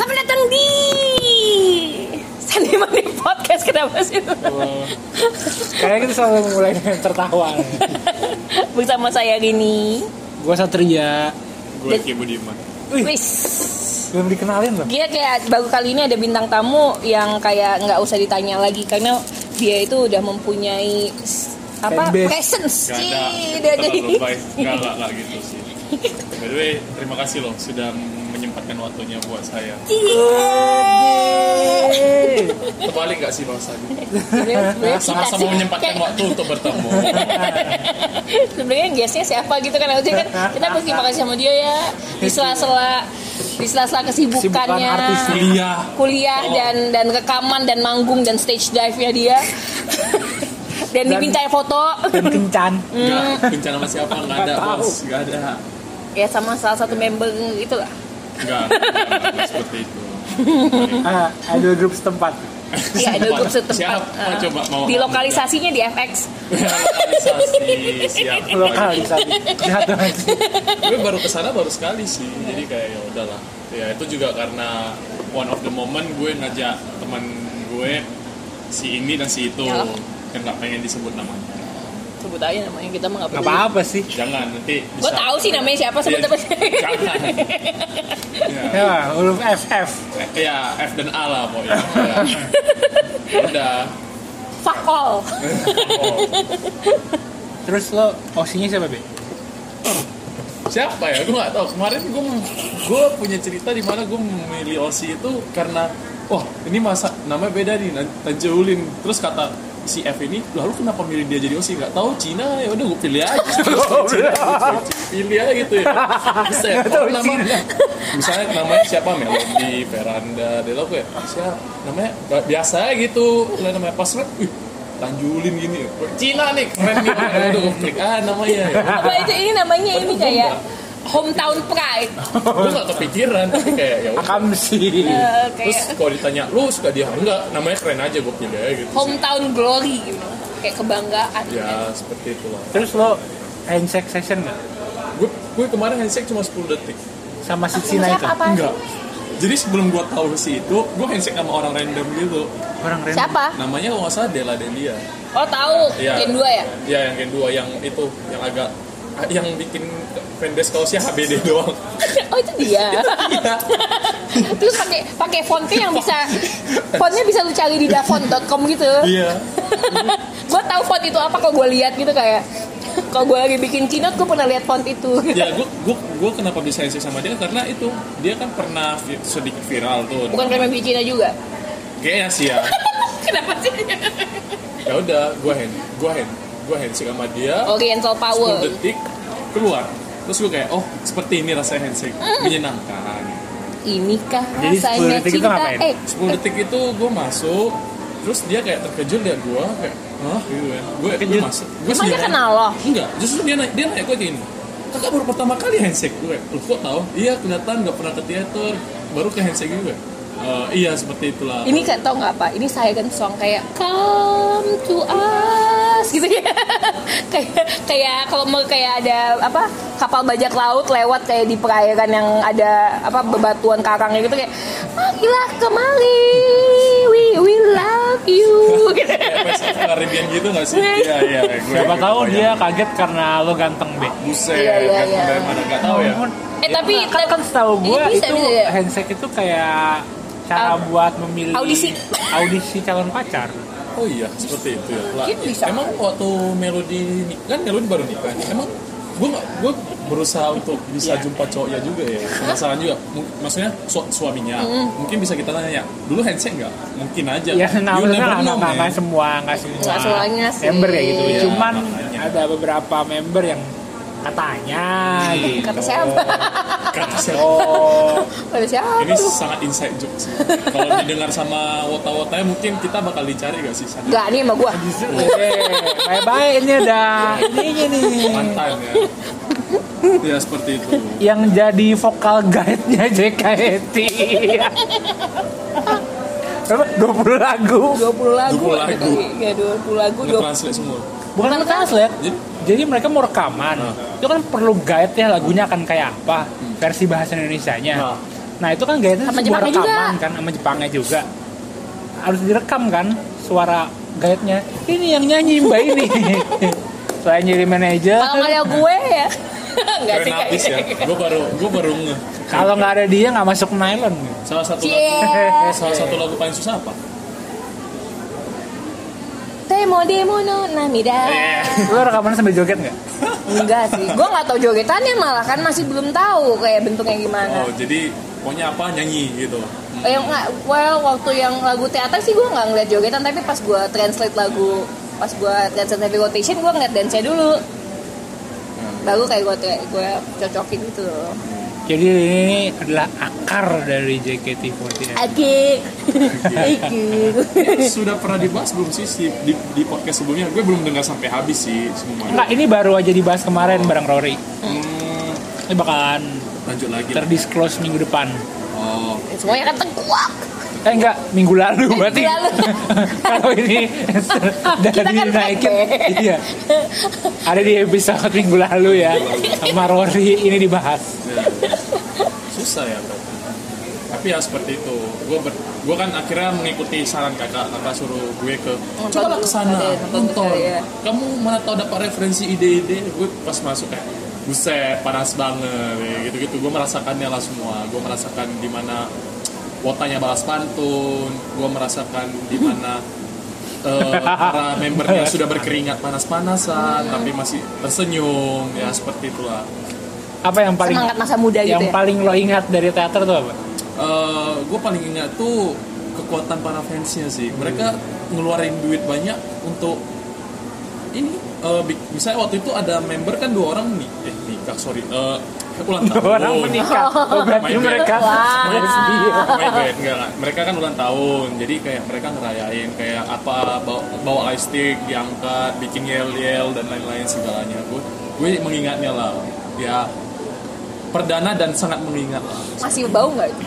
Selamat datang di Sandi Mani Podcast kenapa sih? Kayaknya kita selalu mulai dengan tertawa. Bersama saya Rini. Gua Satria. Gue Ki Budiman. Wih, Wis. belum dikenalin loh. Dia kayak baru kali ini ada bintang tamu yang kayak nggak usah ditanya lagi karena dia itu udah mempunyai apa Fanbase. presence Gak Cih, ada dia terlalu jadi- baik. Gak, gak gitu sih. By the way, terima kasih loh sudah menyempatkan waktunya buat saya. Terbalik gak sih bahasanya? Sama-sama menyempatkan waktu untuk bertemu. sebenarnya guestnya siapa gitu kan harusnya kan kita berterima kasih sama dia ya di sela-sela di sela-sela kesibukannya Kesibukan artis Kuliah. kuliah Oh. dan dan rekaman dan manggung dan stage dive nya dia dan, Dan- diminta foto Dan kencan. Enggak, bencana sama siapa? Gak ada Nggak tahu. bos. Gak ada. ya sama salah satu member itu lah Enggak, seperti itu. Ah, idol grup setempat. Iya, ada grup setempat. Siapa Ah. coba mau di lokalisasinya di FX lokalisasi siap Lokalisasi. Jahat banget gue baru ke sana baru sekali sih jadi kayak ya udahlah ya itu juga karena one of the moment gue ngajak teman gue si ini dan si itu Ya. yang nggak pengen disebut namanya sebut aja namanya kita mah nggak Gak peduli apa-apa sih. jangan nanti gue tahu sih namanya siapa sebut apa jangan ya, Ya, huruf FF. eh, ya F dan A lah pokoknya ya. udah fuck all oh. Terus lo osinya siapa, Be? siapa ya gue nggak tahu kemarin gue gue punya cerita di mana gue memilih Osi itu karena wah ini masa namanya beda nih Nan- Tanjaulin terus kata si F ini lalu kenapa milih dia jadi Osi nggak tahu Cina ya udah gue pilih aja. Cina, pilih aja gitu ya. Tahu oh, nama, Cina. misalnya namanya siapa? Melody Veranda Delo gue siapa? Namanya biasa gitu. Lah namanya pas wih Tanjulin gini. Cina nih keren nih. Udah gue klik ah namanya. Ya apa itu? Ini namanya ini kayak hometown pride gue gak kepikiran tapi kayak ya udah. Akam sih. Eh, terus kayak kalau ditanya lu suka dia enggak namanya keren aja gue pilih aja gitu sih. hometown glory gitu kayak kebanggaan ya seperti itulah Terus lo handshake session gak? gue gue kemarin handshake cuma 10 detik Sama si Cina itu? enggak jadi sebelum gue tahu si itu gue handshake sama orang random gitu Orang random. siapa namanya kalau nggak salah Dela Delia oh tahu Iya. Gen 2 ya Iya yang Gen 2 yang itu yang agak yang bikin fanbase kaosnya HBD doang. Oh itu dia? Terus pakai pakai fontnya yang bisa fontnya bisa lu cari di dafont.com gitu. Iya. Gue tahu font itu apa kalau gue lihat gitu kayak kalau gue lagi bikin keynote gue pernah lihat font itu. Ya gue gue gue kenapa bisa handshake sama dia? Karena itu dia kan pernah sedikit viral tuh. Bukan karena bikin Cina juga? Kayaknya sih ya. Kenapa sih? Ya udah gue hand gue hand gue handshake sama dia. Oriental 10 Power. detik keluar. Terus gue kayak oh seperti ini rasanya handshake. Menyenangkan. Inikah Jadi 10 rasanya detik itu cinta? ngapain? eh 10 detik itu gue masuk terus dia kayak terkejut liat gue kayak hah gitu kan gue masuk. Gue emang dia kenal lo? Enggak justru dia naik dia naik gue kayak gini. Kakak baru pertama kali handshake gue lu kok tahu iya kelihatan nggak pernah ke teater. Baru ke handshake gue "Eh, iya seperti itulah. Ini kan tau nggak apa ini saya kan song kayak come to us gitu ya kayak kayak kalau mau kayak ada apa kapal bajak laut lewat kayak di perairan yang ada apa bebatuan karangnya gitu kayak marilah kemari we we love you gitu. Caribbean gitu gak sih iya iya gue Siapa gue tahu dia kaget karena lo ganteng, Be. buset Iya, iya, kan iya. dari mana nggak tahu ya eh tapi kan, kan setahu gue Ini bisa, itu bisa, ya? handshake itu kayak cara Au- buat memilih audisi. audisi calon pacar. Oh iya, seperti itu ya. Lah, bisa. Emang waktu Melody kan Melody baru nikah. Emang gue gue berusaha untuk bisa Iya. jumpa cowoknya juga ya. Penasaran juga. Mu- Maksudnya su- suaminya. Mungkin bisa kita tanya, dulu handshake nggak? Mungkin aja. Ya, nah, you bener, never nggak know, nggak- semua, nggak semua, Nggak semuanya sih. member kayak gitu. Iya, Cuman makanya. ada beberapa member yang katanya gitu. kata siapa Kata siapa? Oh, kata siapa Ini tuh? sangat inside joke sih. Kalau didengar sama wota-wotanya mungkin kita bakal dicari gak sih sana? Nggak nih sama gua justru bye bye ini ada ininya nih. Mantan ya. ya seperti itu. Yang jadi vokal guide-nya JKT. Berapa? 20 lagu. 20 lagu 20 lagu. ya 20 lagu 20 Nge-translate semua. Bukan translate. Jadi Jadi mereka mau rekaman. Nah. Itu kan perlu guide ya lagunya akan kayak apa. Versi bahasa Indonesianya. Nah. Nah itu kan gayanya Sama sebuah Jepangnya rekaman juga. kan sama Jepangnya juga. Harus direkam kan suara gayetnya. Ini yang nyanyi mbak ini. Saya jadi manajer. Kalau nggak ada gue ya. Enggak sih habis ya. Gue baru gue baru nge. Kalau nggak ada dia nggak masuk nylon. Salah satu lagu, salah satu lagu paling susah apa? Temo demo no namida. Lo rekaman sambil joget nggak? Enggak sih. Gue nggak tahu jogetannya malah kan masih belum tahu kayak bentuknya gimana. Oh jadi pokoknya apa nyanyi gitu. Eh, yang nggak, well waktu yang lagu teater sih gue nggak ngeliat jogetan tapi pas gue translate lagu pas gue translate heavy rotation gue ngeliat dance dulu baru kayak gue gue cocokin gitu loh Jadi ini adalah akar dari JKT48. Ake Ake Sudah pernah dibahas belum sih si- di, di podcast sebelumnya? Gue belum dengar sampai habis sih semua. Enggak, ini baru aja dibahas kemarin bareng Rory. Hmm, Ini bakalan lanjut lagi. terdisclose minggu depan. Oh, semuanya kan tengkuak Eh enggak, minggu lalu berarti. lalu. Kalau ini dari kan naikin, capek. iya. Ada di episode minggu lalu ya. Sama Rory ini dibahas. ya. susah ya berarti. Tapi ya seperti itu. Gue ber, gue kan akhirnya mengikuti saran kakak. Kakak suruh gue ke Nonton coba dulu, ke sana ada, nonton ya. Kamu mana tahu dapat referensi ide-ide? Gue pas masuk kayak buset panas banget ya, gitu-gitu. Gue merasakannya lah semua. Gue merasakan di mana wotanya balas pantun. Gue merasakan di mana eh, para membernya sudah berkeringat panas-panasan tapi masih tersenyum ya seperti itulah. Apa yang paling semangat masa muda gitu yang ya paling lo ingat dari teater tuh apa? gue Eh, paling ingat tuh kekuatan para fansnya sih. Mereka ngeluarin duit banyak untuk ini. eh, bi- misalnya waktu itu ada member kan dua orang nih, eh nikah sorry, eh ulang tahun. Dua orang menikah. Oh, berarti mereka. Oh my God, enggak, enggak. Mereka kan ulang tahun, jadi kayak mereka ngerayain kayak apa bawa, bawa light stick diangkat, bikin yel yel dan lain-lain segalanya. Gue gue mengingatnya lah, ya perdana dan sangat mengingat lah. masih bau nggak itu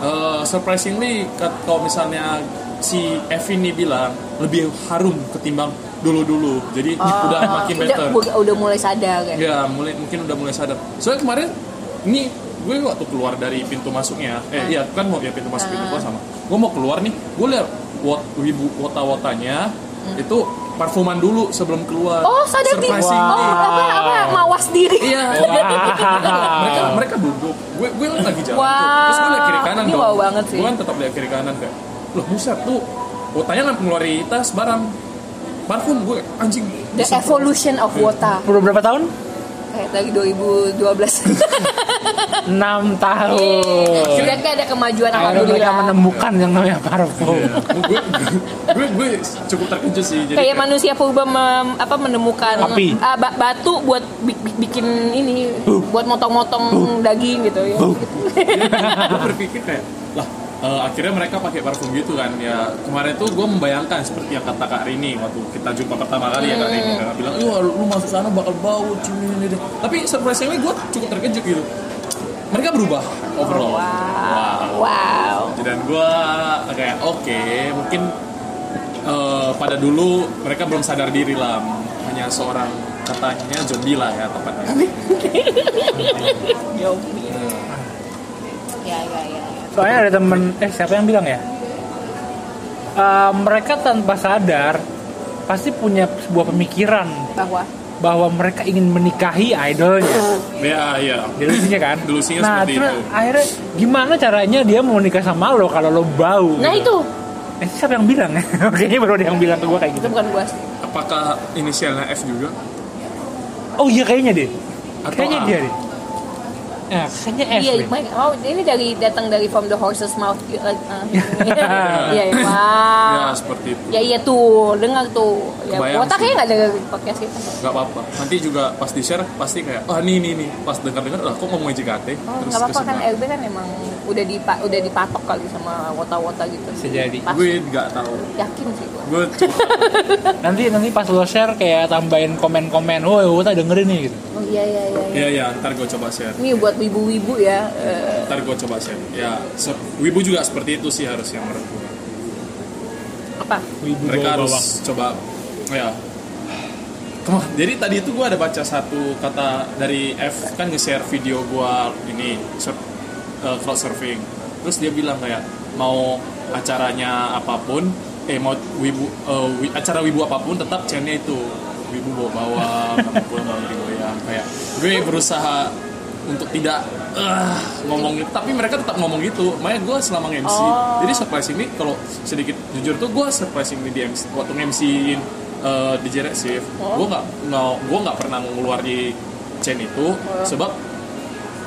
Uh, surprisingly kat- kalau misalnya si F ini bilang lebih harum ketimbang dulu-dulu jadi udah makin udah, better udah, udah mulai sadar kan ya mulai mungkin udah mulai sadar soalnya kemarin ini gue waktu keluar dari pintu masuknya eh iya kan mau ya pintu masuk pintu keluar sama gue mau keluar nih gue lihat wot wibu wota wotanya itu parfuman dulu sebelum keluar oh sadar diri oh Surprisingly. apa apa mawas diri Iya. mereka mereka duduk. Gue gue lagi jalan tuh. Wow. Terus gue liat kiri kanan Ini dong. wow banget sih. Gue kan tetap lihat kiri kanan kayak, loh buset tuh. Wotanya nggak ngeluarin tas barang parfum gue anjing. the Bisa- evolution of Wota Udah berapa tahun? kayak dari 2012 6 tahun. Sudah kayak ada kemajuan Akhirnya mereka alhamdulillah menemukan yang namanya parfum. gue, gue, gue cukup terkejut sih. Jadi kayak manusia purba mem- apa menemukan Api. ba- batu buat bi- bi- bikin ini buat motong-motong daging gitu ya gue berpikir kayak lah eh, akhirnya mereka pakai parfum gitu kan. Ya kemarin tuh gue membayangkan seperti yang kata Kak Rini waktu kita jumpa pertama kali ya Kak Rini. Kakak bilang iya lu lu masuk sana bakal bau cium ini ini." tapi surprisingly gue cukup terkejut gitu. Mereka berubah overall. Wow. Wow. Dan gue kayak oke mungkin eh, pada dulu mereka belum sadar diri lah. Hanya seorang katanya zombie lah ya tepatnya. Ya ya ya, ya. Soalnya ada temen, eh siapa yang bilang ya? Eh, mereka tanpa sadar pasti punya sebuah pemikiran bahwa bahwa mereka ingin menikahi idolnya. ya ya Delusinya kan? Delusinya nah, seperti itu. akhirnya gimana caranya dia mau nikah sama lo kalau lo bau? nah gitu. itu Eh siapa yang bilang? Kayaknya baru ada yang bilang ke gue kayak itu gitu. bukan gua apakah inisialnya F juga Oh iya kayaknya deh. Atau Kayaknya A? dia deh. Kayaknya F iya. Mike, oh ini dari datang dari from the horse's mouth. Uh, uh, iya iya. Ya wow seperti itu. Ya iya tuh. Dengar tuh. Ya Kebayang Wota sih. kayaknya nggak dengar podcast kita. Nggak apa-apa. Nanti juga pas di share pasti kayak ah nih nih nih. Pas dengar dengar lah kok ngomongin JKT Oh, terus nggak apa-apa kan. LB kan emang udah dipa udah dipatok kali sama wota-wota gitu. Bisa jadi. Pas, gue nggak tahu yakin sih gue. gue cukup Nanti nanti pas lo share kayak tambahin komen-komen, woi gue tak dengerin nih gitu. Oh iya iya iya. iya. ya ya ntar gue coba share Ini buat wibu-wibu ya. eh, ntar gue coba share ya se- wibu juga seperti itu sih harusnya menurut gue apa? Wibu mereka bawa harus bawang. coba ya jadi tadi itu gue ada baca satu kata dari F kan nge-share video gue ini uh, crowd surfing. Terus dia bilang kayak mau acaranya apa pun eh mau wibu uh, wi- acara wibu apa pun tetap chainnya itu. Wibu bawa bawa kamu pulang bawa digoyang kayak gue berusaha untuk tidak ah ngomong gitu. Tapi mereka tetap ngomong gitu. Makanya gue selama nge-MC Oh. jadi surprise ini kalau sedikit jujur tuh gue surprise ini di MC waktu nge-MC-in uh, DJ Rexiv Oh. gue nggak nggak gue nggak pernah ngeluar di chain itu Oh. sebab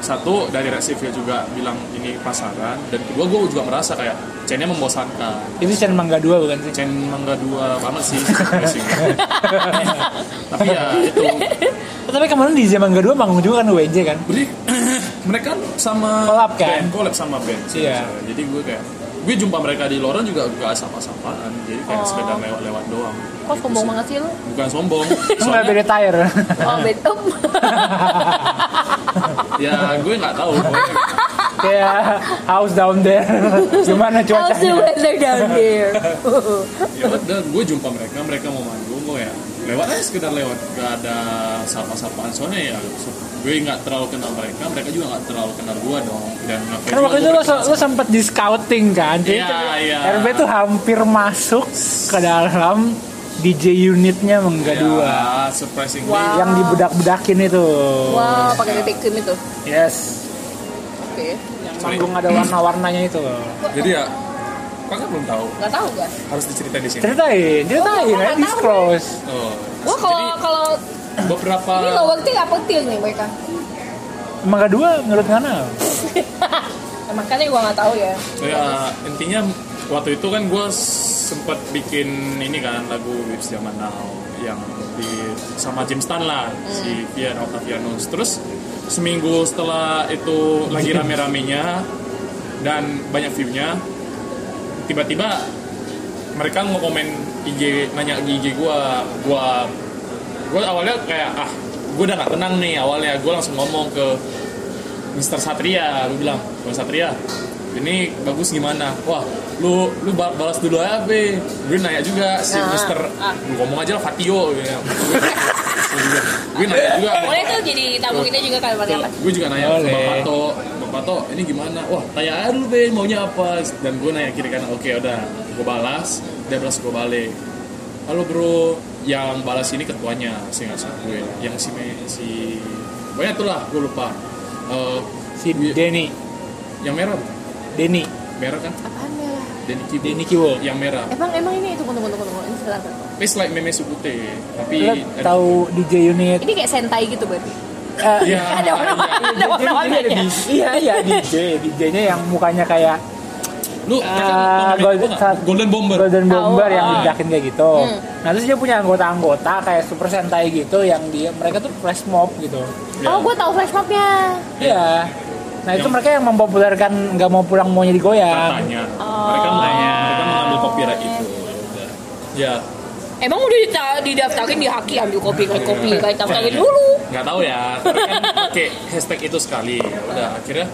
satu dari Rexiv ya juga bilang ini pasaran dan kedua gue juga merasa kayak chainnya membosankan Itu channel Mangga 2 bukan sih? chain mangga dua banget sih tapi ya itu Tapi kemarin di Mangga 2 manggung juga kan WJ kan? Jadi mereka sama Collab kan? band, collab sama band. sih. Iya. Jadi gue kayak gue jumpa mereka di Loren juga gak sama-samaan. Jadi kayak Oh. sekedar lewat-lewat doang. Kok sombong banget sih lu? Bukan sombong. Soalnya beda tire. Oh, bed up. ya gue nggak tahu. Kayak house down there. Gimana How's the cuacanya? weather down there? ya udah gue jumpa mereka, mereka mau manggung gue ya lewat aja sekedar lewat gak ada sapa-sapaan soalnya ya gue nggak terlalu kenal mereka mereka juga nggak terlalu kenal gue dong dan Kan juga waktu itu gue lo, lo sempet di scouting kan? Jadi Iya, iya. RB tuh hampir masuk ke dalam DJ unitnya Mangga 2 Ya, surprisingly Wow. yang dibedak-bedakin itu. Wow, pakai BB cream itu. Yes. Oke. Yang manggung ada warna-warnanya itu. jadi ya kakak belum tahu Gak tahu gak? harus diceritain di sini Ceritain, ceritain, Oh, ya disclose. oh. Wah kalau Jadi, kalau beberapa ini lower tier apa tier nih mereka? Mangga 2 menurut Ngana? Nah, makanya gua nggak tahu ya. ya intinya waktu itu kan gue sempat bikin ini kan lagu Waves Zaman Now yang di sama Jim Stan lah si Pian Octavianus terus seminggu setelah itu lagi rame-ramenya dan banyak view-nya tiba-tiba mereka mau komen IG nanya IG gue gue gue awalnya kayak ah gue udah gak tenang nih awalnya gue langsung ngomong ke Mr. Satria lu bilang Bang Satria ini bagus gimana wah lu lu ba- balas dulu aja be gue nanya juga si Ah, Mr. ah. lu ngomong aja lah Fatio gitu gue nanya juga Boleh tuh jadi tamu kita juga kan Tuh, apa? gue juga nanya ke. Bang Pato Bang Pato ini gimana wah tanya aja dulu be maunya apa dan gue nanya kiri kanan oke udah gue balas dia balas gue balik halo bro yang balas ini ketuanya sih nggak salah gue yang si si pokoknya itulah gue lupa Eh, Si Denny, yang merah bukan? Denny, merah kan Apaan merah? Denny Kibo Denny Kiwo. yang merah Emang emang ini tunggu tunggu tunggu tunggu ini sebentar. It's like meme supute tapi tahu DJ unit? Ini kayak sentai gitu berarti. Eh, Iya, Ada iya. warna-warnanya. Iya iya DJ, DJ-nya yang mukanya kayak lu kakak tau meme Gold- apa nggak? Golden Bomber Golden Bomber Tahu, yang ah. dibedakin kayak gitu. Hmm. Nah terus dia punya anggota-anggota kayak Super Sentai gitu yang dia mereka tuh flash mob gitu. Ya. Oh, gue tahu flash mobnya. Iya. Nah itu Yang- mereka yang mempopulerkan nggak mau pulang maunya digoyang. katanya Oh. mereka Katanya. mereka mengambil copyright itu ya ya Emang udah dita- didaftarin di Haki ambil kopi Iya. kopi kayak daftarin dulu. nggak tahu ya tapi kan pakai hashtag itu sekali Ya udah akhirnya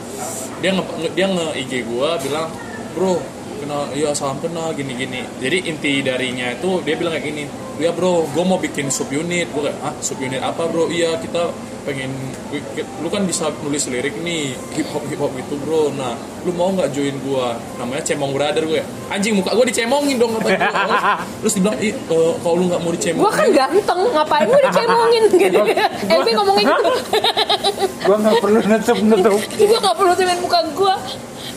dia nge, nge- dia nge IG gua bilang bro kenal iya salam kenal gini gini jadi inti darinya itu dia bilang kayak gini ya bro gue mau bikin sub unit gue kayak ah sub unit apa bro iya kita pengen lu kan bisa nulis lirik nih hip hop hip hop gitu bro nah lu mau nggak join gua namanya cemong brother gue anjing muka gue dicemongin dong kata gua. terus dibilang ih eh, kalau lu nggak mau dicemongin Gue kan ganteng, ngapain gue dicemongin gitu. Elvi ngomongin gitu. Gua nggak perlu nutup nutup. Gue gak perlu turunin muka gue.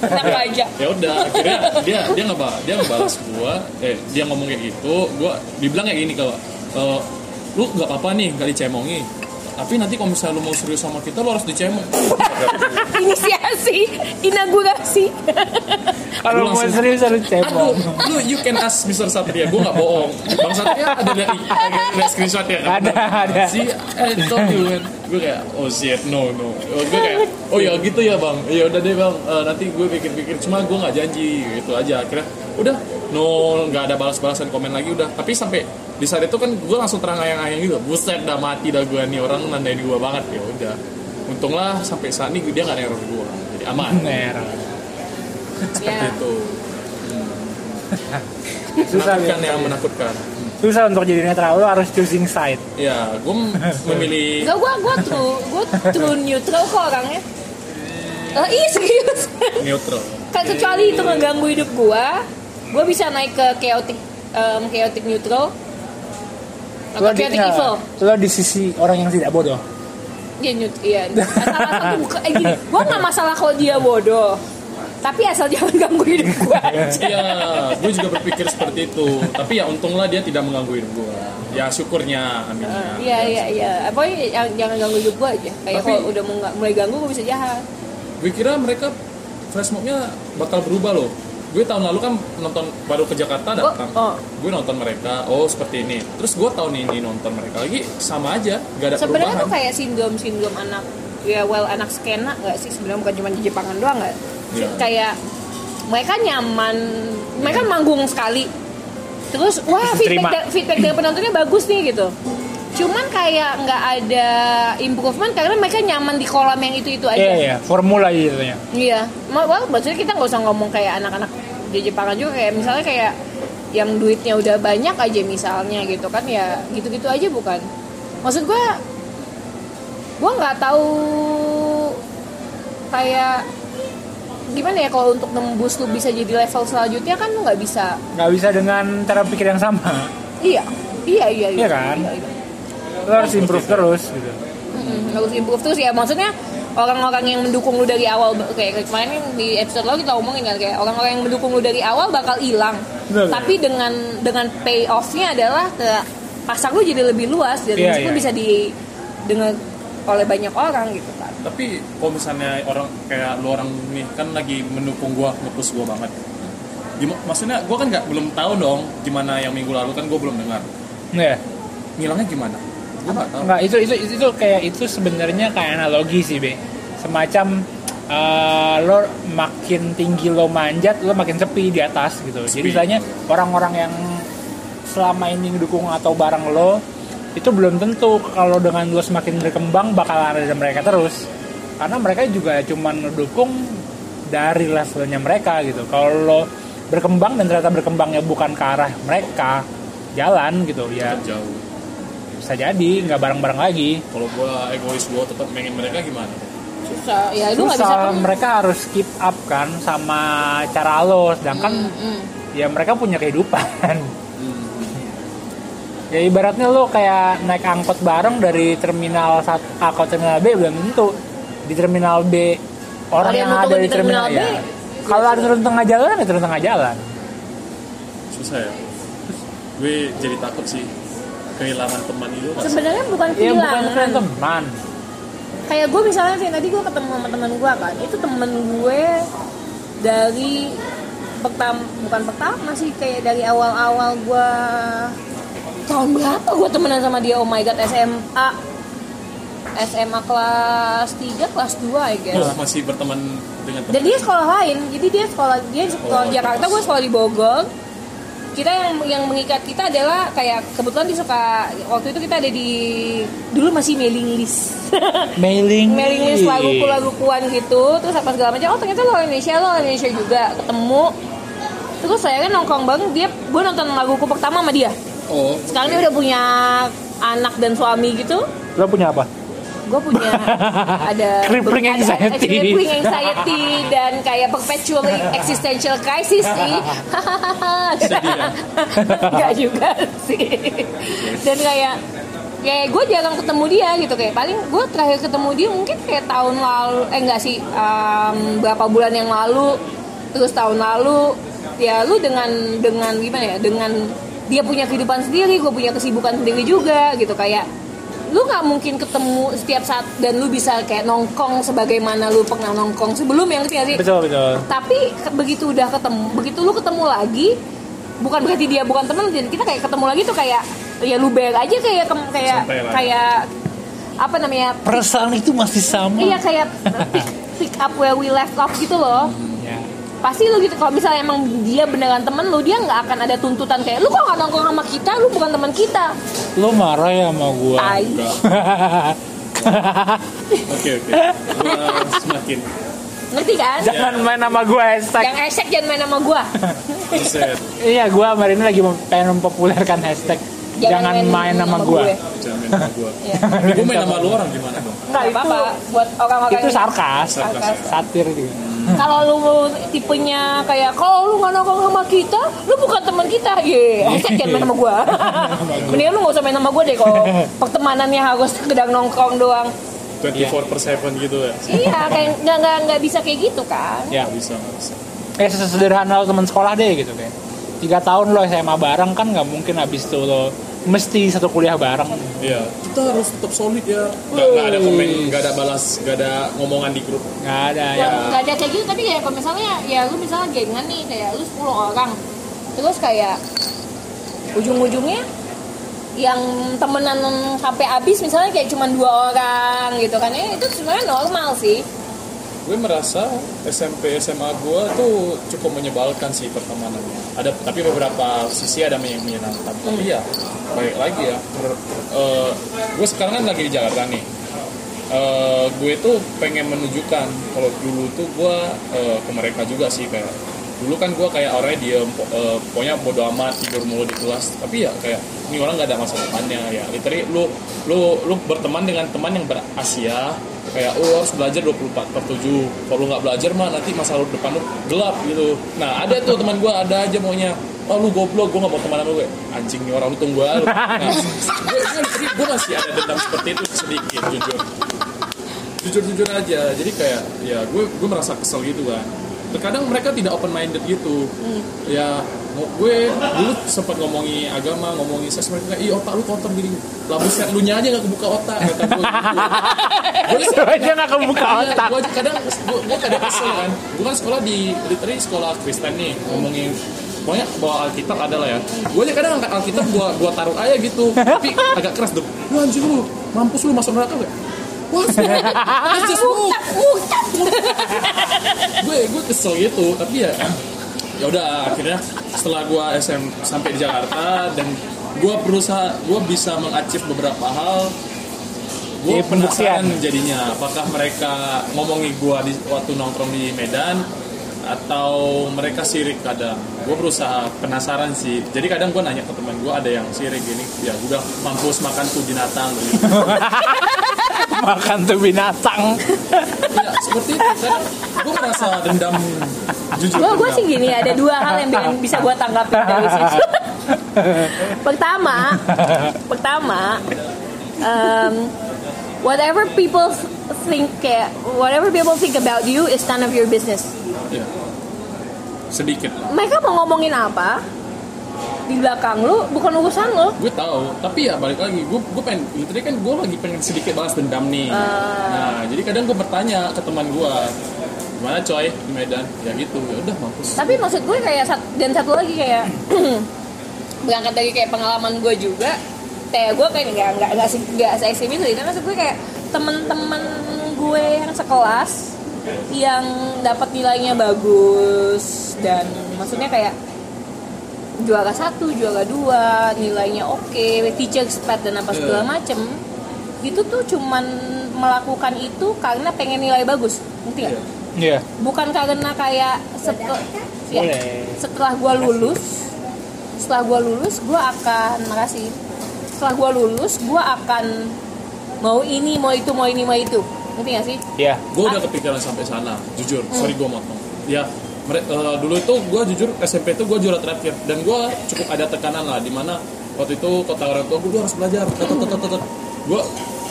Enak aja. ya udah akhirnya dia dia nggak dia ngebalas gua eh dia ngomong kayak gitu gua dibilang kayak gini kalau eh, lu nggak apa-apa nih nggak dicemongi tapi nanti kalau misalnya lu mau serius sama kita lu harus dicemong Inisiasi, inaugurasi. Kalau mau langsung- serius harus Aduh, cebong. lu you can ask Mr. Satria, gue gak bohong. Bang Satria ada lihat ada screenshot ya? Ada, ada. Si, I told you kan. Gue kayak, oh shit, no, no. Oh, gue kayak, oh ya gitu ya bang. Ya udah deh bang, Eh, nanti gue pikir-pikir. Cuma gue nggak janji gitu aja. Akhirnya, udah, no, nggak ada balas-balasan komen lagi udah. Tapi sampai di saat itu kan gue langsung terang ayang-ayang gitu. Buset, dah mati dah gue nih orang nandain gue banget ya udah. Untunglah sampai saat ini dia nggak neror gue, jadi aman. Merah. Seperti Ya. itu. Susah menakutkan ya. yang menakutkan. Susah untuk jadi netral lu harus choosing side. Ya, gue memilih Gak gue gue true gue true neutral kok orangnya. Eh, iya serius neutral Kan kecuali itu ngeganggu hidup gua, gua bisa naik ke chaotic em, chaotic neutral Lo di, nggak, evil. lo di sisi orang yang tidak bodoh. Iya nyut, iya. Tuh buka, eh gini, gua nggak masalah kalau dia bodoh, tapi asal jangan ganggu hidup gua aja. Iya, gue juga berpikir seperti itu. Tapi ya untunglah dia tidak mengganggu hidup gue. Ya syukurnya, amin. ya. Iya iya iya. Pokoknya jangan, jangan ganggu hidup gua aja. Kayak kalau udah mulai, ganggu gua bisa jahat. Gue kira mereka flash mob-nya bakal berubah loh. Gue tahun lalu kan nonton baru ke Jakarta datang. oh. Gue nonton mereka, oh seperti ini. Terus gue tahun ini nonton mereka lagi sama aja, gak ada Sebenarnya tuh perubahan. kayak sindrom sindrom anak ya well anak skena nggak sih sebenarnya bukan cuma di Jepangan doang nggak? Iya. Kayak mereka nyaman, mereka manggung sekali. Terus wah feedback, da- feedback dari penontonnya bagus nih gitu. Cuman kayak nggak ada improvement karena mereka nyaman di kolam yang itu itu aja. Iya iya, formula gitu ya. Iya, Ma- well, maksudnya kita nggak usah ngomong kayak anak-anak di Jepangan juga kayak misalnya kayak yang duitnya udah banyak aja misalnya gitu kan ya gitu-gitu aja bukan. Maksud gue, gue nggak tahu kayak gimana ya kalau untuk nembus lu bisa jadi level selanjutnya kan lu nggak bisa. Nggak bisa dengan cara pikir yang sama. Iya, iya, iya, Iya kan? Iya, iya. Lo harus improve terus gitu. Mm-mm, harus improve terus ya maksudnya orang-orang yang mendukung lu dari awal kayak kemarin di episode lalu kita ngomongin kan kayak orang-orang yang mendukung lu dari awal bakal hilang Betul. tapi dengan dengan pay off-nya adalah ke pasar lu jadi lebih luas dan Iya, musik lu bisa didengar oleh banyak orang gitu kan Tapi kalau misalnya orang kayak lu orang nih kan lagi mendukung gua, nge-push gua banget. Gimana, maksudnya gua kan nggak belum tahu dong gimana yang minggu lalu kan gua belum dengar. Iya. Ngilangnya gimana? Enggak, itu itu itu, itu kayak itu sebenarnya kayak analogi sih, Be. Semacam eh, lo makin tinggi lo manjat, lo makin sepi di atas gitu. Jadi Sepi. misalnya orang-orang yang selama ini ngedukung atau bareng lo itu belum tentu kalau dengan lo semakin berkembang bakal ada mereka terus. Karena mereka juga cuman ngedukung dari levelnya mereka gitu. Kalau lo berkembang dan ternyata berkembangnya bukan ke arah mereka jalan gitu ya Tetap jauh. Bisa jadi nggak bareng-bareng lagi. Kalau gua egois gua tetap pengen mereka gimana? susah. Ya lu bisa susah. kan mereka harus keep up kan sama cara lo. Sedangkan Mm-mm. ya mereka punya kehidupan. Hmm. ya ibaratnya lo kayak naik angkot bareng dari terminal A ke terminal B belum tentu. Di terminal B orang Ada yang ada di di terminal terminal, B, ya kalau ada turun tengah jalan ya turun tengah jalan. Susah ya. Gue jadi takut sih kehilangan teman itu. sebenarnya bukan ya bukan kehilangan. bukan teman. Kayak gue misalnya sih tadi gue ketemu sama teman gue kan itu temen gue dari pertama bukan pertama sih kayak dari awal-awal gue tahun berapa gue temenan sama dia? Oh my god SMA SMA kelas 3 kelas 2 I guess. Oh, masih berteman dengan teman. dan dia sekolah lain jadi dia sekolah dia sekolah Oh, di Jakarta gue sekolah di Bogor kita yang yang mengikat kita adalah kayak kebetulan dia suka waktu itu kita ada di dulu masih mailing list. Mailing mailing list lagu-laguan gitu terus apa segala macam. Oh ternyata lo orang Indonesia lo Indonesia juga ketemu. Terus saya kan nongkrong bareng dia gue nonton laguku pertama sama dia. Oh, sekarang dia udah punya anak dan suami gitu. Lo punya apa gue punya ada Crippling anxiety. ada crippling anxiety dan kayak perpetual existential crisis sih. Sedih ya? nggak juga sih. Dan kayak kayak gue jarang ketemu dia gitu. Kayak paling gue terakhir ketemu dia mungkin kayak tahun lalu eh enggak sih um, berapa bulan yang lalu. Terus tahun lalu ya lu dengan dengan gimana ya dengan dia punya kehidupan sendiri gue punya kesibukan sendiri juga gitu. Kayak lu nggak mungkin ketemu setiap saat dan lu bisa kayak nongkrong sebagaimana lu pernah nongkrong sebelum yang ngerti nggak sih? Betul betul. Tapi ke- begitu udah ketemu begitu lu ketemu lagi bukan berarti dia bukan teman kita kayak ketemu lagi tuh kayak ya lu bayar aja kayak kayak kayak apa namanya perasaan itu masih sama. Iya kayak pick, pick up where we left off gitu loh. ya. Pasti lu gitu kalau misalnya emang dia beneran temen lu dia nggak akan ada tuntutan kayak lu kok nggak nongkrong sama kita? Lu bukan teman kita. Lo marah ya sama gua? Tai. Oke oke. Gua semakin ngerti kan? Jangan main sama gua hashtag. Yang esek jangan main sama gua. Buset. iya gua hari ini lagi pengen mempopulerkan hashtag. Jangan main sama gua. jangan main sama gue Iya. gue main sama lu orang gimana dong? Nggak apa-apa. Buat orang-orang itu yang- sarkas, Sarkas. satir gitu kalau lu tipenya kayak kalau lu nggak nongkrong sama kita lu bukan teman kita. Ye hashtag jangan main sama gua. Mendingan lu nggak usah main sama gua deh kalau pertemanannya harus sekedar nongkrong doang. 24 per 7 gitu ya? Iya kayak nggak nggak nggak bisa kayak gitu kan. Ya Nggak bisa nggak bisa. Kayak sesederhana lo teman sekolah deh gitu kayak. Tiga tahun lo SMA bareng kan nggak mungkin habis itu lo mesti satu kuliah bareng. Iya, kita harus tetap solid ya. Nggak, nggak ada komen, nggak ada balas, nggak ada ngomongan di grup. nggak ada ya. nggak ada kayak gitu tapi kayak kalau misalnya ya lu misalnya gengan nih kayak lu 10 orang. Terus kayak ujung-ujungnya yang temenan sampai habis misalnya kayak cuma dua orang gitu kan. Ya itu sebenarnya normal sih Gue merasa SMP SMA gue tuh cukup menyebalkan sih pertemanannya. Ada tapi beberapa sisi ada yang menyenangkan. Tapi ya baik lagi ya. Menurut- eh, gue sekarang kan lagi di Jakarta nih. Eh, gue tuh pengen menunjukkan kalau dulu tuh gue eh, ke mereka juga sih kayak dulu kan gue kayak orangnya diem po- eh, pokoknya bodo amat tidur mulu di kelas tapi ya kayak ini orang nggak ada masa depannya ya literally lu lu lu berteman dengan teman yang berasia kayak oh harus belajar 24 per 7 kalau nggak belajar mah nanti masa lu depan lu gelap gitu. Nah ada tuh teman gue ada aja maunya. Oh lu goblok gue gak mau temenan lu gue anjing nih orang lu tunggu aja lu." nah, gue, gue, gue masih ada dendam seperti itu sedikit jujur. Jujur jujur aja. Jadi kayak ya gue gue merasa kesel gitu kan. Terkadang mereka tidak open minded gitu ya mau gue dulu sempat ngomongi agama ngomongi seks mereka ih otak lu kotor gini lah buset lu nya aja gak kebuka otak kata gue gitu. Lu aja nggak kebuka Iya, otak. gue kadang gue, gue kadang kesel kan. Gue kan sekolah di literally sekolah Kristen nih ngomongin pokoknya bawa Alkitab ada lah ya. Gue aja kadang angkat Alkitab gue gue taruh aja gitu tapi agak keras dong. Lu anjing lu mampus lu masuk neraka gak just book. gue gue kesel gitu tapi ya ya udah akhirnya setelah gue SM sampai di Jakarta dan gue berusaha gue bisa mengacif beberapa hal gue penasaran jadinya apakah mereka ngomongi gue di waktu nongkrong di Medan atau mereka sirik kadang. Gue berusaha penasaran sih. Jadi kadang gue nanya ke teman gue ada yang sirik gini? Ya gue bilang mampus makan tuh binatang. gitu makan tuh binatang. Ya seperti itu. Kadang gue merasa dendam jujur gue sih gini ada dua hal yang bisa gue tanggapin dari situ pertama pertama um, whatever people think kayak whatever people think about you is none of your business. Iya. sedikit. Mereka mau ngomongin apa di belakang lu bukan urusan lu. Gue tahu tapi ya balik lagi gue gue pengen literally kan gue lagi pengen sedikit balas dendam nih. Nah jadi kadang gue bertanya ke teman gue gimana coy di Medan? Ya gitu ya udah mampus. Tapi maksud gue kayak sat- dan satu lagi kayak berangkat dari kayak pengalaman gue juga kayak gue kayak nggak nggak nggak se- nggak se ekstrim itu tapi maksud gue kayak temen-temen gue yang sekelas yang dapat nilainya bagus dan maksudnya kayak juara satu juara dua nilainya oke teacher expert dan apa segala macem. Itu tuh cuman melakukan itu karena pengen nilai bagus ngerti nggak? Iya. Iya. bukan karena kayak setel, ya, setelah gue lulus setelah gue lulus gue akan makasih. Setelah gue lulus gue akan mau ini mau itu mau ini mau itu. Ngerti gak sih? Iya. gue udah kepikiran sampai sana jujur. Sorry gue motong. Ya mere- eh, dulu itu gue jujur SMP itu gue juara terakhir. Dan gue cukup ada tekanan lah di mana waktu itu kota orang tua gue harus belajar. Gue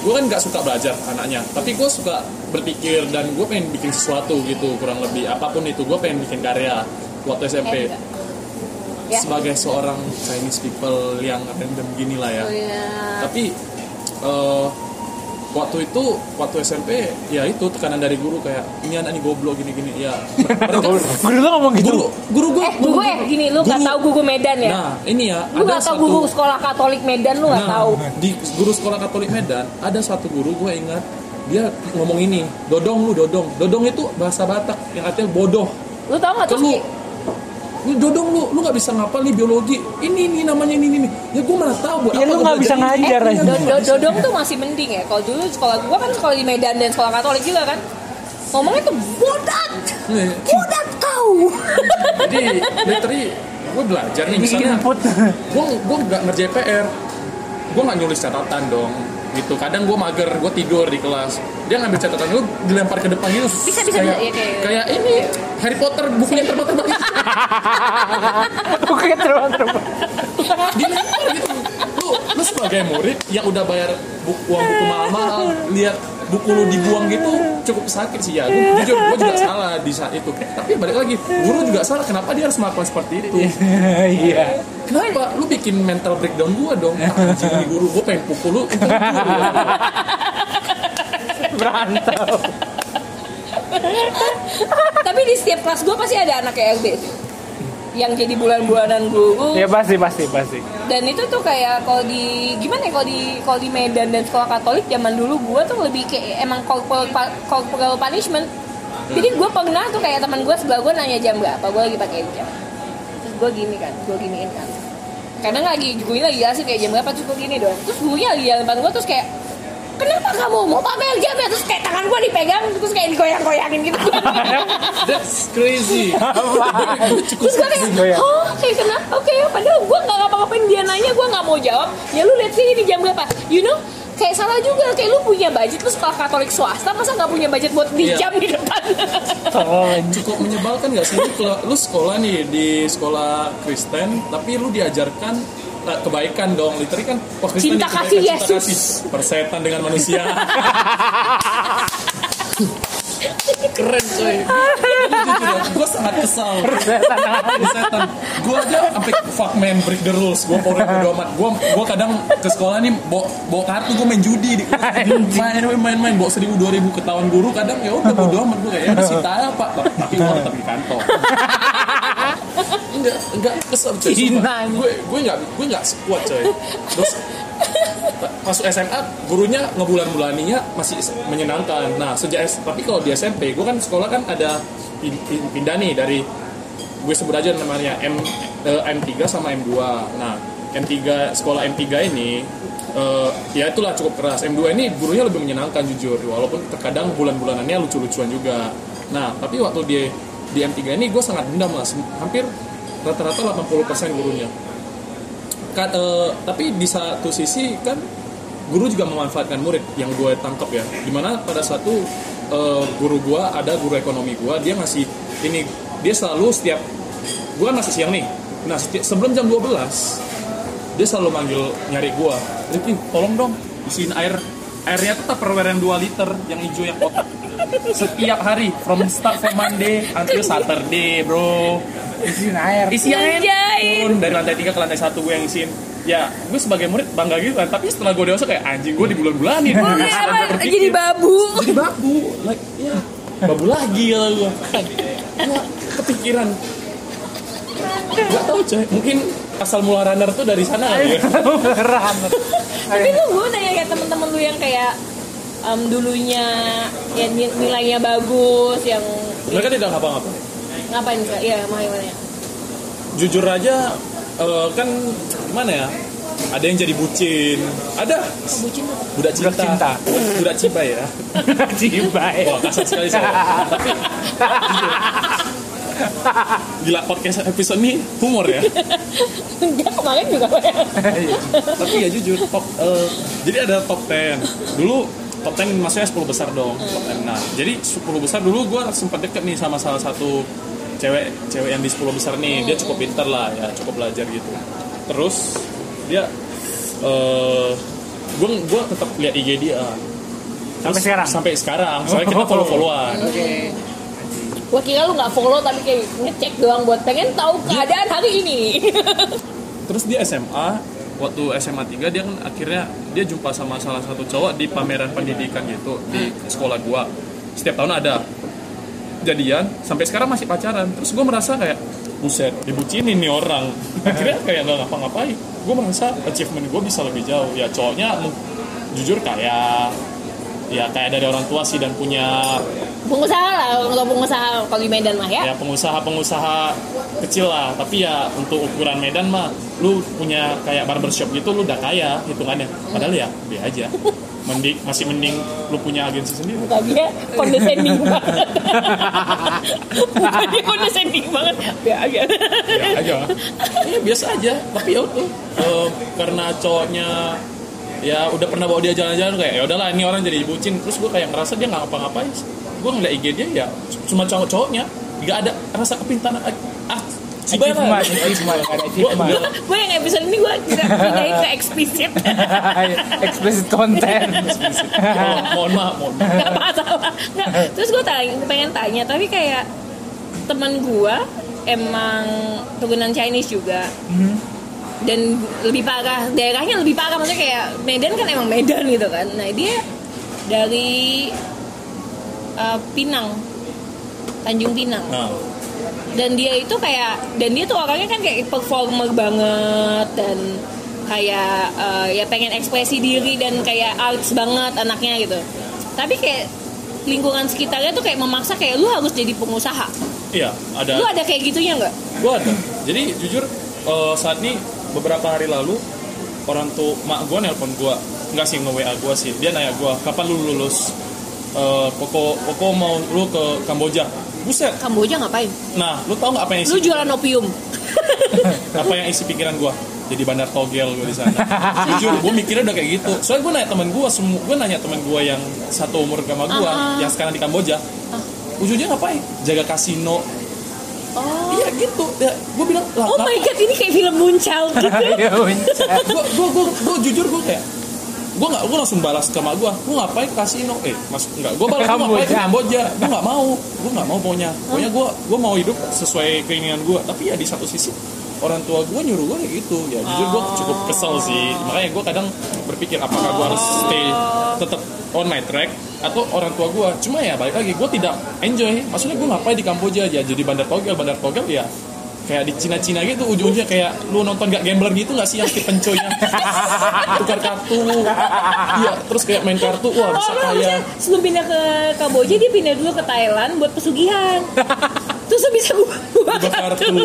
gue kan nggak suka belajar anaknya. Tapi gue suka berpikir dan gue pengen bikin sesuatu gitu kurang lebih. Apa pun itu gue pengen bikin karya waktu SMP enggak. ya. Sebagai seorang Chinese people yang random gini lah ya. Oh, ya. tapi eh, waktu itu waktu SMP ya itu tekanan dari guru kayak ini anak ini goblok gini gini ya mereka Guru lu ngomong gitu. guru guru gue eh gue gini lu nggak tahu guru Medan ya? Nah ini ya lu nggak tahu guru sekolah Katolik Medan lu nggak nah, tahu? di guru sekolah Katolik Medan ada satu guru gue ingat dia ngomong ini dodong lu dodong. Dodong itu bahasa Batak yang artinya bodoh. Lu tahu nggak tuh Lu dodong lu lu nggak bisa ngapal nih biologi. Ini ini namanya ini ini ya gue mana tahu buat Ya, apa lu nggak bisa ini? ngajar eh, aja. do- do- dodong tuh masih mending ya. Kalau dulu sekolah gua kan sekolah di Medan dan sekolah Katolik juga kan. Ngomongnya tuh bodat. Nih, bodat kau. Jadi literally gue belajar nih misalnya gue gue nggak ngerjain PR gue nggak nulis catatan dong gitu. Kadang gue mager gue tidur di kelas. Dia ngambil catatan gue dilempar ke depan gitu. Bisa, bisa, kayak, bisa, ya, kayak- kayak ini Harry Potter bukunya terbang-terbang gitu. Oke terbang-terbang. dilempar gitu. Lu lu sebagai murid yang udah bayar buku uang buku mahal lihat buku lu dibuang gitu cukup sakit sih ya. Gua- jujur gue juga salah di saat itu. Tapi balik lagi guru juga salah kenapa dia harus melakukan seperti itu? Iya. kenapa? Lu bikin mental breakdown gue dong anjing nih guru. Gue pengen pukul lu Berantau. Tapi di setiap kelas gue pasti ada anak kayak LB yang jadi bulan-bulanan guru Ya pasti pasti pasti. dan itu tuh kayak kalau di gimana ya kalau di kalau di Medan dan sekolah Katolik zaman dulu gue tuh lebih kayak emang corporal, corporal punishment. Jadi gue pernah tuh kayak teman gue sebelah gue nanya jam berapa gue lagi pakai jam. Terus gue gini kan gue giniin kan. Kadang lagi gurunya lagi jelasin kayak jam berapa terus gue gini doang terus gurunya lagi jalan depan gue terus kayak kenapa kamu mau pamer jam ya? Terus kayak tangan gue dipegang terus kayak digoyang-goyangin gitu. That's crazy. Terus gue kayak oh kayak kenapa? Oke padahal gue nggak ngapa-ngapain dia nanya gue nggak mau jawab. Ya lu lihat sih ini jam berapa. You know kayak salah juga. Kayak lu punya budget lu sekolah Katolik swasta masa nggak punya budget buat di Iya. jam di depan? Cukup menyebalkan gak sih? Lu, kalau lu sekolah nih di sekolah Kristen tapi lu diajarkan kebaikan dong. Literally kan oh, Kristen Cinta kasih cinta Yesus. kasih. persetan dengan manusia. Keren coy. Gue sangat kesal. Setan. setan gue aja sampai fuck man break the rules. Gue pokoknya bodo amat. Gue gue kadang ke sekolah nih bawa bawa kartu gue main judi di main main main main. Bawa seribu dua ribu ketahuan guru kadang ya udah bodo amat. Gue kayak ya udah sita aja pak. Tapi uang tetap di kantong enggak enggak kesel coy Cina. gue gue enggak gue enggak sekuat coy terus masuk SMA gurunya ngebulan-bulaninya masih menyenangkan. Nah sejak tapi kalau di SMP gue kan sekolah kan ada pin- pin- pindah nih dari gue sebut aja namanya M eh, M3 sama M2. Nah M3 sekolah M3 ini eh, ya itulah cukup keras. M2 ini gurunya lebih menyenangkan jujur walaupun terkadang bulan-bulanannya lucu-lucuan juga. Nah tapi waktu di di M3 ini gue sangat dendam lah hampir rata-rata 80% gurunya. Ka- eh, tapi di satu sisi kan guru juga memanfaatkan murid yang gue tangkap ya. Di mana pada satu eh, guru gue ada guru ekonomi gue dia ngasih ini dia selalu setiap gue masih siang nih. Nah seti- sebelum jam 12 dia selalu manggil nyari gue Rifki tolong dong isiin air airnya tuh tupperware yang 2 liter yang hijau yang kotak. Setiap hari from start from Monday until Saturday bro Isiin air. isi air. Turun dari lantai 3 ke lantai 1 gue yang isiin. Ya gue sebagai murid bangga gitu kan tapi setelah gue dewasa kayak anjing gue di bulan-bulanin Oh, Gue kayak sampai apa? berpikir, jadi babu. jadi babu. Like ya babu lagi kata gue Gue kepikiran. Gak tau coy. Mungkin asal mula runner tuh dari sana kali ya. Tapi tuh gue nanya kayak temen-temen lu yang kayak em, dulunya ya ni- nilainya bagus yang mereka tidak ngapa-ngapa ngapain sih ya makanya jujur aja eh, kan gimana ya ada yang jadi bucin ada bucin tuh budak cinta, Budak cinta. budak cibai ya Cibai. Wah kasar sekali saya. Tapi. Gila podcast episode ini humor ya. enggak kemarin juga ya Tapi ya jujur top eh, jadi ada top 10. Dulu top 10 maksudnya 10 besar dong. Top 10. Nah, jadi 10 besar dulu gue sempat deket nih sama salah satu cewek cewek yang di 10 besar nih. Dia cukup pintar lah ya, cukup belajar gitu. Terus dia eh gue gue tetap lihat IG dia. Sampai Terus sekarang? Sampai sekarang. Soalnya kita follow-followan. Oke. Gua kira lu nggak follow tapi kayak ngecek doang buat pengen tahu keadaan hari ini. Terus dia SMA, waktu SMA 3 dia kan akhirnya dia jumpa sama salah satu cowok di pameran pendidikan gitu di sekolah gua. Setiap tahun ada. Jadian sampai sekarang masih pacaran. Terus gua merasa kayak buset, dibucinin nih orang. Akhirnya kayak nggak ngapa-ngapain. Gua merasa achievement gua bisa lebih jauh. Ya cowoknya jujur kayak ya kayak dari orang tua sih dan punya pengusaha lah, kalau pengusaha kalau di Medan mah ya. ya pengusaha-pengusaha kecil lah tapi ya untuk ukuran Medan mah lu punya kayak barbershop gitu lu udah kaya hitungannya padahal ya be aja mending masih mending lu punya agensi sendiri. Muka dia condescending banget. Muka dia condescending banget. Ya aja. ya aja. Ya biasa aja. Tapi ya udah. Eh, karena cowoknya ya udah pernah bawa dia jalan-jalan kayak ya udahlah ini orang jadi bucin. Terus gue kayak ngerasa dia nggak ngapa-ngapain gue ngeliat IG dia ya cuma cowok-cowoknya. Nggak ada rasa kepintaran. Ah Gua- achievement. gua- gue yang episode ini gue pindahin ke eksplisit Explicit. Content. oh, mohon maaf mohon maaf. Nggak masalah nggak. Terus gue tanya pengen tanya tapi kayak teman gue emang turunan Chinese juga. Mhm. dan lebih parah daerahnya lebih parah. Maksudnya kayak Medan kan emang Medan gitu kan. Nah dia dari uh, Pinang Tanjung Pinang. Nah dan dia itu kayak dan dia tuh orangnya kan kayak performer banget dan kayak eh, ya pengen ekspresi diri dan kayak arts banget anaknya gitu. Tapi kayak lingkungan sekitarnya tuh kayak memaksa kayak lu harus jadi pengusaha. Iya ada. Lu ada kayak gitunya nggak? Gue ada. Jadi jujur eh, saat ini beberapa hari lalu orang tuh mak gue nelpon gue nggak sih nge WA gue sih. Dia nanya gue kapan lu lulus? Koko Koko mau lu ke Kamboja buset. Kamboja ngapain? Nah lu tau nggak apa yang isi lu jualan opium. Apa yang isi pikiran gue jadi bandar togel gue di sana. Jujur gue mikirnya udah kayak gitu. Soalnya gue nanya temen gue semua gue nanya temen gue yang satu umur sama gue Ah, ah. yang sekarang di Kamboja ujungnya ngapain? Jaga kasino. Oh. Iya gitu. Ya, gue bilang lah oh my god ini kayak film muncul gitu. Gue gue gue jujur gue kayak gue nggak gue langsung balas ke mak gue gue ngapain ke kasino eh mas nggak gue balas gue ngapain ke Kamboja gue nggak mau gue nggak mau pokoknya pokoknya gue gue mau hidup sesuai keinginan gue tapi ya di satu sisi orang tua gue nyuruh gue kayak gitu. Ya jujur gue cukup kesel sih. Makanya gue kadang berpikir apakah gue harus stay tetap on my track atau orang tua gue cuma ya balik lagi gue tidak enjoy. Maksudnya gue ngapain di Kamboja aja? Jadi bandar togel bandar togel ya kayak di Cina-Cina gitu ujung-ujungnya kayak lu nonton gak gambler gitu gak sih yang si penconya tukar kartu iya terus kayak main kartu wah Oh, bisa kaya sebelum pindah ke Kamboja dia pindah dulu ke Thailand buat pesugihan. Terus bisa buat ubah kartu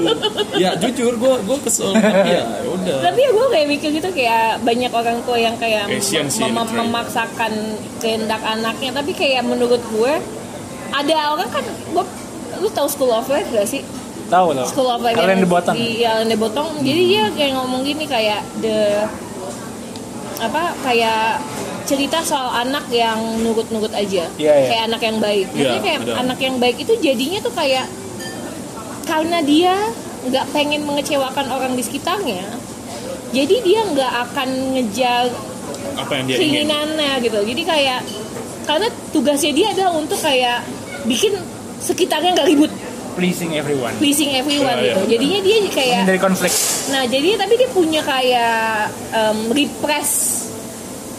ya jujur gue gue kesel tapi ya udah Tapi ya gue kayak mikir gitu kayak banyak orang tua yang kayak mem- literally. memaksakan kehendak anaknya. Tapi kayak menurut gue ada orang kan gue lu tahu School of Life gak sih? Tahu loh. School of Life di Botong. Di Alain de Botong. Jadi dia kayak ngomong gini kayak the apa kayak cerita soal anak yang nurut-nurut aja. Iya, iya. Kayak anak yang baik. Maksudnya Iya, kayak anak yang baik itu jadinya tuh kayak karena dia nggak pengen mengecewakan orang di sekitarnya. Jadi dia nggak akan ngejar apa yang dia ingin keinginannya gitu. Jadi kayak karena tugasnya dia adalah untuk kayak bikin sekitarnya nggak ribut, Pleasing everyone. pleasing everyone Iya, gitu. iya. Jadinya dia kayak Dari konflik. Nah, jadi tapi dia punya kayak em, repress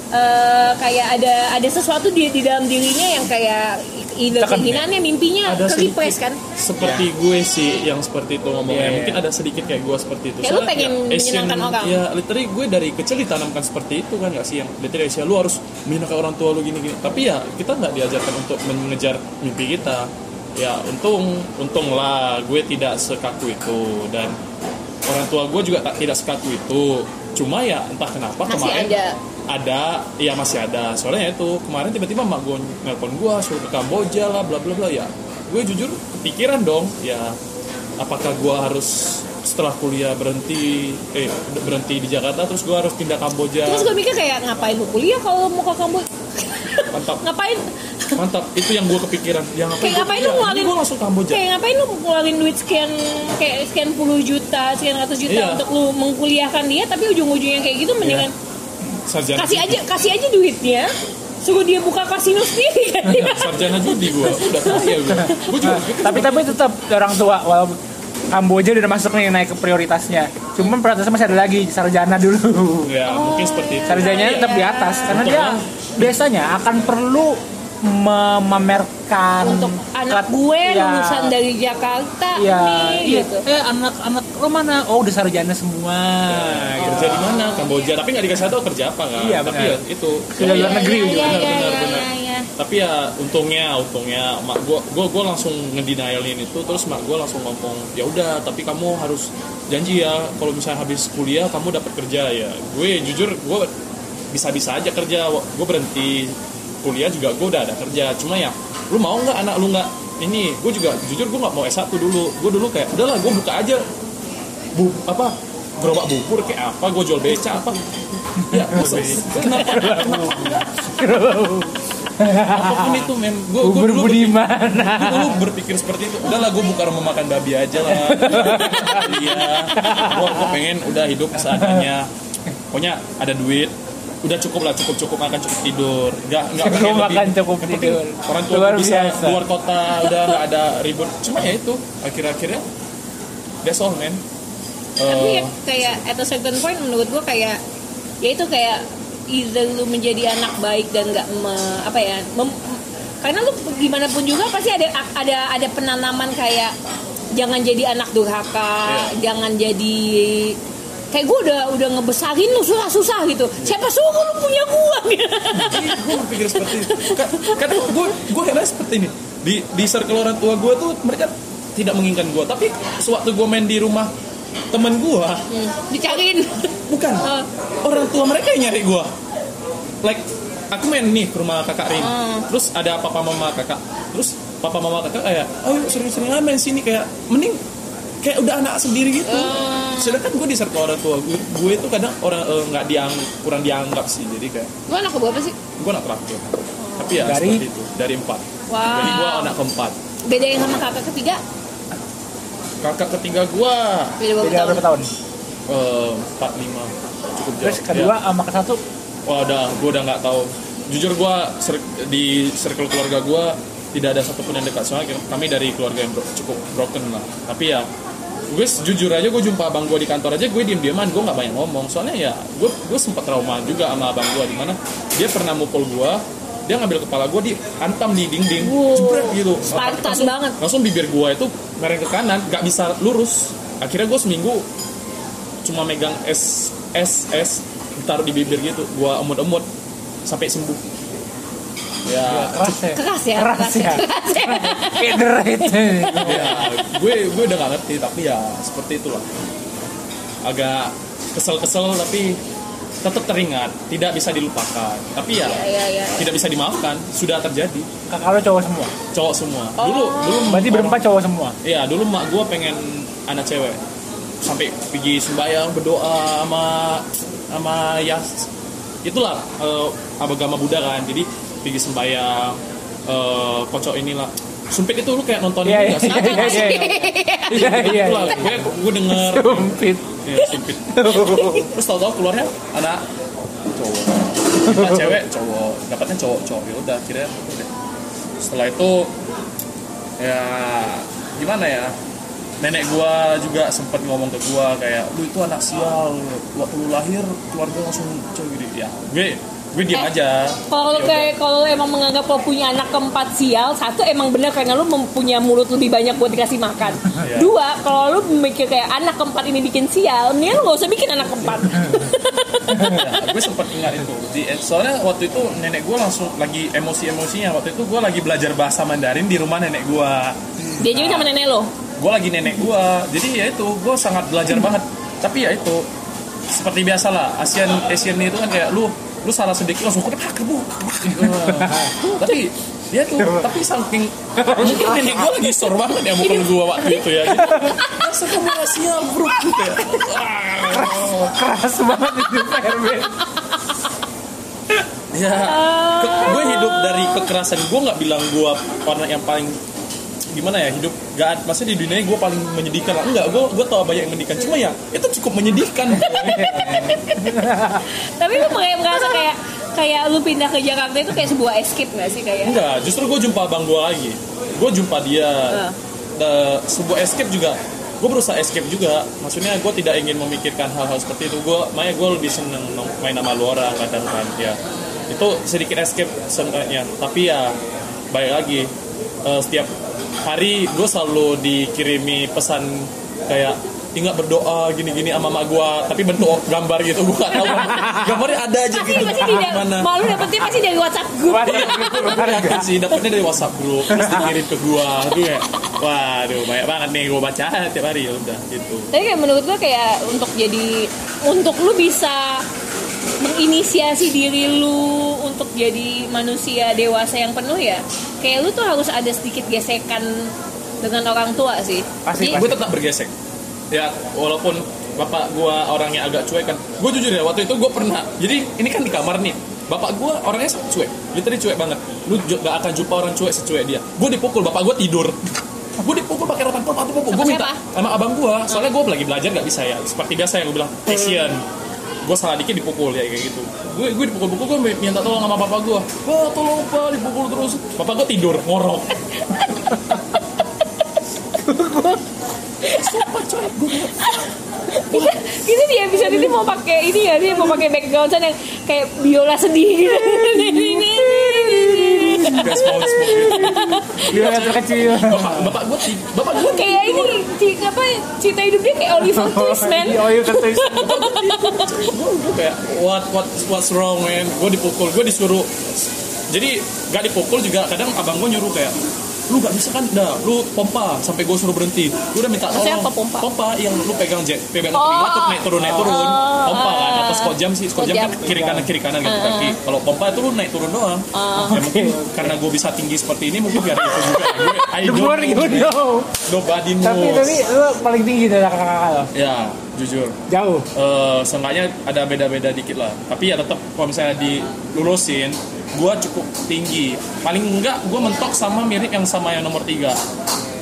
eh, kayak ada ada sesuatu di di dalam dirinya yang kayak Tekan, keinginannya, mimpinya Ada ke repress kan. seperti gue sih yang seperti itu ngomongnya Iya, iya. mungkin ada sedikit kayak gue seperti itu Kayak lu pengen ya, Asian- menyenangkan orang. ya literally gue dari kecil ditanamkan seperti itu kan gak sih yang literally Asia lu harus menyenangkan orang tua lu gini gini tapi ya kita nggak diajarkan untuk mengejar mimpi kita ya untung untung lah gue tidak sekaku itu. Dan orang tua gue juga tak tidak sekaku itu. Cuma ya entah kenapa Masih kemarin ada. ada ya masih ada. Soalnya itu kemarin tiba-tiba mak gue nelpon gue suruh ke Kamboja lah bla bla bla. Ya gue jujur kepikiran dong. Ya apakah gue harus setelah kuliah berhenti eh berhenti di Jakarta terus gue harus pindah Kamboja? Terus gue mikir kayak ngapain lu kuliah kalau mau ke Kamboja? mantap. Ngapain? Mantap itu yang gue kepikiran ya ngapain Kayak ngapain lu kuliah? ngeluarin Ini gue langsung Kamboja Kayak ngapain lu ngeluarin duit sekian kayak sekian puluh juta, sekian ratus juta Iya. untuk lu mengkuliahkan dia tapi ujung-ujungnya kayak gitu mendingan sarjana kasih aja kasih aja duitnya suruh dia buka kasino sendiri Iya, sarjana judi gue udah kaya gue gue juga. Tapi tapi tetap orang tua walaupun Kamboja udah masuk nih naik ke prioritasnya. Cuman prioritasnya masih ada lagi sarjana dulu. ya mungkin seperti itu Sarjananya tetap di atas karena dia biasanya akan perlu memamerkan untuk anak gue ya, lulusan dari Jakarta ya, nih iya. gitu Eh anak-anak lo mana? Oh udah sarjana semua. gitu. kerja di mana Kamboja tapi nggak dikasih tahu kerja apa kan Iya, tapi benar. ya itu Ya, luar negeri Iya, iya, benar iya, benar iya, benar iya. tapi ya untungnya untungnya mak gua gua gua langsung ngedenialin itu terus mak gua langsung ngomong ya udah tapi kamu harus janji ya kalau misalnya habis kuliah kamu dapat kerja ya gue jujur gue bisa-bisa aja kerja gue berhenti kuliah juga gue udah ada kerja. Cuma ya lu mau nggak anak lu nggak? Ini gue juga jujur gue nggak mau S1 dulu. Gue dulu kayak udahlah gue buka aja. Bu apa? Gerobak bubur kayak apa? Gue jual beca apa? Ya masa, kenapa? Apa pun itu men. Gue Bubur dulu budiman. gue dulu berpikir seperti itu. Udah lah gue bukan mau makan babi aja lah. Iya. Gue gue pengen udah hidup seadanya. Pokoknya ada duit udah cukup lah cukup cukup makan cukup tidur nggak nggak Cukup makan, lebih. cukup Yang penting tidur. orang tua Luar bisa biasa. keluar kota udah nggak ada ribut cuma ya itu akhir-akhirnya that's all man tapi Eh, ya kayak at a certain point menurut gua kayak ya itu kayak either lu menjadi anak baik dan nggak apa ya mem- karena lu gimana pun juga pasti ada ada ada penanaman kayak jangan jadi anak durhaka Iya. jangan jadi kayak gue udah udah ngebesarin lu susah-susah gitu. Siapa suruh lu punya gua? Gitu gue berpikir seperti itu. Ka- kadang gue gue heran seperti ini. Di di circle orang tua gue tuh mereka tidak menginginkan gue tapi sewaktu gue main di rumah temen gue Hmm, dicariin. Bukan. Oh. orang tua mereka yang nyari gue like aku main nih ke rumah kakak Rin. Hmm. terus ada papa mama kakak. Terus papa mama kakak kayak ayo sering-sering main sini. Kayak mending kayak udah anak sendiri gitu. Hmm. sedangkan gue di circle orang tua gue, gue itu kadang orang eh, nggak diang kurang dianggap sih jadi kayak lu anak berapa sih? Gue anak terakhir. Tapi ya Dari? seperti itu. Dari empat. Wow. jadi gue anak keempat. Beda yang sama kakak ketiga? Kakak ketiga gue beda berapa tahun tahun? eh, empat lima. Cukup jauh. Terus kedua Ya. sama ke satu? Wah udah gue udah nggak tahu. Jujur gue di circle keluarga gue tidak ada satupun yang dekat soalnya kami dari keluarga yang bro- cukup broken lah. Tapi ya gue jujur aja gue jumpa abang gue di kantor aja gue diem dieman gue nggak banyak ngomong. Soalnya ya gue gue sempat trauma juga sama abang gue di mana dia pernah mukul gue dia ngambil kepala gue diantam di dinding Wow. jebret gitu. Spartan langsung, banget. langsung bibir gue itu mereng ke kanan nggak bisa lurus. Akhirnya gue seminggu cuma megang es es es taruh di bibir gitu. Gue emut-emut sampai sembuh ya. Keras ya. Keras ya keras ya keras ya. Kayak derit ya gue gue udah gak ngerti tapi ya seperti itulah. Agak kesel-kesel tapi tetap teringat tidak bisa dilupakan. Tapi ya Iya, iya. tidak bisa dimaafkan sudah terjadi. Kakak lo cowok semua? Cowok semua. Dulu dulu berarti berempat cowok semua? Iya, dulu mak gue pengen anak cewek. Sampai pergi sembahyang, berdoa sama sama ya itulah eh, agama Buddha kan. Jadi pergi sembahyang eh kocok inilah. Sumpit itu lu kayak nonton Iya, ini gak sih? iya, iya, iya. iya iya Itulah, gue gue denger sumpit ya, sumpit. Terus tau-tau keluarnya anak cowok. Anak cewek cowok, dapatnya cowok cowok. Ya udah, akhirnya udah. Setelah itu ya gimana ya nenek gua juga sempat ngomong ke gua kayak lu itu anak sial waktu lu lahir keluarga langsung cowok gitu ya gue gue diam Eh, aja Kalau Ya kayak kalau emang menganggap lo punya anak keempat sial, satu emang bener karena lu mempunyah mulut lebih banyak buat dikasih makan. Iya. Dua, kalau lu mikir kayak anak keempat ini bikin sial, mendingan lu gak usah bikin anak keempat. Ya, gue sempat ingat itu Di- soalnya waktu itu nenek gua langsung lagi emosi-emosinya waktu itu gua lagi belajar bahasa Mandarin di rumah nenek gua Dia juga sama nenek lo. gue lagi nenek gue jadi ya itu gue sangat belajar banget tapi ya itu seperti biasa lah Asian Asian itu kan kayak lu lu salah sedikit langsung kena kerbuk tapi dia tuh tapi saking mungkin nenek gue lagi sor banget ya mukul gue waktu itu ya. Gitu. masa kamu gak siap bro? Gitu ya. Wah. keras banget itu PRB ya ke- gue hidup dari kekerasan. Gue nggak bilang gue orang yang paling gimana ya hidup gak maksudnya di dunia gue paling menyedihkan. Lah enggak gue gue tau banyak yang menyedihkan. Cuma ya itu cukup menyedihkan. Tapi lu kayak merasa kayak kayak lu pindah ke Jakarta itu kayak sebuah escape gak sih kayak? enggak justru gue jumpa abang gue lagi. Gue jumpa dia. Ah. Da- sebuah escape juga. Gue berusaha escape juga. Maksudnya gue tidak ingin memikirkan hal-hal seperti itu. Gue makanya gue lebih seneng main sama lu orang kadang kan ya itu sedikit escape sebenarnya. Tapi ya baik lagi eh, setiap hari gue selalu dikirimi pesan kayak ingat berdoa gini-gini sama mak gue tapi bentuk gambar gitu gue gak tahu. Gambarnya ada aja Pasti gitu. pasti tidak Gimana? malu dapetnya pasti dari WhatsApp grup. Gue yakin sih dapetnya dari WhatsApp grup terus dikirim ke gua. Tuh kayak waduh banyak banget nih gua baca tiap hari. Ya udah gitu. Tapi kayak menurut gue kayak untuk jadi untuk lu bisa menginisiasi diri lu untuk jadi manusia dewasa yang penuh ya kayak lu tuh harus ada sedikit gesekan dengan orang tua sih. Pasti, Jadi- gue tetap bergesek. Ya walaupun bapak gua orangnya agak cuek kan. Gue jujur ya waktu itu gue pernah jadi ini kan di kamar nih. Bapak gua orangnya sangat cuek literally cuek banget. Lu gak akan jumpa orang cuek secuek dia. Gue dipukul bapak gua tidur. Gue dipukul pakai rotan pol atau pukul? Gue minta siapa? sama abang gua. Soalnya gue lagi belajar gak bisa ya. Seperti biasa yang gue bilang passion gue salah dikit dipukul ya kayak gitu. Gue gue dipukul-pukul gue minta tolong sama bapak gue wah tolong pak dipukul terus. Bapak gue tidur ngorok. Sumpah coy, gue bilang, Kita, kita di episode ini mau pakai ini ya sih? Mau pakai background sound yang kayak biola sedih gitu. Gas mau Dia yang terkecil. bapak bapak gue bapak gue kayak ini ci- apa cerita hidup dia kayak Oliver Twist man Iya, iya kertas. gue kayak what what what's wrong man gue dipukul gue disuruh jadi gak dipukul juga kadang abang gue nyuruh kayak lu gak bisa kan? Dah lu pompa sampai gue suruh berhenti. Gue udah minta tolong. apa pompa? pompa yang lu pegang jet pegang Oh. oh. naik turun naik turun. Oh. pompa kan atau skot jam sih. Skot jam kan kiri kanan kiri kanan gitu kaki. Kalau pompa itu lu naik turun doang. Ya mungkin karena gue bisa tinggi seperti ini mungkin gara itu juga. Gue I don't more you know know. nobody Tapi knows tapi lu paling tinggi dari kakak-kakak lo. ya jujur. Jauh. eh seenggaknya ada beda-beda dikit lah. Tapi ya tetap kalau misalnya dilulusin gue cukup tinggi paling enggak gue mentok sama mirip yang sama yang nomor tiga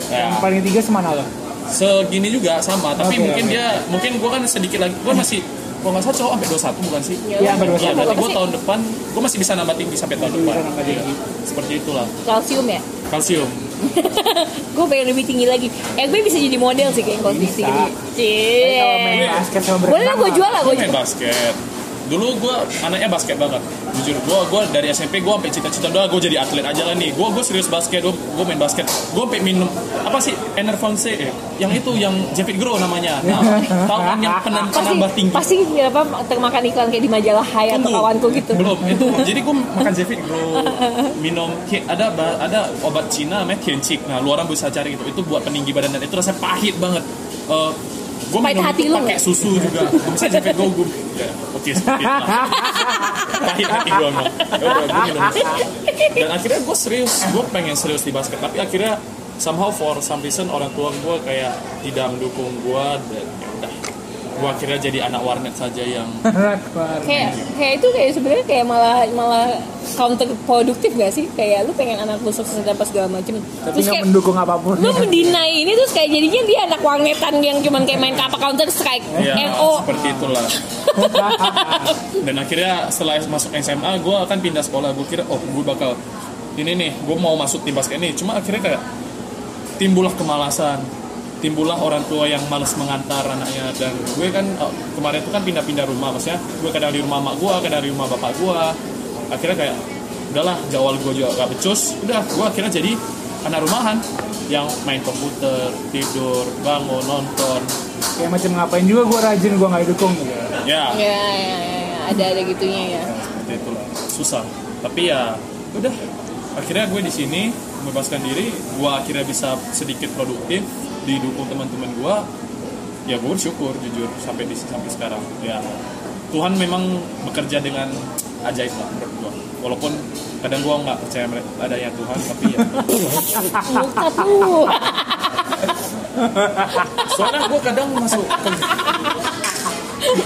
Yang ya, paling tiga semana lo? segini juga sama tapi Oke, mungkin oke. dia mungkin gue kan sedikit lagi gue masih kalau nggak salah cowok sampai 21 bukan sih Ya, Iya, sampai Iya, 21. berarti Apa gue tahun depan gue masih bisa nambah tinggi sampai tahun depan Iya, tinggi. seperti itulah kalsium ya kalsium gue pengen lebih tinggi lagi eh gue bisa jadi model sih kayak kalau Bisa. tinggi Tapi kalau main Cie. basket sama berenang. boleh lah gue jual lah gue gue main basket dulu gue anaknya basket banget jujur. Gue gue dari SMP gue sampai cita-cita doang gue jadi atlet aja lah nih. Gue gue serius basket gue gue main basket. Gue sampai minum apa sih Enervance eh, yang itu yang Javid Grow namanya. Nah tahu kan yang penan penambah tinggi? pasti apa termakan iklan kayak di majalah Hai atau kawanku gitu. Belum itu. Jadi gue makan Javid Grow minum ada ada obat Cina namanya Tianqik nah lu orang bisa cari gitu. Itu buat peninggi badan dan itu rasanya pahit banget. Eh, gue minum hati itu lu pakai susu juga. Misalnya Javid Grow gue ya, itu lah. pahit hati gue emang. Gue dan akhirnya gue serius gue pengen serius di basket. Tapi akhirnya somehow for some reason orang tua gue kayak tidak mendukung gue dan ya udah gue akhirnya jadi anak warnet saja yang kayak kayak itu kayak sebenarnya kayak malah malah counter produktif gak sih? Kayak lu pengen anak lu sukses dan apa segala macem. Tapi terus nggak kayak mendukung apa pun. lu mendinai ini terus kayak jadinya dia anak warnetan yang cuman kayak main apa counter strike ya NO seperti itulah. Dan akhirnya setelah masuk SMA gue akan pindah sekolah. Gue kira oh gue bakal ini nih gue mau masuk tim basket ini. Cuma akhirnya kayak timbullah kemalasan timbullah orang tua yang malas mengantar anaknya. Dan gue kan oh, kemarin itu kan pindah-pindah rumah maksudnya gue kadang di rumah mak gue kadang di rumah bapak gue akhirnya kayak udahlah jawal gue juga gak becus. Udah gue akhirnya jadi anak rumahan yang main komputer tidur bangun nonton. Kayak macam ngapain juga gue rajin gue nggak didukung gitu. ya. Ya, ya, ya, ya. ada ada gitunya ya. Seperti itulah susah. Tapi ya udah. Akhirnya gue di sini membebaskan diri. Gue akhirnya bisa sedikit produktif didukung teman-teman gue ya gue bersyukur jujur sampai di sampai sekarang. Ya Tuhan memang bekerja dengan ajaib lah menurut gue walaupun kadang gue nggak percaya mere- adanya Tuhan tapi ya. Muka tuh soalnya gue kadang masuk ke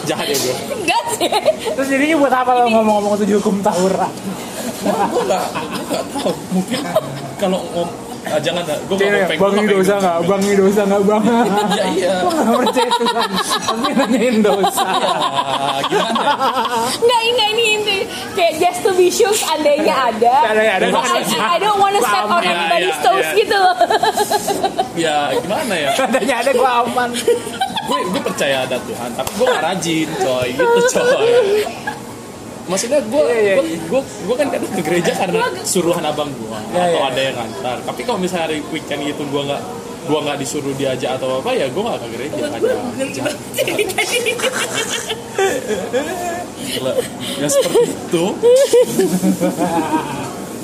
jahat ya gue enggak sih. Terus jadinya buat apa lo ngomong-ngomong tujuh hukum tawuran? gue nggak gue nggak tahu. Mungkin kalau ngom ah, jangan dah gue nggak mau pengen Bang gua ini nggak dosa nggak? Bang ini dosa nggak bang? ya iya Gue nggak percaya Tuhan. Tapi nanyain dosa. Ah, gimana ya? Enggak, ini ini ini kayak just to be sure seandainya ada. Seandainya ada, I, I, don't wanna step on anybody's ya, toes ya. gitu loh. ya gimana ya Tandanya ada gue aman. gue gue percaya ada Tuhan tapi gue gak rajin coy gitu coy maksudnya gue Iya, iya, gue gue gue kan kadang ke gereja karena suruhan abang gue Iya, atau iya. ada yang ngantar tapi kalau misalnya hari weekend gitu gue nggak gue nggak disuruh diajak atau apa ya gue nggak ke gereja ada Gila. ya seperti itu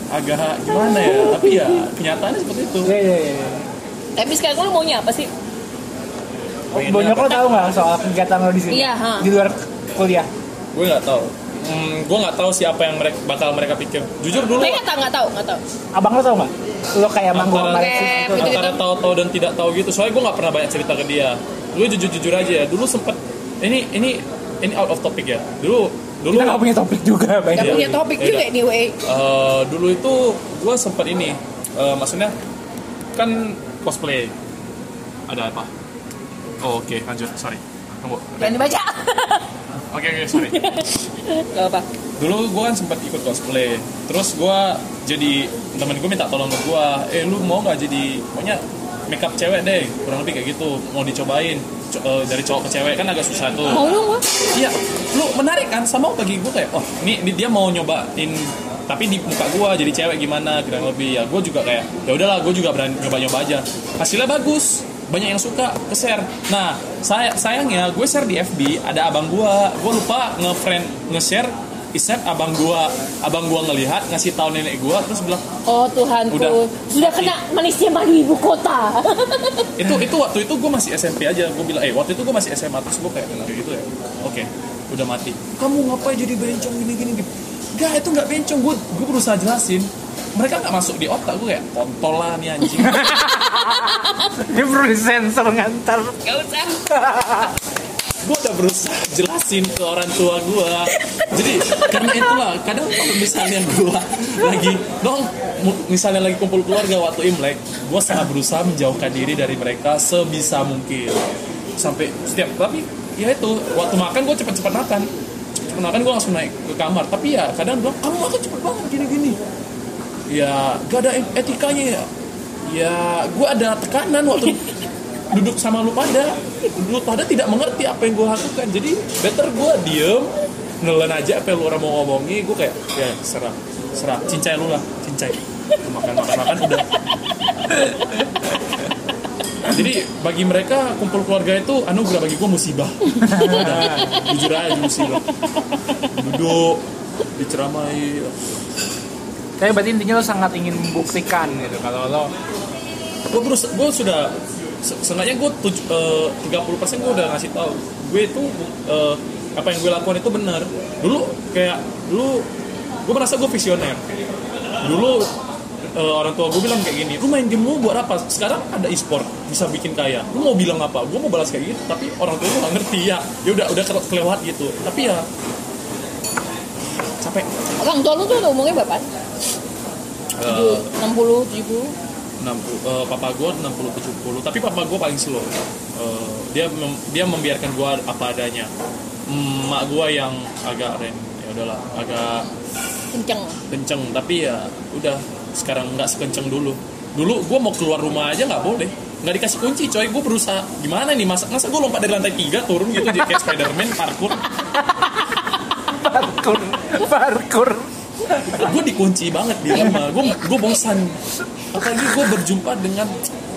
agak gimana ya tapi ya kenyataannya seperti itu Iya iya iya. Tapi sekarang lu maunya apa sih? Banyak lo tau nggak soal kegiatan lo di sini? Iya, ha. Di luar kuliah. gue nggak tahu hmm, gue nggak tahu siapa yang mereka bakal mereka pikir jujur dulu Mereka tak nggak tahu, nggak tahu. Abang lo tau nggak? Lo kayak manggung Antara- sama gitu. Gitu-gitu. antara tahu-tahu dan tidak tahu gitu soalnya gue nggak pernah banyak cerita ke dia gue jujur jujur aja ya dulu sempet ini ini ini out of topic ya dulu dulu Kita nggak punya topik juga, baik. Gak Iya, punya topik Iya. juga anyway. Eh, dulu itu gue sempet ini eh, maksudnya kan cosplay ada apa oh, oke lanjut sorry tunggu Jangan dibaca. oke sorry. Gak apa. dulu gue kan sempat ikut cosplay. Terus gue jadi temen gue minta tolong ke gue eh lu mau nggak jadi pokoknya makeup cewek deh kurang lebih kayak gitu. Mau dicobain Co- eh, dari cowok ke cewek kan agak susah tuh. Mau Wak. Iya, lu menarik kan? Sama bagi gue kayak, oh ini, ini dia mau nyobain tapi di muka gue jadi cewek gimana? Kurang lebih. Ya gue juga kayak ya udahlah gue juga berani nyoba nyoba aja. Hasilnya bagus banyak yang suka ke share nah saya sayangnya gue share di FB ada abang gue gue lupa nge-friend nge-share isep abang gue abang gue ngelihat ngasih tahu nenek gue terus bilang Oh Tuhanku, Udah. sudah kena manisnya madu ibu kota. itu itu waktu itu gue masih SMP aja. Gue bilang eh waktu itu gue masih SMA terus gue kayak kayak gitu ya. Oke udah mati. Kamu ngapain jadi bencong gini gini gini Gak itu nggak bencong. Gue gue berusaha jelasin mereka nggak masuk di otak gue kayak kontol lah nih anjing. Ini perlu disensor ngantar. Gak usah. gue udah berusaha jelasin ke orang tua gue jadi karena itulah kadang kalau misalnya gue lagi dong misalnya lagi kumpul keluarga waktu imlek gue sangat berusaha menjauhkan diri dari mereka sebisa mungkin. Sampai setiap tapi ya itu waktu makan gue cepet-cepet makan. Cepet makan gue langsung naik ke kamar. Tapi ya kadang bilang kamu makan cepet banget gini-gini ya gak ada etikanya ya. Ya gue ada tekanan waktu duduk sama lu pada. Lu pada tidak mengerti apa yang gue lakukan. Jadi better gue diem nelen aja apa yang lu orang mau ngomongi gue kayak ya serah. Serah. Cincai lu lah. Cincai. Makan makan makan udah. Jadi bagi mereka kumpul keluarga itu anugerah bagi gue musibah. Udah, jujur aja musibah. Duduk diceramai Tapi berarti intinya lo sangat ingin membuktikan gitu kalau lo gue terus gue sudah se- seenggaknya gue tiga puluh persen gue udah ngasih tahu. Gue itu eh, apa yang gue lakukan itu benar. Dulu kayak dulu gue merasa gue visioner. Dulu eh, orang tua gue bilang kayak gini lu main game lu buat apa? Sekarang ada e-sport bisa bikin kaya. Lu mau bilang apa? Gue mau balas kayak gitu tapi orang tua gue gak ngerti. Ya ya udah udah ke- kelewat gitu. Tapi ya capek Orang tua lu tuh udah umurnya berapa? Eh, 60, 70? 60 eh, papa gue 60 70 tapi papa gue paling slow. Eh, dia mem- dia membiarkan gue apa adanya. Mm, mak gue yang agak ren ya udahlah agak Kenceng. kenceng. Tapi ya udah sekarang nggak sekenceng dulu. Dulu gue mau keluar rumah aja nggak boleh. Nggak dikasih kunci coy. Gue berusaha gimana nih masa masa gue lompat dari lantai tiga turun gitu jadi kayak Spiderman parkour. Parkur, parkur. gue dikunci banget di rumah. Gue gue bosan. Apalagi gue berjumpa dengan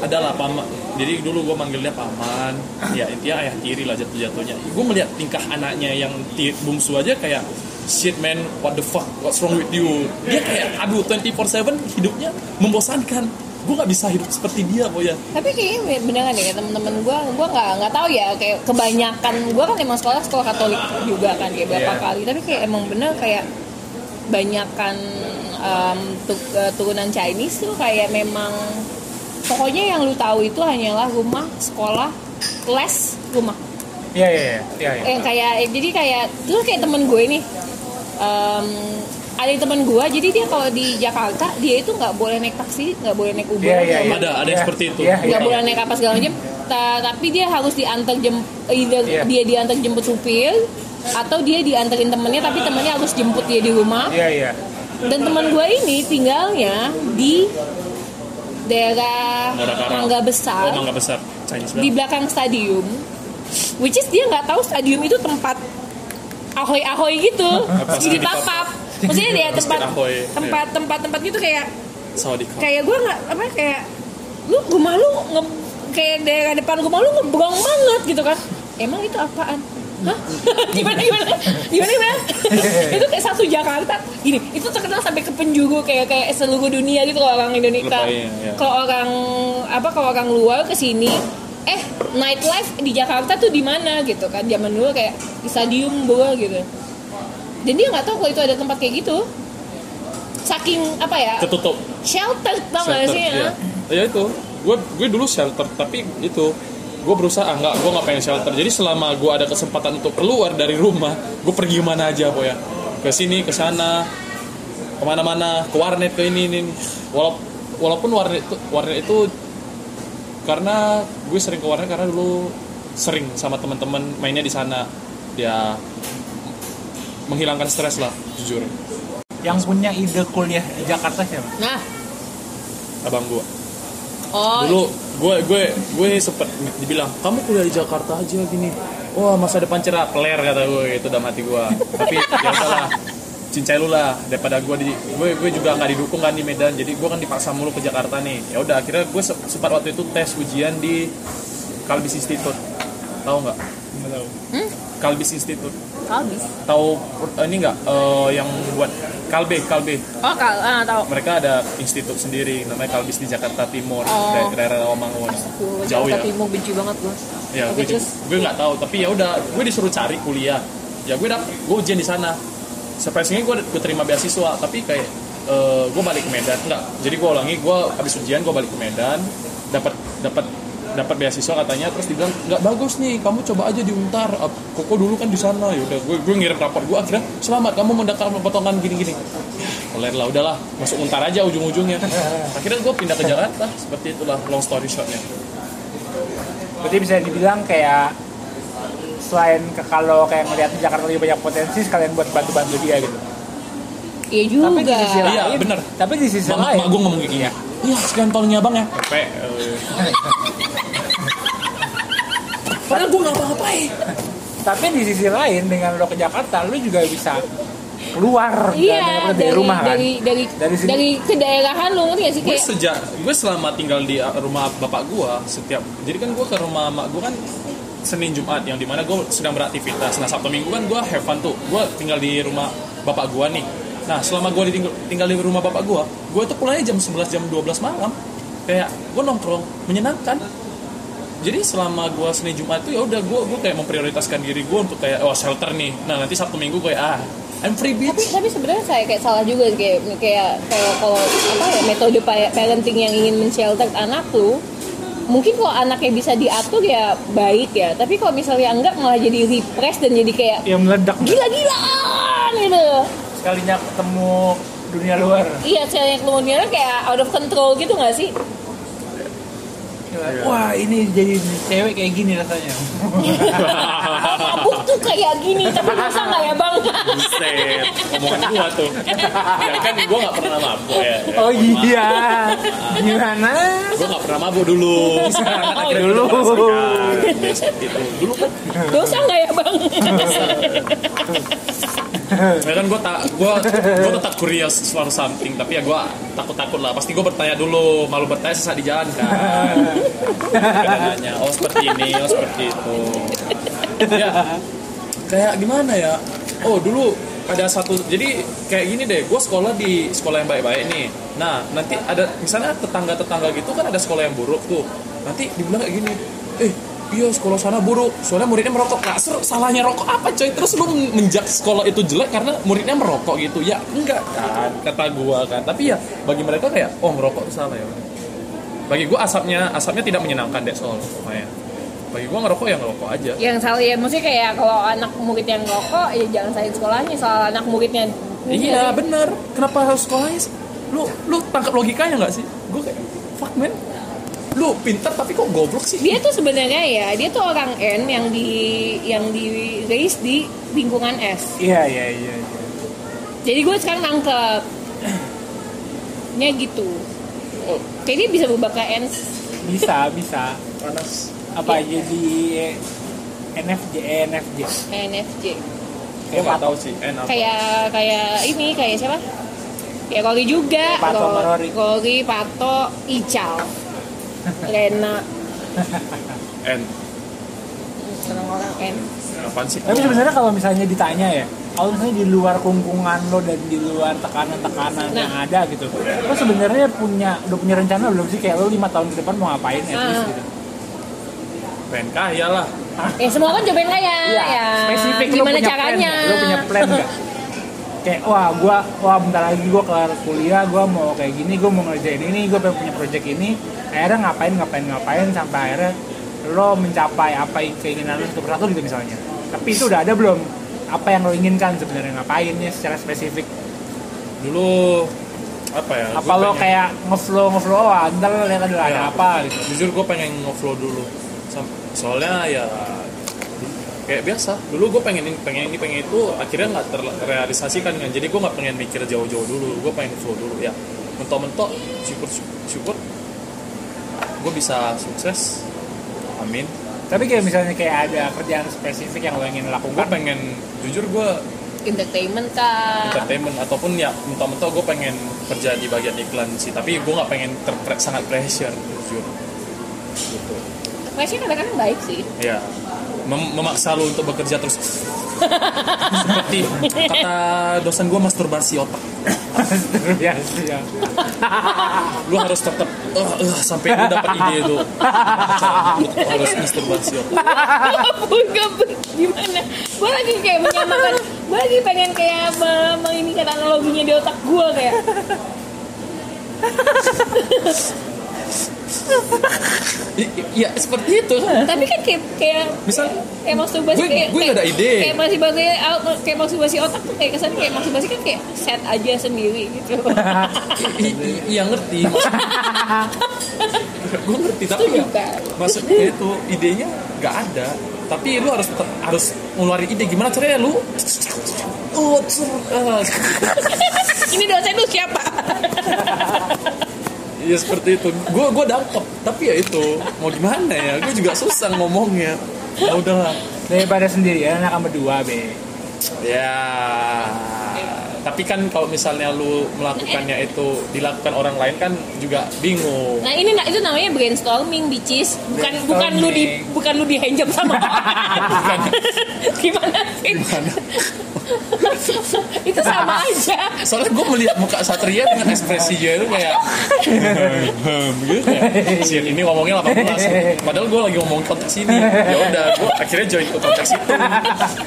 adalah paman. Jadi dulu gue manggil dia paman. Ya intinya ayah tiri lah jatuh jatuhnya. Gue melihat tingkah anaknya yang bungsu aja kayak shit man what the fuck? What's wrong with you? Dia kayak aduh 24/7 hidupnya membosankan gue nggak bisa hidup seperti dia ya Tapi kayaknya beneran ya temen-temen gue, gue nggak nggak tahu ya kayak kebanyakan gue kan emang sekolah sekolah Katolik juga kan kayak berapa Iya. kali. Tapi kayak emang bener kayak banyakan em, tu- eh, turunan Chinese tuh kayak memang pokoknya yang lu tahu itu hanyalah rumah, sekolah, les, rumah. Iya, iya, iya, iya. iya. yang kayak eh, jadi kayak terus kayak temen gue nih em, ada temen gue jadi dia kalau di Jakarta dia itu nggak boleh naik taksi nggak boleh naik Uber Iya, iya, nggak iya. Ada- ada Iya, seperti itu. Iya, nggak iya. boleh naik apa segala macam Ta- tapi dia harus diantar jem either Iya. dia diantar jemput supir atau dia diantarin temennya tapi temennya harus jemput dia di rumah Iya, iya. dan teman gue ini tinggalnya di daerah. Mangga Besar oh mangga besar Chinese di belakang stadium which is dia nggak tahu stadium itu tempat ahoy ahoy gitu jadi papap maksudnya dia Pasti tempat tempat tempat tempat gitu kayak kayak gue nggak apa kayak lu rumah lu nge, kayak daerah depan rumah lu ngebrong banget gitu kan. Emang itu apaan? Hah? gimana gimana? Gimana gimana? Itu kayak satu Jakarta. Gini itu terkenal sampai ke penjuru kayak kayak seluruh dunia gitu kalau orang Indonesia. Ya. kalau orang apa kalau orang luar ke sini eh nightlife di Jakarta tuh di mana gitu kan? Zaman dulu kayak di stadium bola gitu dan dia nggak tahu kalau itu ada tempat kayak gitu. Saking apa ya ketutup. shelter tau gak sih iya. ya? ya itu. Gue gue dulu shelter tapi itu gue berusaha ah, nggak gue nggak pengen shelter. Jadi selama gue ada kesempatan untuk keluar dari rumah gue pergi mana aja po ya. Ke sini ke sana ke mana-mana ke warnet ke ini ini. Walaupun walaupun warnet itu warnet itu karena gue sering ke warnet karena dulu sering sama teman-teman mainnya di sana. Ya menghilangkan stres lah jujur. Yang punya ide kuliah di Jakarta siapa? Nah, abang gue oh. Dulu gue gue gue sempet dibilang kamu kuliah di Jakarta aja gini. Wah masa depan cerah peler kata gue itu dalam hati gue tapi ya udahlah cincai lu lah daripada gue di gue gue juga nggak didukung kan di Medan jadi gue kan dipaksa mulu ke Jakarta nih. Ya udah akhirnya gue se- sempat waktu itu tes ujian di Kalbis Institute. Tahu nggak? Nggak tahu. Kalbis Institute Kalbis. tahu eh, ini nggak? Eh, yang buat Kalbe Kalbe. Oh, kal ah, tahu. mereka ada institut sendiri namanya Kalbis di Jakarta Timur Oh. daerah, daerah Rawamangun jauh ya? Jakarta Timur benci banget gue. ya gue terus? gue nggak tahu tapi ya udah gue disuruh cari kuliah. Ya gue dapet gue ujian di sana. Surprisingnya gue gue terima beasiswa tapi kayak eh, gue balik ke Medan. Nggak jadi gue ulangi gue habis ujian gue balik ke Medan. Dapat dapat dapat beasiswa katanya terus dibilang nggak bagus nih kamu coba aja di Untar Ah, koko dulu kan di sana. Ya udah gue gue ngirim rapor gue akhirnya selamat kamu mendapat potongan gini gini Keler lah udahlah masuk Untar aja ujung-ujungnya. Akhirnya gue pindah ke Jakarta seperti itulah long story shortnya. Berarti bisa dibilang kayak selain ke kalau kayak ngeliat Jakarta lebih banyak potensi sekalian buat bantu-bantu dia gitu. iya juga. Tapi di sisi lain, Iya, bener. Tapi di sisi lain, mak gue ngomong kayak gini Iya sekian tolongnya bang ya. Pepe Padahal gue gak apa-apain. Tapi di sisi lain dengan lo ke Jakarta, lo juga bisa keluar Iya, dan dari, dari, rumah kan. dari dari Dari dari, kedaerahan lu ngerti gak sih Gue kayak? sejak Gue selama tinggal di uh, rumah bapak gue Setiap Jadi kan gue ke rumah mak gue kan Senin Jumat Yang di mana gue sedang beraktivitas. Nah Sabtu Minggu kan gue have fun tuh. Gue tinggal di rumah bapak gue nih. Nah selama gue ditinggal, tinggal di rumah bapak gue Gue tuh pulangnya jam 11 jam 12 malam. Kayak gue nongkrong Menyenangkan jadi selama gue Senin Jumat itu ya udah gue gue kayak memprioritaskan diri gue untuk kayak oh shelter nih. Nah nanti Sabtu Minggu kayak ah I'm free tapi bitch. tapi sebenarnya saya kayak salah juga kayak kayak kayak kalau apa ya metode pa- parenting yang ingin men-shelter anak tuh mungkin kalau anaknya bisa diatur ya baik ya. Tapi kalau misalnya enggak malah jadi repress dan jadi kayak Yang meledak. gila-gilaan gitu. Sekalinya ketemu dunia luar. iya saya kemudian kayak out of control gitu nggak sih Wah ini jadi cewek kayak gini rasanya. Mabuk tuh kayak gini tapi masa nggak ya bang? Buset, omongan gua tuh. Ya kan gua gak pernah mabuk ya. Oh iya, gimana? Gue gak pernah mabuk dulu. Kan Dulu. udah merasakan. Ya, seperti itu Dulu kan. Dosa nggak ya bang? Ya kan gue tak gue gue tetap curious for something tapi ya gue takut takut lah. Pasti gue bertanya dulu malu bertanya sesat di jalan kan nanya oh seperti ini oh seperti itu. Ya kayak gimana ya? Oh dulu ada satu jadi kayak gini deh gue sekolah di sekolah yang baik-baik nih. Nah nanti ada misalnya tetangga-tetangga gitu kan ada sekolah yang buruk tuh. Nanti dibilang kayak gini eh iya sekolah sana buruk soalnya muridnya merokok. Nggak seru salahnya rokok apa coy? Terus lu menjak sekolah itu jelek karena muridnya merokok gitu. Ya enggak kan kata gua kan. Tapi ya bagi mereka kayak oh merokok itu salah ya bagi gua asapnya asapnya tidak menyenangkan deh soal pokoknya bagi gua ngerokok ya ngerokok aja. Yang salah ya maksudnya kayak kalau anak murid yang rokok ya jangan salin sekolahnya soal anak muridnya iya benar kenapa harus sekolahnya lu lu tangkap logikanya nggak sih? Gua kayak fuck man. Lu pintar tapi kok goblok sih? Dia tuh sebenarnya ya dia tuh orang N yang di yang di raise di lingkungan S. Iya iya iya. iya. jadi gue sekarang nangkep nya gitu kayak dia bisa berubah ke N. Bisa bisa. panas. Apa aja di NFJ NFJ. NFJ gua nggak tahu sih N apa. Kayak kayak ini kayak siapa? Ya Kori juga. Pato sama Rory. Kori Pato Ical. Lena. N. Orang-orang N. Apaan sih? Tapi sebenarnya kalau misalnya ditanya ya, kalau misalnya di luar kungkungan lo dan di luar tekanan-tekanan Nah. yang ada gitu, lo sebenarnya punya udah punya rencana belum sih? Kayak lo lima tahun ke depan mau ngapain at least Ah. gitu? pengen kaya lah. Ya semua kan cobain kaya Iya, ya. spesifik lo gimana punya caranya? plan, lo punya plan nggak? kayak wah gua wah bentar lagi gua kelar kuliah gua mau kayak gini gua mau ngerjain ini gua pengen punya project ini. Akhirnya ngapain ngapain ngapain sampai akhirnya lo mencapai apa keinginan lo satu persatu gitu misalnya. Tapi itu udah ada belum apa yang lo inginkan sebenarnya? Ngapainnya secara spesifik? Dulu apa ya apa lo pengen- kayak ngeflow ngeflow oh ntar lo lihat ada, ada Ya. apa gitu. jujur gue pengen ngeflow dulu. Soalnya ya kayak biasa. Dulu gue pengen ini pengen ini pengen itu akhirnya nggak terrealisasikan kan. Jadi gue nggak pengen mikir jauh-jauh dulu. Gue pengen flow dulu ya. Mentok-mentok syukur syukur. Gue bisa sukses. Amin tapi kayak misalnya kayak ada kerjaan spesifik yang lo ingin gue lakukan pengen jujur gue entertainment kah? Entertainment ataupun ya mentok-mentok gue pengen kerja di bagian iklan sih. Tapi gue nggak pengen ter- sangat pressure jujur. Gitu. Pressure kadang-kadang baik sih. Ya mem- memaksa lu untuk bekerja terus. Seperti kata dosen gue masturbasi otak. Ya ya lu harus tetap uh, uh, sampai lu dapat ide itu. Harus masturbasi Bukan gimana? Gue lagi kayak menyamakan gue lagi pengen kayak me- menginikan analoginya di otak gue kayak ya seperti itu. Tapi kan kayak kayak Misal, kayak masturbasi gue- kayak, gue ada kayak- ide. kayak masturbasi kayak masturbasi otak tuh kayak kesannya kayak masturbasi kan kayak set aja sendiri gitu. Iya ngerti. Gue ngerti tapi ya, maksudnya itu idenya nggak ada. Tapi lu harus harus ngeluarin ide. Gimana caranya lu? Ini dosen lu siapa Ya seperti itu. Gue gue dangkep, tapi ya itu mau gimana ya? Gue juga susah ngomongnya. Ya udahlah. daripada sendirian akan berdua be Ya. Tapi kan kalau misalnya lu melakukannya itu dilakukan orang lain kan juga bingung. Nah ini itu namanya brainstorming bitches bukan bukan lu di bukan lu dihenjam sama Bukan. gimana sih? Gimana? itu sama aja. Soalnya gue melihat muka Satria dengan ekspresinya itu kayak hmm, gitu si ini ngomongnya 18 padahal gue lagi ngomong konteks ini. Ya udah gue akhirnya join ke konteks itu.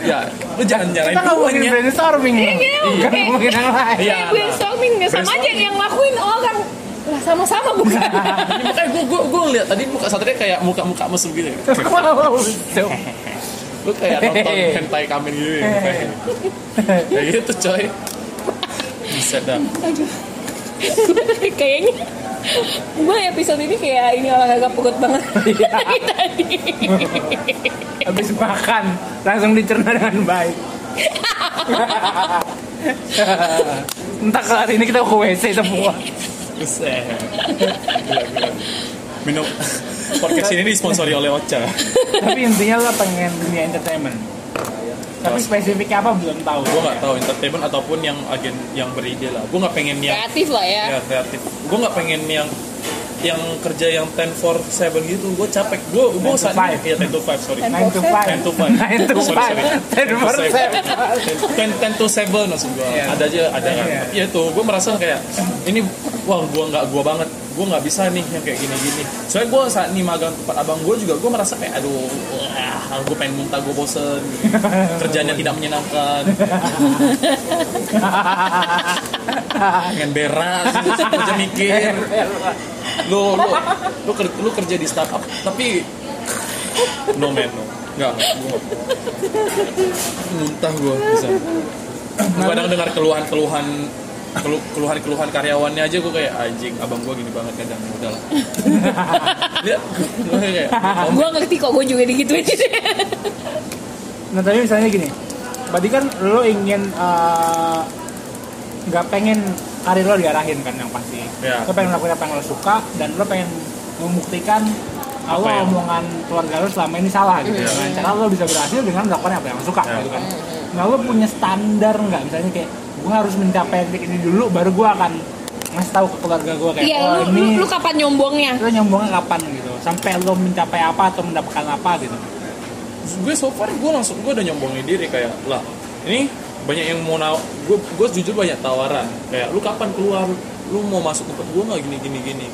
Ya lu jangan nyalain kita ngomongin brainstorming. Iya, iya. Ngomongin yang lain Iya. brainstorming nggak sama aja yang lakuin orang lah sama-sama bukan Ini makanya gue gue gue ngeliat tadi muka Satria kayak muka muka mesum gitu. Wow, Lu kayak nonton hentai kamen gitu ya. Kayak, gitu coy. Bisa dah. Aduh. kayaknya gue episode ini kayak ini olahraga perut banget Iya. Dari tadi habis makan langsung dicerna dengan baik entah kelar ini kita ke WC semua Buset. Gila, gila. Minum podcast ini disponsori oleh Ocha. tapi intinya lo pengen dunia entertainment tapi spesifiknya apa belum tahu Gue nggak tahu entertainment ataupun yang agen yang beride lah. Gue nggak pengen yang kreatif lah ya ya kreatif. Gue nggak pengen yang yang kerja yang 10 for 7 gitu. Gue capek. Gue gue 10 to saat 5. ya 10 to 5 sorry. 9 to 5 10 to 5 9 to 5 Sorry, sorry. 10 for 7 10, 10 to 7 maksud gue Iya. ada aja ada kan Iya. tapi ya itu gue merasa kayak ini wah gue nggak gue banget gue nggak bisa nih yang kayak gini gini soalnya gue saat ini magang tempat abang gue juga gue merasa kayak aduh wah, gue pengen muntah gue bosen kerjanya tidak menyenangkan pengen berak kerja mikir lu lu lu, ker- lu kerja di startup tapi no man no. Nggak gue muntah gue bisa. Gua kadang dengar keluhan-keluhan kelu- keluhan-keluhan karyawannya aja gue kayak anjing abang gue gini banget kadang lah. Lihat gue kayak oh, gue ngerti kok gue juga digituin. Nah tapi misalnya gini, berarti kan lo ingin eh, nggak pengen karir lo diarahin kan yang pasti. Ya. Lo pengen melakukan apa yang lo suka dan lo pengen membuktikan kalau yang- omongan keluarga lo selama ini salah gitu. Iya. Dengan cara lo bisa berhasil dengan melakukan apa yang lo suka Ya. gitu kan. Nah lo punya standar nggak misalnya kayak gue harus mencapai titik ini dulu baru gue akan ngasih tahu ke keluarga gue kayak iya oh lu, ini lu, lu kapan nyombongnya lo nyombongnya kapan gitu sampai lo mencapai apa atau mendapatkan apa gitu gue so far gue langsung gue udah nyombongin diri kayak lah ini banyak yang mau naw gue gue jujur banyak tawaran. Kayak lu kapan keluar? Lu mau masuk tempat gue nggak? Gini gini gini.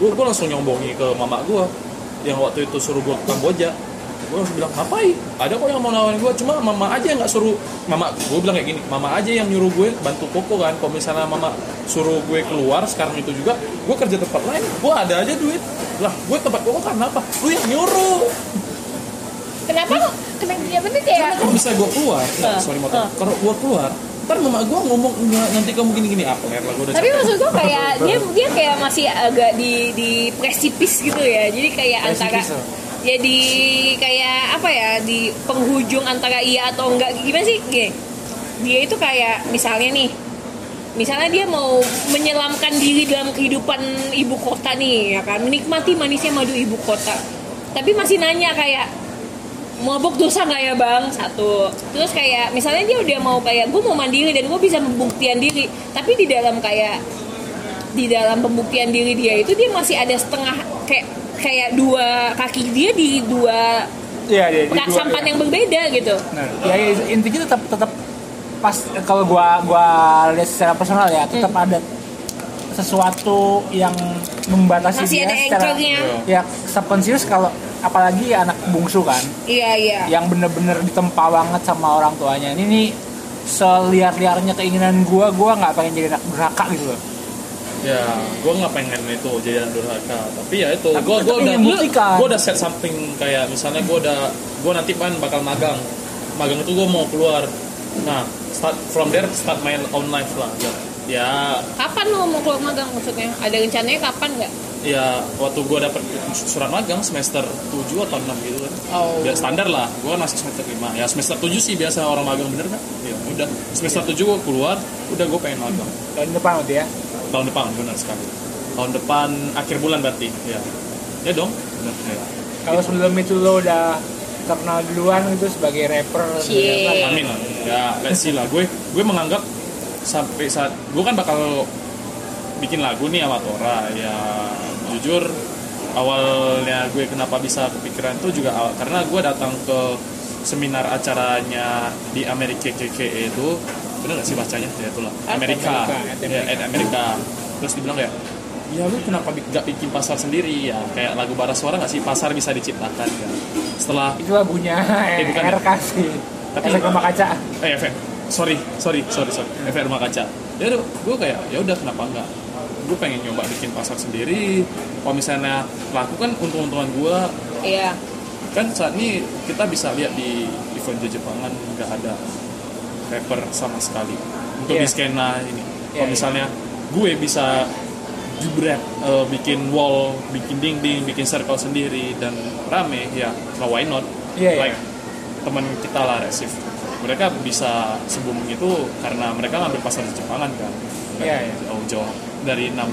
Gue gue langsung nyombongi ke mama gue yang waktu itu suruh gue ke Kamboja. Gue langsung bilang ngapain? Ada kok yang mau nawarin gue cuma mama aja yang nggak suruh mama gue bilang kayak gini mama aja yang nyuruh gue bantu koko kan. Kalau misalnya mama suruh gue keluar sekarang itu juga gue kerja tempat lain gue ada aja duit. Lah gue tempat koko karena apa? Lu yang nyuruh Kenapa? Kenapa dia penting kayak kalau bisa gue keluar Ah, sorry mau ah. kalau gue keluar ntar mama gue ngomong "Nggak, nanti kamu gini gini apa ya lah gue udah tapi capek. maksud gue kayak dia dia kayak masih agak di di presipis gitu ya jadi kayak antara Presipis, oh. jadi kayak apa ya di penghujung antara iya atau enggak gimana sih Gini, dia itu kayak misalnya nih misalnya dia mau menyelamkan diri dalam kehidupan ibu kota nih ya kan menikmati manisnya madu ibu kota tapi masih nanya kayak mabuk dosa nggak ya bang satu terus kayak misalnya dia udah mau kayak gue mau mandiri dan gue bisa membuktian diri tapi di dalam kayak di dalam pembuktian diri dia itu dia masih ada setengah kayak kayak dua kaki dia di dua Iya, iya. di dua- sampan iya. yang berbeda gitu Nah, ya ya, intinya tetap tetap pas kalau gua gua lihat secara personal ya tetap Hmm. ada sesuatu yang membatasi masih dia ada secara anchornya ya subconscious kalau apalagi anak bungsu kan iya iya. yang bener-bener ditempa banget sama orang tuanya. Ini nih seliar-liarnya keinginan gua gua nggak pengen jadi anak durhaka gitu loh. Ya gue nggak pengen itu jadi anak durhaka. Tapi ya itu Tapi gue gue udah gue udah set something kayak misalnya gue udah gue nanti kan bakal magang. Magang itu gue mau keluar. Nah start from there start my own life lah ya ya, kapan lo mau keluar magang maksudnya? Ada rencananya kapan nggak? Ya waktu gue dapet surat magang semester 7 atau 6 gitu kan. Oh. Ya standar lah. Gue masih semester 5 ya semester 7 sih biasa orang magang bener kan ya udah. Semester 7 gue keluar udah gue pengen magang. Tahun depan waktu ya? Tahun depan benar sekali. Tahun depan akhir bulan berarti ya. Ya dong benar. Ya. kalau sebelum itu lo udah terkenal duluan gitu sebagai rapper apa, amin lah. Ya let's see lah. Gue gue menganggap sampai saat gue kan bakal bikin lagu nih sama Tora ya jujur awalnya gue kenapa bisa kepikiran itu juga awal, karena gue datang ke seminar acaranya di Amerika KKE itu bener gak sih bacanya? Ya itulah. Amerika. Amerika, ya at Amerika. Terus dibilang kayak ya lu kenapa gak bikin pasar sendiri? Ya kayak lagu bara suara gak sih? Pasar bisa diciptakan ya. Setelah itu lagunya Eh, bukan. Ya? RK sih. Tapi- rumah kaca. Eh efek sorry sorry sorry sorry. Efek rumah kaca. Ya gue kayak ya udah kenapa enggak? Gue pengen nyoba bikin pasar sendiri. Kalau misalnya laku kan untung-untungan gue iya. Kan saat ini kita bisa lihat di event Jepangan nggak ada rapper sama sekali. Untuk Iya. di skena ini. Iya, kalau iya. misalnya gue bisa jebret eh, bikin wall bikin dinding bikin circle sendiri dan rame ya nah why not? Iya, iya. like teman kita lah resif mereka bisa sebelum itu karena mereka ngambil pasar di Jepangan kan? Iya, iya. jauh-jauh dari 6-8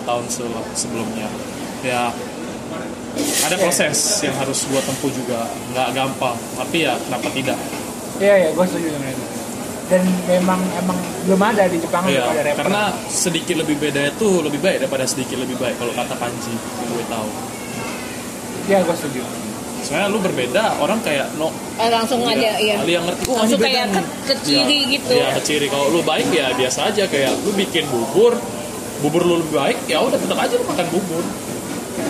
tahun se- sebelumnya. Ya ada Iya. proses yang harus gua tempuh juga. Nggak gampang tapi ya kenapa tidak? Iya iya gue setuju dengan itu. Dan memang emang belum ada di Jepang Iya, belum ada rapper. karena sedikit lebih beda itu lebih baik daripada sedikit lebih baik kalau kata Panji yang gue tahu. Iya gue setuju soalnya lu berbeda orang kayak no Eh, langsung aja iya. Kali yang ngerti, oh, langsung kayak ke, ke ciri Ya, gitu. Ya keciri. Kalau lu baik ya biasa aja. Kayak lu bikin bubur bubur lu lebih baik ya udah tetap aja lu makan bubur.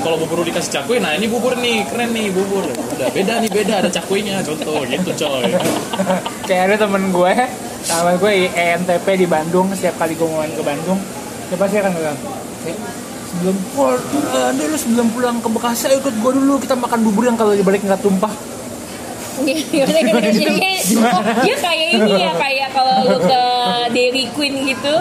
Kalau bubur lu dikasih cakwe nah ini bubur nih keren nih bubur. Udah beda nih beda ada cakwenya contoh gitu coy. Kayak ada temen gue sama gue di ENTP di Bandung setiap kali gue main ke Bandung dia pasti akan bilang "Eh, sebelum pul eh, dulu sebelum pulang ke Bekasi. Ayo ikut gue dulu kita makan bubur yang kalau dibalik nggak tumpah. Gimana, gimana, gimana? oh, dia kayak ini ya kayak kalau lu ke Dairy Queen gitu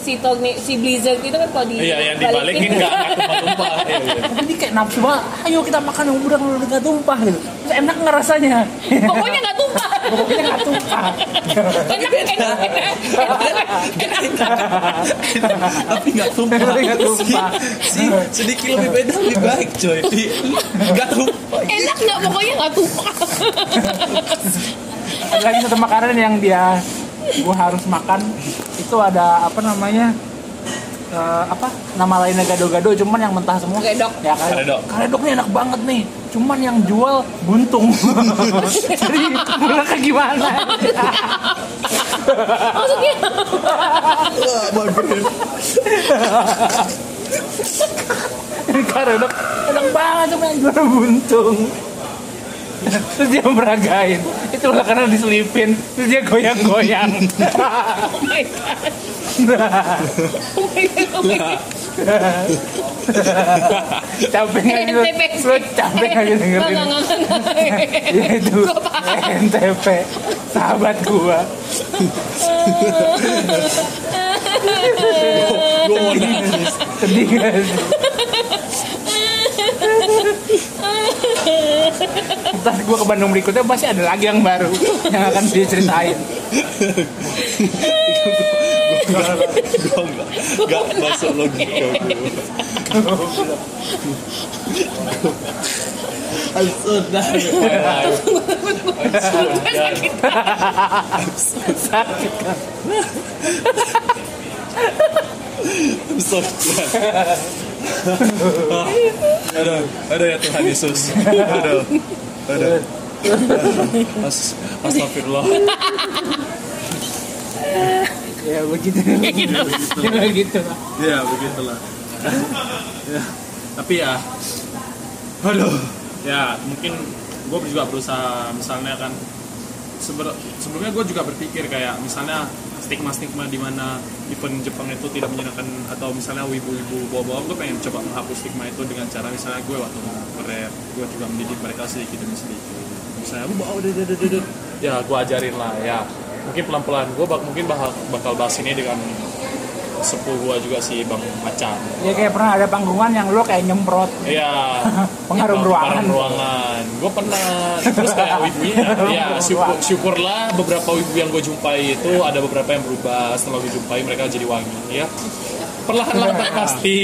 si Tony, si Blizzard itu kan kalau di iya yang dibalikin nggak tumpah-tumpah Iya, iya. tapi dia kayak nafsu banget. Ayo kita makan yang yang nggak tumpah gitu. Terus enak nggak rasanya? Pokoknya nggak tumpah. Pokoknya nggak tumpah. Enak enak enak. Tapi nggak tumpah. Tapi nggak tumpah. si, sedikit lebih beda lebih baik coy. Nggak tumpah. Enak nggak? Pokoknya nggak tumpah. Ada lagi satu makanan yang dia gue harus makan. Itu ada apa namanya eh, apa nama lainnya gado-gado cuman yang mentah semua. Karedok. ya karedok Karedok. ini enak banget nih. Cuman yang jual buntung. Jadi mulanya gimana? Maksudnya? Ini karedok enak banget cuma yang jual buntung terus dia meragain itu lah karena diselipin terus dia goyang-goyang Oh my god. Oh my god. Oh my god. capek nggak gitu NTP. lu capek nggak gitu dengerin ya itu. NTP sahabat gua gue mau nangis sedih gak sih Ntar gue ke Bandung berikutnya pasti ada lagi yang baru yang akan dia ceritain. gue nggak nggak masuk logika so done. Sakit kan? I'm so. Aduh, aduh ya Tuhan Yesus. Aduh, aduh. As Astagfirullah. Ya begitu. Ya begitu lah. Ya begitulah. ya. Tapi ya, aduh, ya mungkin gue juga berusaha misalnya kan sebelumnya gue juga berpikir kayak misalnya stigma-stigma di mana event Jepang itu tidak menyenangkan atau misalnya wibu-wibu bawa-bawa gue pengen coba menghapus stigma itu dengan cara misalnya gue waktu nge-rap gue juga mendidik mereka sedikit demi sedikit misalnya lu bawa deh deh deh ya gue ajarin lah ya. Mungkin pelan-pelan gue bak mungkin bakal bakal bahas ini dengan sepuh gue juga sih bang Macan Ya kayak pernah ada panggungan yang lo kayak nyemprot Iya. Pengharum ruangan. Pengharum ruangan. Gue pernah. Terus kayak wibunya, ya syukur, syukurlah beberapa wibu yang gue jumpai itu ada beberapa yang berubah setelah gue jumpai mereka jadi wangi ya. Perlahan-lahan pasti.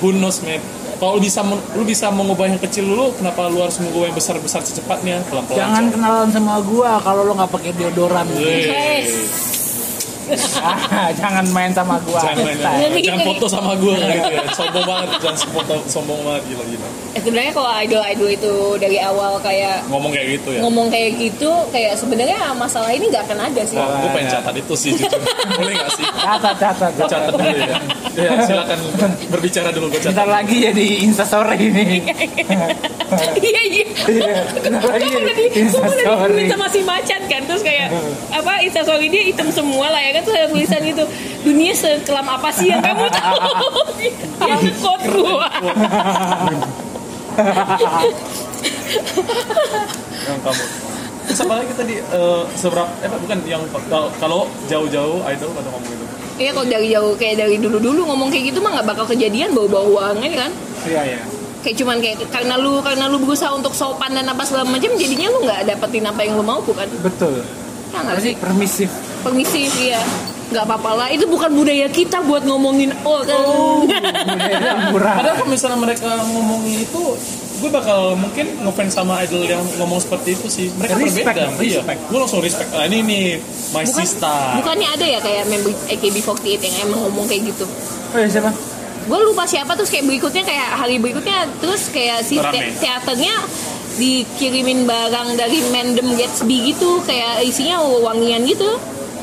Who knows man. Kalau lu bisa lu bisa mengubah yang kecil dulu, kenapa lu harus mengubah yang besar-besar secepatnya? Pelan-pelan. Jangan coy. kenalan sama gua kalau lo nggak pakai deodoran. Weh. Ah, jangan main sama gua. Jangan, main- jangan gini. foto sama gue gitu ya. Sombong banget, jangan foto sombong banget gila-gila. Eh, sebenarnya kalau idol-idol itu dari awal kayak Ngomong kayak gitu ya. ngomong kayak gitu kayak sebenarnya masalah ini nggak akan ada sih. Wah, gue pengen catat itu sih jujur. Boleh gak sih? Catat, catat, Gue catat. catat dulu ya. Ya silakan berbicara dulu Bentar catat. lagi ya di Instastory ini. Iya iya. Iya, bentar lagi Instastory. sama si macan kan terus kayak apa instastory dia hitam semua lah ya kan terus ada tulisan gitu dunia sekelam apa sih yang kamu tahu ya quote gua Yang kamu. Terus apa lagi tadi eh, seberapa eh bukan yang kalau- jauh-jauh idol pada ngomong gitu. Iya kalau dari jauh kayak dari dulu-dulu ngomong kayak gitu mah nggak bakal kejadian bawa-bawa uangnya kan Iya, iya. kayak cuman kayak karena lu karena lu berusaha untuk sopan dan apa segala macam jadinya lu nggak dapetin apa yang lu mau bukan Betul. ya nggak sih Permisif. Permisif ya nggak apa-apa lah. Itu bukan budaya kita buat ngomongin orang Murah. Padahal kalau misalnya mereka ngomongin itu gue bakal mungkin ngefans sama idol yang ngomong seperti itu sih. Mereka Respect berbeda. dong, iya. respect. gue langsung respect. Ah, ini nih my bukan sister. bukannya ada ya kayak member AKB48 yang emang ngomong kayak gitu? Oh iya siapa? gue lupa siapa terus kayak berikutnya kayak hari berikutnya terus kayak si te- teaternya dikirimin barang dari Mandem Gatsby gitu kayak isinya wangian gitu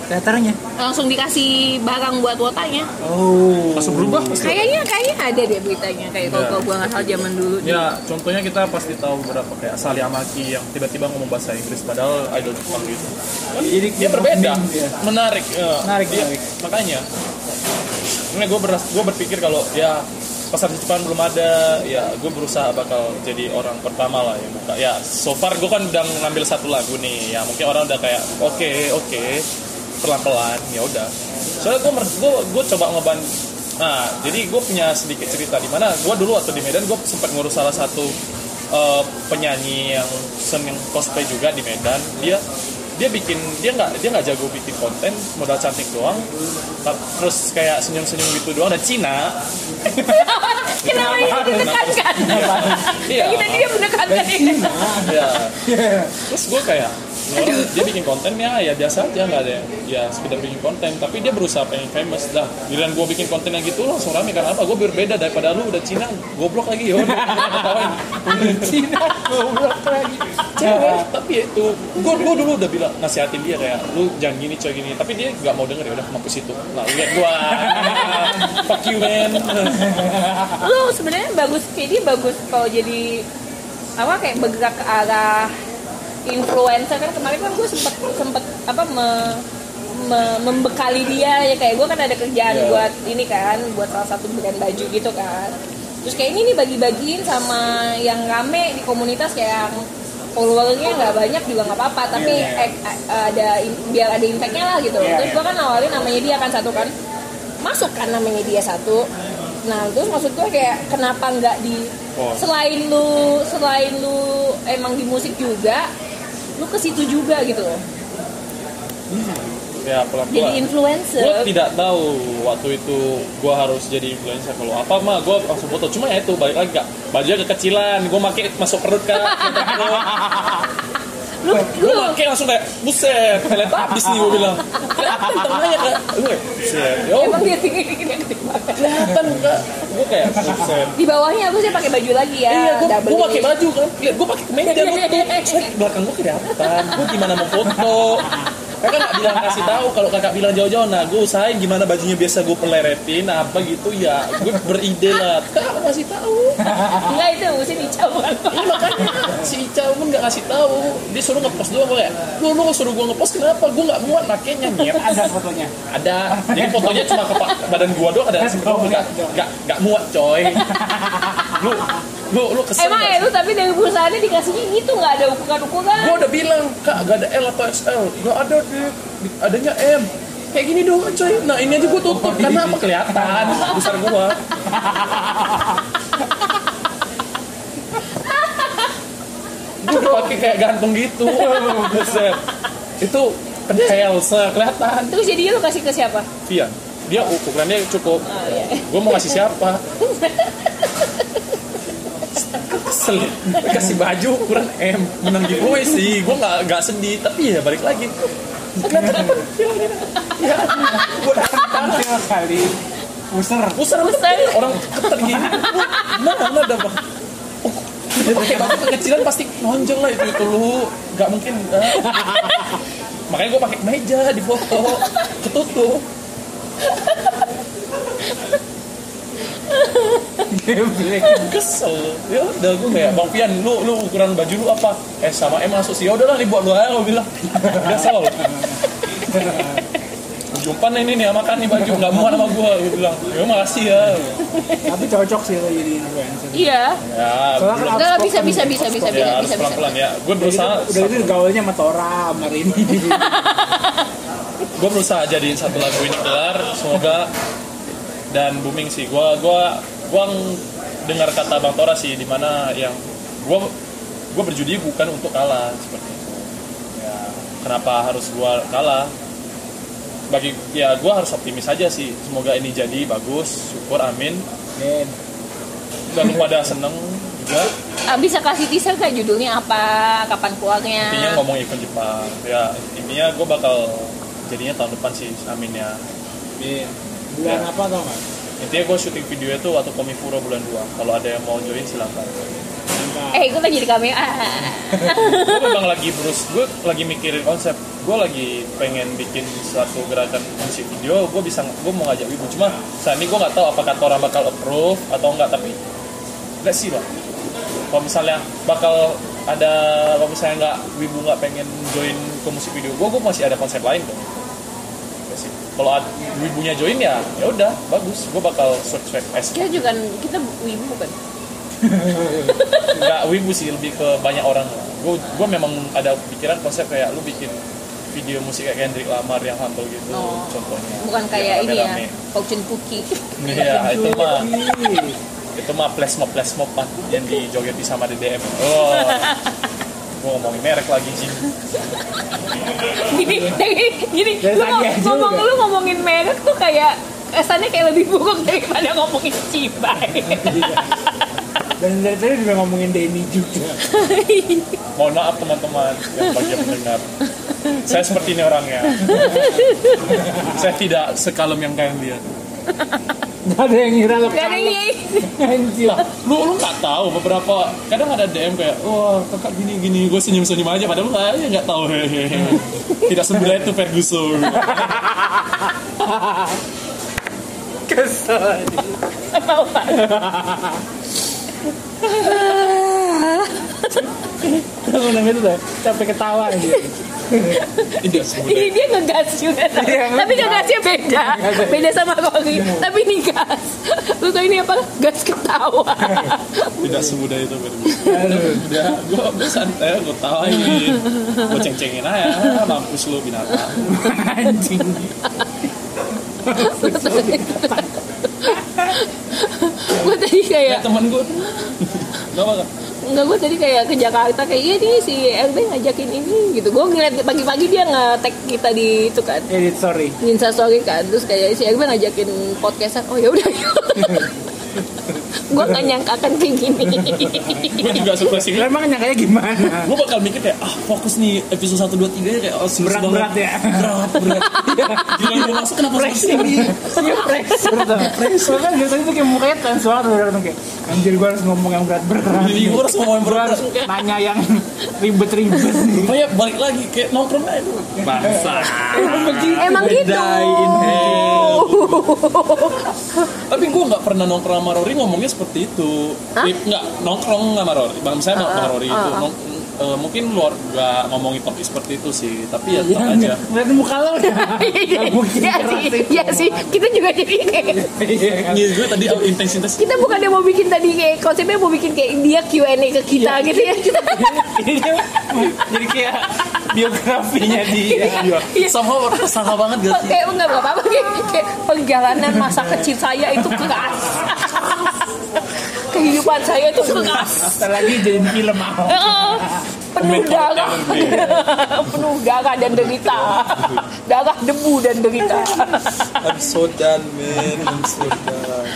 Teaternya. langsung dikasih barang buat wotanya Oh. langsung berubah pasti kayaknya kayaknya ada deh beritanya kayak kalau Ya. kalau gue nggak salah zaman dulu Ya, contohnya kita pasti tahu berapa kayak Sally Amaki yang tiba-tiba ngomong bahasa Inggris padahal idol Jepang gitu. Kan Jadi dia berbeda, dia. menarik. ya. Menarik, Dia- menarik. Makanya, ini gue beras, gue berpikir kalau ya pasar Jepang belum ada, ya gue berusaha bakal jadi orang pertama lah yang buka. Ya, so far gue kan udah ngambil satu lagu nih, ya mungkin orang udah kayak oke oke pelan-pelan, ya udah. Soalnya gue gue gue coba ngeban Nah, jadi gue punya sedikit cerita di mana gue dulu waktu di Medan gue sempat ngurus salah satu eh, penyanyi yang seneng cosplay juga di Medan. Dia dia bikin dia nggak dia nggak jago bikin konten modal cantik doang. Terus kayak senyum senyum gitu doang. Dan Cina. Kenapa ini menekankan Iya. kita dia menekankan ya ya terus gue kayak "Ini orang, dia bikin kontennya ya biasa aja nggak ada yang ya sekedar bikin konten. Tapi dia berusaha pengen famous dah. Giliran gue bikin konten yang gitu langsung rame. Karena apa? Gue berbeda daripada lu udah Cina goblok lagi ya Cina goblok lagi. cewek. Tapi ya itu gue gue dulu udah bilang nasihatin dia kayak lu jangan gini coy gini. Tapi dia nggak mau denger ya udah mampus itu. Nah lihat gue fuck you man. Lu sebenarnya bagus dia bagus kalau jadi apa kayak bergerak ke arah influencer kan kemarin kan gue sempet sempet apa me- me- membekali dia ya kayak gue kan ada kerjaan Iya. buat ini kan buat salah satu brand baju gitu kan terus kayak ini nih bagi-bagiin sama yang rame di komunitas kayak yang followernya nggak banyak juga nggak apa-apa tapi Iya, iya. eh, eh, ada biar ada impactnya lah gitu Iya, terus iya. gue kan nawarin namanya dia kan satu kan masuk kan namanya dia satu nah terus maksud gue kayak kenapa nggak di selain lu selain lu emang di musik juga lu ke situ juga gitu. Loh ya pelan jadi pelan influencer. Gue tidak tahu waktu itu gue harus jadi influencer kalau apa mah gue langsung foto cuma ya itu balik lagi kak. Bajunya kekecilan gue pakai masuk perut kak lu gue lu pakai langsung kayak buset kalian habis nih gue bilang kelihatan tangannya kak gue kayak buset yo emang dia tinggi gini kelihatan kak gue kayak buset di bawahnya aku sih pakai baju lagi ya Iya, gue gue pakai baju kan. Lihat, gue pakai kemeja nutup. Soalnya belakang gue kelihatan. Gue gimana mau foto? Kakak nggak bilang kasih tahu kalau kakak bilang jauh-jauh. Nah, gue usahain gimana bajunya biasa gue peleretin apa gitu ya. Gue beride lah. Kakak kasih tahu. enggak itu mesti dicoba Iya makanya si Ica pun nggak kasih tahu. Dia suruh ngepost doang kayak. Lu lu suruh gue ngepost kenapa? Gue nggak muat makanya nih. ada fotonya Ada. Jadi fotonya cuma ke badan gua doang ada. Oh, Nggak nggak nggak muat coy. Lu lu lu kesel emang nggak ya lu tapi dari perusahaannya dikasihnya gitu nggak ada ukuran-ukuran gue udah bilang kak gak ada L atau XL gak ada adanya M. Kayak gini doang coy. Nah ini aja gue tutup. Karena apa? kelihatan. Besar gue gue udah pakai kayak gantung gitu. Buset. Itu se kelihatan. Terus jadi lu kasih ke siapa? Via dia ukurannya cukup. Oh, iya. gue mau ngasih siapa? Kesel. Kasih baju ukuran M. Menang giveaway sih. Gue nggak nggak sedih tapi ya balik lagi kelihatan apa ya gue tampil sekali user pusar. Pusar. orang keter gini mana mana ada bang oh, pakai kekecilan pasti nonjol lah itu itu lu. Nggak mungkin enggak. makanya gue pakai meja di foto. Ketutup Kesel. Ya udah gue kayak bang Pian lu lu ukuran baju lu apa? Eh sama M masuk sih. Ya udahlah nih buat lu aja gue bilang. Kesel. Jumpan ini nih makan nih baju nggak muat sama gue gue bilang. Ya makasih ya. Tapi cocok sih lo jadi influencer. Iya. Ya Soalnya kan. Nggak, bisa, bisa, bisa, bisa, ya harus bisa. pelan pelan ya. Gue udah gitu, berusaha udah gitu gaulnya sama Tora sama ini gue berusaha jadiin satu lagu ini kelar semoga dan booming sih. Gue gua gua dengar kata bang Tora sih di mana yang gue gue berjudi bukan untuk kalah seperti itu. Ya kenapa harus gue kalah? Bagi ya gue harus optimis aja sih. Semoga ini jadi bagus syukur amin. Ben dan lu pada seneng juga. Ah, bisa kasih teaser kayak judulnya apa kapan keluarnya? Intinya ngomong event Jepang. Ya intinya gue bakal jadinya tahun depan sih amin ya. Ben bulan Ya. apa tau nggak intinya gue syuting video itu waktu Komifuro bulan 2 kalau ada yang mau join silahkan eh gue lagi di kamera gue memang lagi terus gue lagi mikirin konsep. Gue lagi pengen bikin suatu gerakan musik video. Gue bisa gue mau ngajak wibu. Cuma saat ini gue nggak tahu apakah Tora bakal approve atau enggak tapi let's see lah. Kalau misalnya bakal ada kalau misalnya nggak wibu nggak pengen join ke musik video gue gue masih ada konsep lain see. Kalau ad- wibunya join ya ya udah bagus. Gue bakal search swag S. Kita juga kita wibu kan nggak wibu sih lebih ke banyak orang. Gue gue memang ada pikiran konsep kayak lu bikin video musik kayak Kendrick Lamar yang humble gitu Oh. contohnya. Bukan kayak Yang ini ya fortune cookie iya itu mah. Itu mah flash mob flash mob mah yang dijogeti sama DDM oh gue ngomongin merek lagi sih gini gini Dari lu ngomong lu ngomongin merek tuh kayak kesannya kayak lebih buruk daripada ngomongin cibai. Dan dari tadi juga ngomongin Denny juga. Mohon maaf teman-teman yang bagi yang mendengar. Saya seperti ini orangnya. Saya tidak sekalem yang kalian lihat nggak ada yang ngira lo gak ada yang anjir lu lu nggak tahu beberapa kadang ada DM kayak wah kakak gini gini gue senyum senyum aja. Padahal lu aja nggak tahu. Hehehe tidak sebelah itu Ferguson. Kesel tahu pak Ngundang itu tuh capek ketawa gitu. Ini dia ngegas juga. Iya, Tapi ngegas. ngegasnya beda Beda sama Rory Tapi ini gas Lu tau ini apa? Gas ketawa tidak semudah itu. Udah, gue gue santai, gue tawain, gue ceng-cengin aja, mampus lu binatang. Anjing. Gue tadi kayak temen gue, gak apa Enggak, gue tadi kayak ke Jakarta Kayak iya nih si RB ngajakin ini gitu. Gue ngeliat pagi-pagi dia nge-tag kita di itu kan. Edit sorry. di Insta story kan. Terus kayak si Erben ngajakin podcastan oh ya udah gue gak nyangka akan kayak gini Gue juga surprise ini. Lo emang nyangkanya gimana? Gue bakal mikir kayak, ah fokus nih episode 1, 2, 3 nya kayak, oh Berat-berat banget. ya? Berat, berat. Gila, gue masuk kenapa sini? Pressure tuh. Pressure kan biasanya tuh kayak mukanya banget udah langsung kayak anjir gue harus ngomong yang berat-berat. Jadi gue harus ngomong yang berat. harus nanya yang ribet-ribet nih. Rupanya balik lagi, kayak nongkrong aja itu. Bangsa. emang gitu Die in hell. Tapi gue nggak pernah nongkrong sama Rory ngomongnya seperti itu. Hah? Nggak nongkrong sama Rory. Bang saya sama Ah, ah, Rory itu ah, nong- eh, mungkin luar nggak ngomongin topik seperti itu sih. Tapi ya tetap aja. Ngeliat muka lo udah. Iya Gak iya sih, itu. iya sih. Kita juga jadi kayak Iya kan? Iya, gue tadi intensitas kita bukan mau bikin tadi kayak konsepnya mau bikin kayak dia Q&A ke kita Iya. gitu ya. Kita Ini dia jadi kayak biografinya dia. Iya. sama sama banget gak sih? kayak enggak apa-apa kayak, kayak perjalanan masa kecil saya itu keras. Kehidupan saya itu keras. Setelah lagi jadi film. Eh, penuh darah. penuh darah dan derita. Darah debu dan derita. I'm so done man, I'm so done.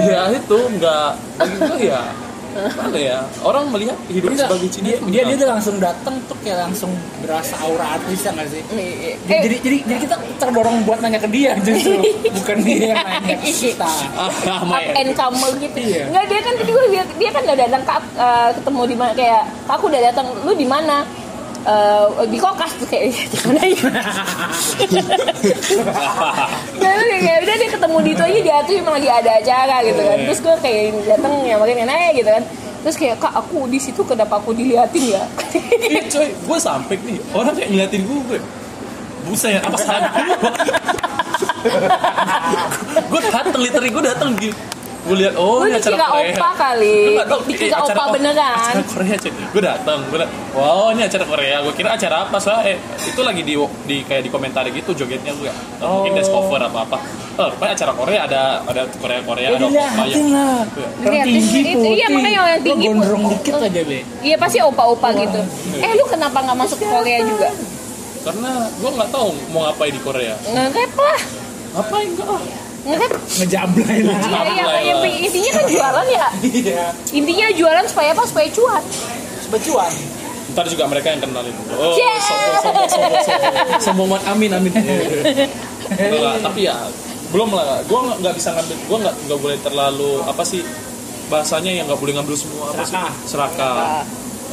ya itu nggak bagi gue ya mana ya orang melihat hidup Enggak, sebagai Cina dia, itu dia, dia tuh langsung datang tuh kayak langsung berasa aura artis ya nggak sih? Eh, Jadi, jadi jadi kita terdorong buat nanya ke dia justru bukan dia yang nanya ke kita. Ah, up sama ya. and comer gitu. Iya. Enggak dia kan tadi gue lihat dia kan udah datang ke eh, ketemu di mana kayak aku udah datang lu di mana? Eh, di kokas tuh kayak di mana ya? Nah, kayak udah dia ketemu di itu aja dia tuh emang lagi ada acara gitu kan. Terus gue kayak datang ya makin nanya gitu kan. Terus kayak kak aku di situ kenapa aku diliatin ya? Iya coy, gue sampai nih orang kayak ngeliatin gue, gue buset apa salah gue? gue dateng literally gue dateng gitu. Gue lihat oh ini acara dikira Korea. opa kali. Gue nggak tahu, Dikira eh, opa beneran. Acara Korea cuy. Gue dateng, gue liat, wow ini acara Korea. Gue kira acara apa soalnya eh, itu lagi di di kayak di komentar gitu jogetnya gue. Oh. Mungkin dance cover apa apa. Oh, rupanya acara Korea ada ada Korea Korea Ya ada opa dilihatin lah. Orang tinggi itu- putih. iya, makanya yang tinggi Lo gondrong putih. dikit aja be. Iya pasti opa-opa gitu. Eh lu kenapa nggak masuk Korea juga? Karena gue nggak tahu mau ngapain di Korea. Nge-rap lah. Ngapain enggak ah? Nge-rap. Ngejablay lah. Ya, Nge-rap ya, ya, intinya kan jualan ya. Iya. Intinya jualan supaya apa? Supaya cuan. Becuan. Ntar juga mereka yang kenal itu. Oh, Yeah. sombong, sombong, sombong, sombong. Sombong banget. Amin, amin. Enggak, tapi ya belum lah. Gue nggak bisa ngambil. Gue nggak nggak boleh terlalu apa sih bahasanya yang nggak boleh ngambil semua apa sih? Serakah. Serakah.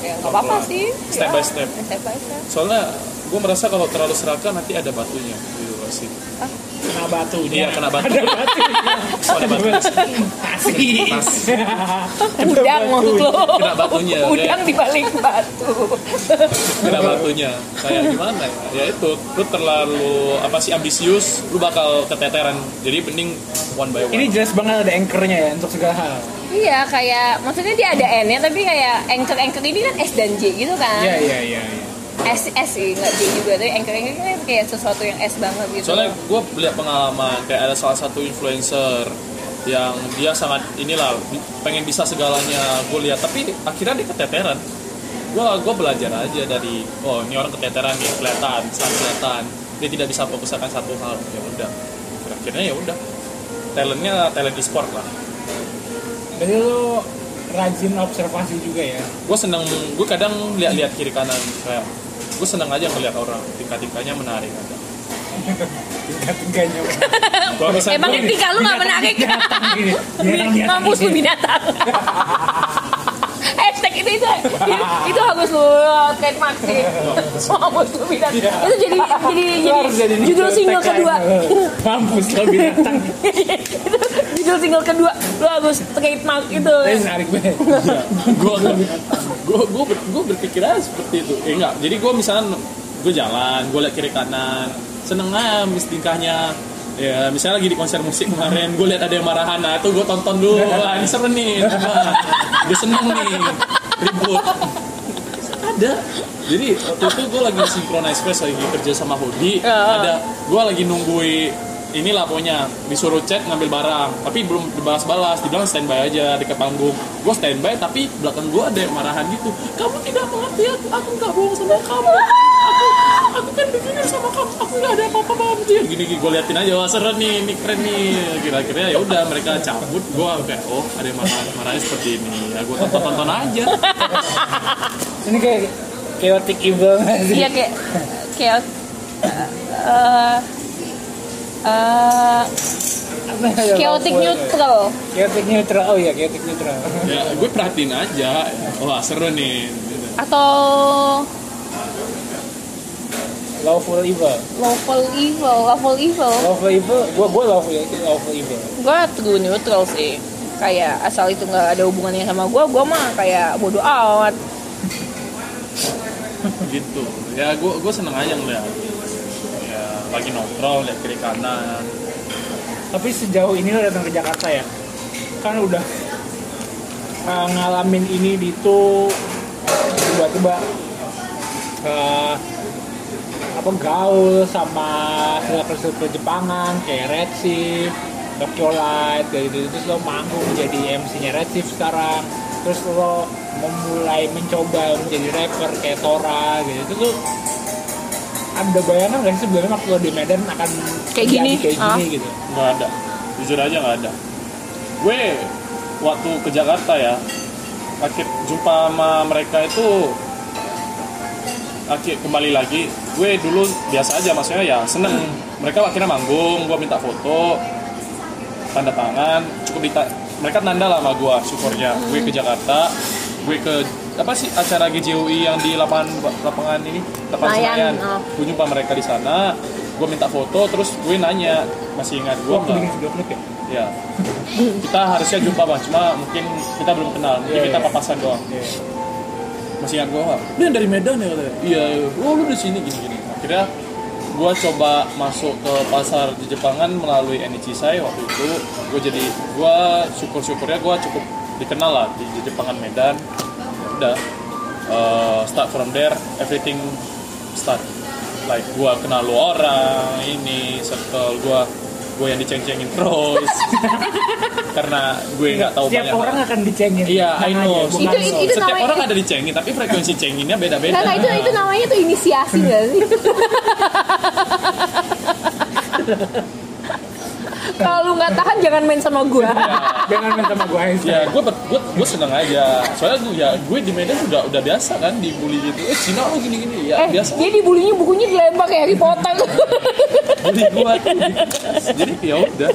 Ya nggak apa-apa sih. Step Ya, by step. Step by step. Soalnya gue merasa kalau terlalu serakah nanti ada batunya. Gitu sih. Kena batu. Iya kena batu. Ada batunya. Oh, ada batu. Asik. Pas. Udang maksud lo. Kena batunya, Udang di balik batu. Kena batunya. Kayak gimana ya? Ya itu. Lu terlalu apa sih ambisius. Lu bakal keteteran. Jadi mending one by one. Ini jelas banget ada anchornya ya untuk segala hal. Iya kayak maksudnya dia ada N-nya tapi kayak anchor-anchor ini kan S dan J gitu kan. Iya iya iya. iya. S S sih nggak J juga tapi anchor-anchor ini kan kayak sesuatu yang S banget gitu. Soalnya gue lihat pengalaman kayak ada salah satu influencer yang dia sangat inilah pengen bisa segalanya gue lihat tapi akhirnya dia keteteran. Gue gue belajar aja dari oh ini orang keteteran nih kelihatan sangat kelihatan dia tidak bisa fokus akan satu hal ya udah akhirnya ya udah talentnya talent e-sport lah. Berarti lo rajin observasi juga ya. Gue seneng gue kadang lihat-lihat kiri kanan kayak gue seneng aja ngeliat orang tingkah-tingkahnya menarik aja. Emangnya gua- tingkah lu nggak menarik? Mampus lu binatang. Hashtag itu itu itu, itu harus lu trademark sih. Mampus lu binatang. Itu jadi jadi harus jadi jadi judul single kedua. lo. Mampus lo binatang. itu judul single kedua lu harus trademark itu. Tapi menarik banget. gue gue gue gue berpikir aja seperti itu eh enggak jadi gue misalnya gue jalan gue liat kiri kanan seneng aja mis tingkahnya ya misalnya lagi di konser musik kemarin gue liat ada yang marahan nah itu gue tonton dulu. Wah ini seru nih. Gue seneng nih. Ribut. Ada. Jadi waktu itu gue lagi Fest lagi kerja sama Hodi ada gue lagi nungguin ini laponya disuruh chat ngambil barang tapi belum dibalas-balas dibilang standby aja dekat panggung. Gue standby tapi belakang gue ada yang marahan gitu. Kamu tidak mengerti aku aku nggak bohong sama kamu. Aku aku kan begini sama kamu aku nggak ada apa-apa sama dia gini gini gue liatin aja wah seru nih ini keren nih. Kira-kira ya udah mereka cabut. Gue kayak oh ada yang marah marahnya seperti ini. Ya gue tonton tonton aja. Ini kayak chaotic evil sih? Iya kayak kayak Ya, chaotic neutral. Chaotic neutral. Oh iya, chaotic neutral. ya gue perhatiin aja wah seru nih Atau Lawful evil. lawful evil, lawful evil. Lawful evil, gua gua lawful lawful evil. Gue true neutral sih. Kayak asal itu nggak ada hubungannya sama gue, gue mah kayak bodoh amat. gitu ya gue gue seneng aja ngeliat lagi nongkrong lihat kiri kanan. Tapi sejauh ini lo datang ke Jakarta ya, kan udah uh, ngalamin ini di itu tiba-tiba uh, apa gaul sama circle-circle Jepangan kayak Red Shift, Tokyo Light, gitu terus lo manggung jadi MC-nya Red Shift sekarang. Terus lo memulai mencoba menjadi rapper kayak Tora gitu itu tuh ada bayangan gak sih sebenarnya waktu di Medan akan Kayak gini? kayak Ah. gini gitu? Nggak ada. Jujur aja nggak ada. Gue waktu ke Jakarta ya akhir jumpa sama mereka itu akhir kembali lagi gue dulu biasa aja maksudnya ya seneng. Mereka akhirnya manggung gue minta foto tanda tangan cukup dita mereka nanda lah sama gue syukurnya gue ke Jakarta gue ke apa sih acara GJUI yang di lapangan lapangan ini? Lapangan Senayan, oh. gue jumpa mereka di sana gue minta foto terus gue nanya masih ingat gue nggak? ya? Ya kita harusnya jumpa bang cuma mungkin kita belum kenal mungkin Iya, kita iya. papasan doang. Iya. masih ingat gue nggak? Lu yang dari Medan ya katanya? Iya iya. oh lu di sini gini gini. Akhirnya gue coba masuk ke pasar di Jepangan melalui Enichi saya waktu itu. Gue jadi gue syukur syukurnya gue cukup dikenal lah di Jepangan Medan Ya udah eh, start from there everything start like gue kenal lu orang ini circle gue gue yang diceng-cengin terus karena gue nggak tahu setiap banyak orang hal. akan dicengin Iya, I Tenang know. Itu- lo. itu Setiap namanya- orang ada dicengin, tapi frekuensi cenginnya beda-beda. Nah, nah itu itu namanya tuh inisiasi nggak sih? Kalau lu nggak tahan jangan main sama gue. jangan main sama gue aja ya, gue gue gue seneng aja. Soalnya gue ya gue di Medan udah udah biasa kan dibully gitu. Eh Cina lu gini-gini ya Eh, biasa. dia dibulinya bukunya dilempar kayak Harry Potter. Bully gue tuh. Jadi ya udah.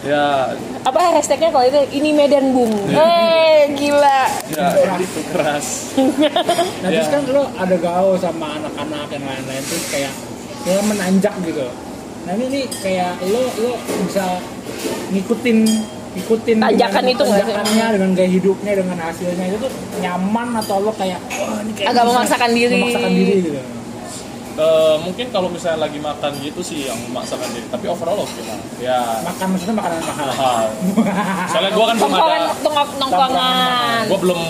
Ya, Apa hashtagnya kalau itu ini Medan Boom. Eh, gila. ya itu keras. nah terus Ya. kan lo ada gaul sama anak-anak yang lain-lain terus kayak ya menanjak gitu nah ini nih kayak lo lo bisa ngikutin ngikutin Tanjakan dengan itu tanjakannya dengan gaya hidupnya dengan hasilnya itu tuh nyaman atau lo kayak wah ini kayak Agak memaksakan diri. memaksakan diri gitu Eh, mungkin kalau misalnya lagi makan gitu sih yang memaksakan diri. Tapi overall oke lah. Ya makan maksudnya makanan mahal mahal. Soalnya gue kan belum ada tongkok, nongkongan. gue belum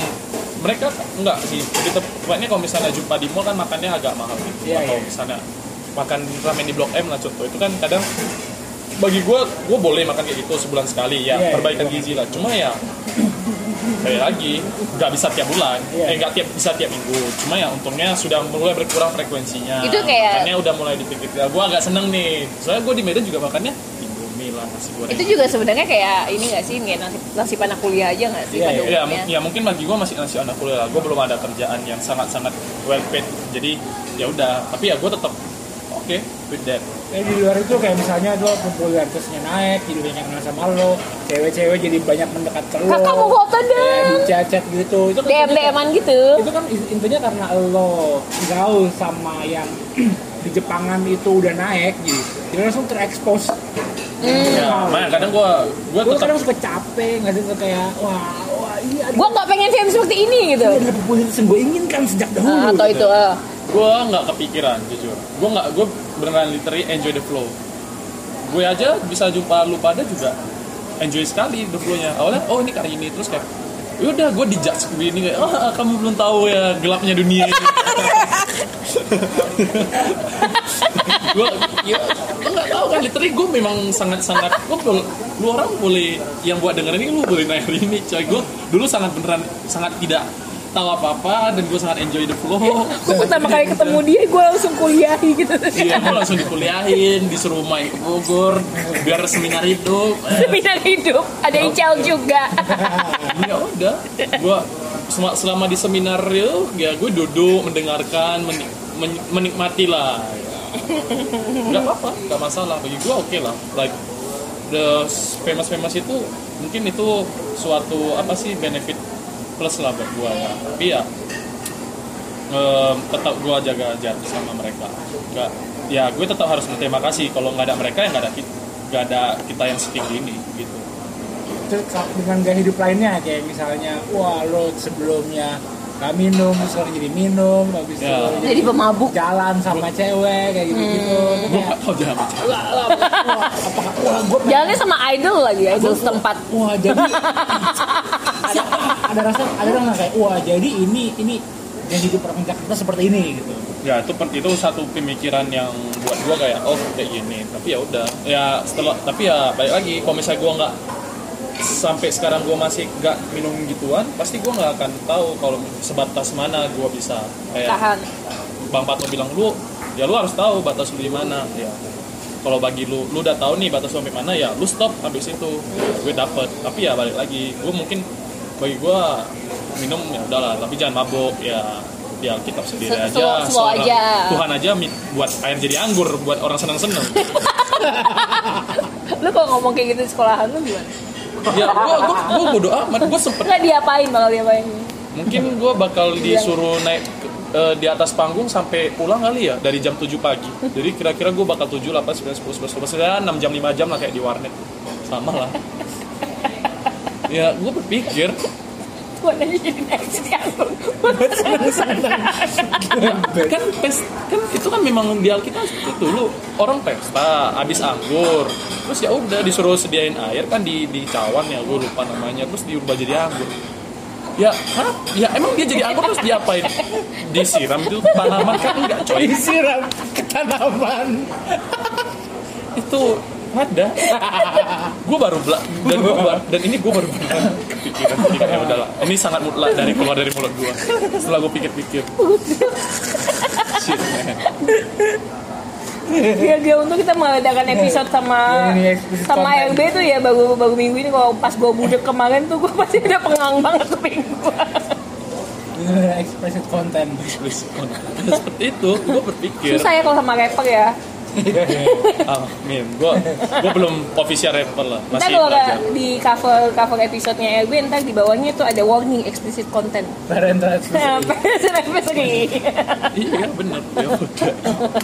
mereka enggak sih begitu pokoknya kalau misalnya jumpa di mall kan makannya agak mahal gitu Iya, atau iya. misalnya makan ramen di blok M lah contoh. Itu kan kadang bagi gue gue boleh makan kayak gitu sebulan sekali ya. Iya, iya, perbaikan iya. gizi lah. Cuma ya kayak lagi nggak bisa tiap bulan. Iya. eh nggak tiap bisa tiap minggu. Cuma ya untungnya sudah mulai berkurang frekuensinya. Itu kayak- makannya udah mulai dipikir gue agak seneng nih. Soalnya gue di Medan juga makannya indomie lah nasi goreng. Itu juga sebenarnya kayak ini nggak sih, kayak nasib, nasib anak kuliah aja nggak sih Iya, pada iya. ya, mu- ya mungkin bagi gue masih masih anak kuliah gue belum ada kerjaan yang sangat sangat well paid. Jadi ya udah. Tapi ya gue tetap oke with that Ya, di luar itu kayak misalnya lo popularitasnya naik, jadi banyak kenal sama lo, cewek-cewek jadi banyak mendekat ke lo. Kakak mau foto Kayak dong. di chat gitu. Itu kan DM DM-an gitu. itu kan intinya karena lo gaul sama yang di Jepangan itu udah naik jadi jadi langsung terekspos Hmm. ya makanya kadang gue gue tetap kadang suka capek nggak sih? Suka kayak wah wah iya gue nggak pengen film seperti ini gitu. Ini adalah popularitas yang gue inginkan sejak dahulu Ah, atau gitu. itu ah. gue nggak kepikiran jujur. Gue nggak gue beneran literally enjoy the flow. Gue aja bisa jumpa lu pada juga enjoy sekali the flow-nya. Awalnya oh ini kali ini terus kayak yaudah gue dijudge begini kayak oh kamu belum tahu ya gelapnya dunia ini. Gue ya lo nggak tahu kan literally gue memang sangat sangat gue lu orang boleh yang buat dengerin ini lu boleh nanya ini coy. Gue dulu sangat beneran sangat tidak tahu apa apa dan gue sangat enjoy the flow gue pertama kali ketemu dia gue langsung kuliahi gitu Iya, gue langsung dikuliahin, disuruh main ke Bogor, biar seminar hidup. seminar hidup ada Ical juga ya udah, gue selama di seminar itu, ya gue duduk mendengarkan, menik- men- menikmati lah. Gak apa-apa, gak masalah. Bagi gue oke lah. Like the famous famous itu mungkin itu suatu apa sih benefit plus lah buat gue ya. Tapi ya em, tetap gue jaga jarak sama mereka. Gak, ya gue tetap harus berterima kasih. Kalau nggak ada mereka ya nggak ada kita, nggak ada kita yang setinggi ini gitu. Terus dengan gaya hidup lainnya kayak misalnya wah lo sebelumnya gak minum terus sekarang jadi minum habis Ya. itu jadi pemabuk. jalan sama cewek kayak gitu gitu Gue nggak tahu jangan wah, wah, apakah wah gue jalannya sama idol lagi idol setempat. wah jadi ada, ada rasa ada rasa kayak wah jadi ini ini yang hidup orang Jakarta seperti ini gitu. Ya itu itu satu pemikiran yang buat gua kayak oh kayak gini. Tapi ya udah. Ya setelah tapi ya balik lagi kalau misalnya gua nggak sampai sekarang gua masih nggak minum gituan pasti gua nggak akan tahu kalau sebatas mana gua bisa kayak tahan. Bang Pato bilang lu ya lu harus tahu batas lu di mana. Ya. Kalau bagi lu lu udah tahu nih batas sampai mana ya lu stop habis itu. Gue dapet. Tapi ya balik lagi gue mungkin bagi gue minum ya udahlah. Tapi jangan mabuk ya. Di Alkitab sendiri Se- aja slow- slow Seorang- aja. Tuhan aja buat air jadi anggur buat orang seneng-seneng. Lu kalau ngomong kayak gitu di sekolahan lu gimana ya gue gue gue bodo amat. Gue sempet nggak diapain bakal diapain. Mungkin gue bakal disuruh naik eh, di atas panggung sampai pulang kali ya dari jam 7 pagi. Jadi kira-kira gue bakal 7, 8, 9, 10, 11, 12 ya 6 jam 5 jam lah kayak di warnet. Sama lah. Ya gue berpikir jadi naik kan pes kan itu kan memang di Alkitab seperti itu. Lu orang pesta habis anggur. Terus ya udah disuruh sediain air kan di di cawan ya gue lupa namanya. Terus diubah jadi anggur. Ya hah? ya emang dia jadi anggur terus diapain? Disiram itu tanaman kan enggak coy. Disiram ke tanaman. Itu ada. Gue baru bela dan gue baru, dan ini gue baru kepikiran kepikiran ya udahlah. Ini sangat mutlak dari keluar dari mulut gue setelah gue pikir-pikir. Shit man. Gak untuk kita mengadakan episode sama Ya, explicit sama content. LB tuh ya baru baru minggu ini. Kalau pas gue budek kemarin tuh gue pasti ada pengang banget kuping gue. explicit content. Please, seperti itu gue berpikir. Susah ya kalau sama rapper ya. Amin. Gue gue belum official rapper lah. Ntar masih kalau nggak di cover cover episodenya LB ntar di bawahnya tuh ada warning explicit content. parental Nah, advisory Anniversary. iya bener. Ya udah.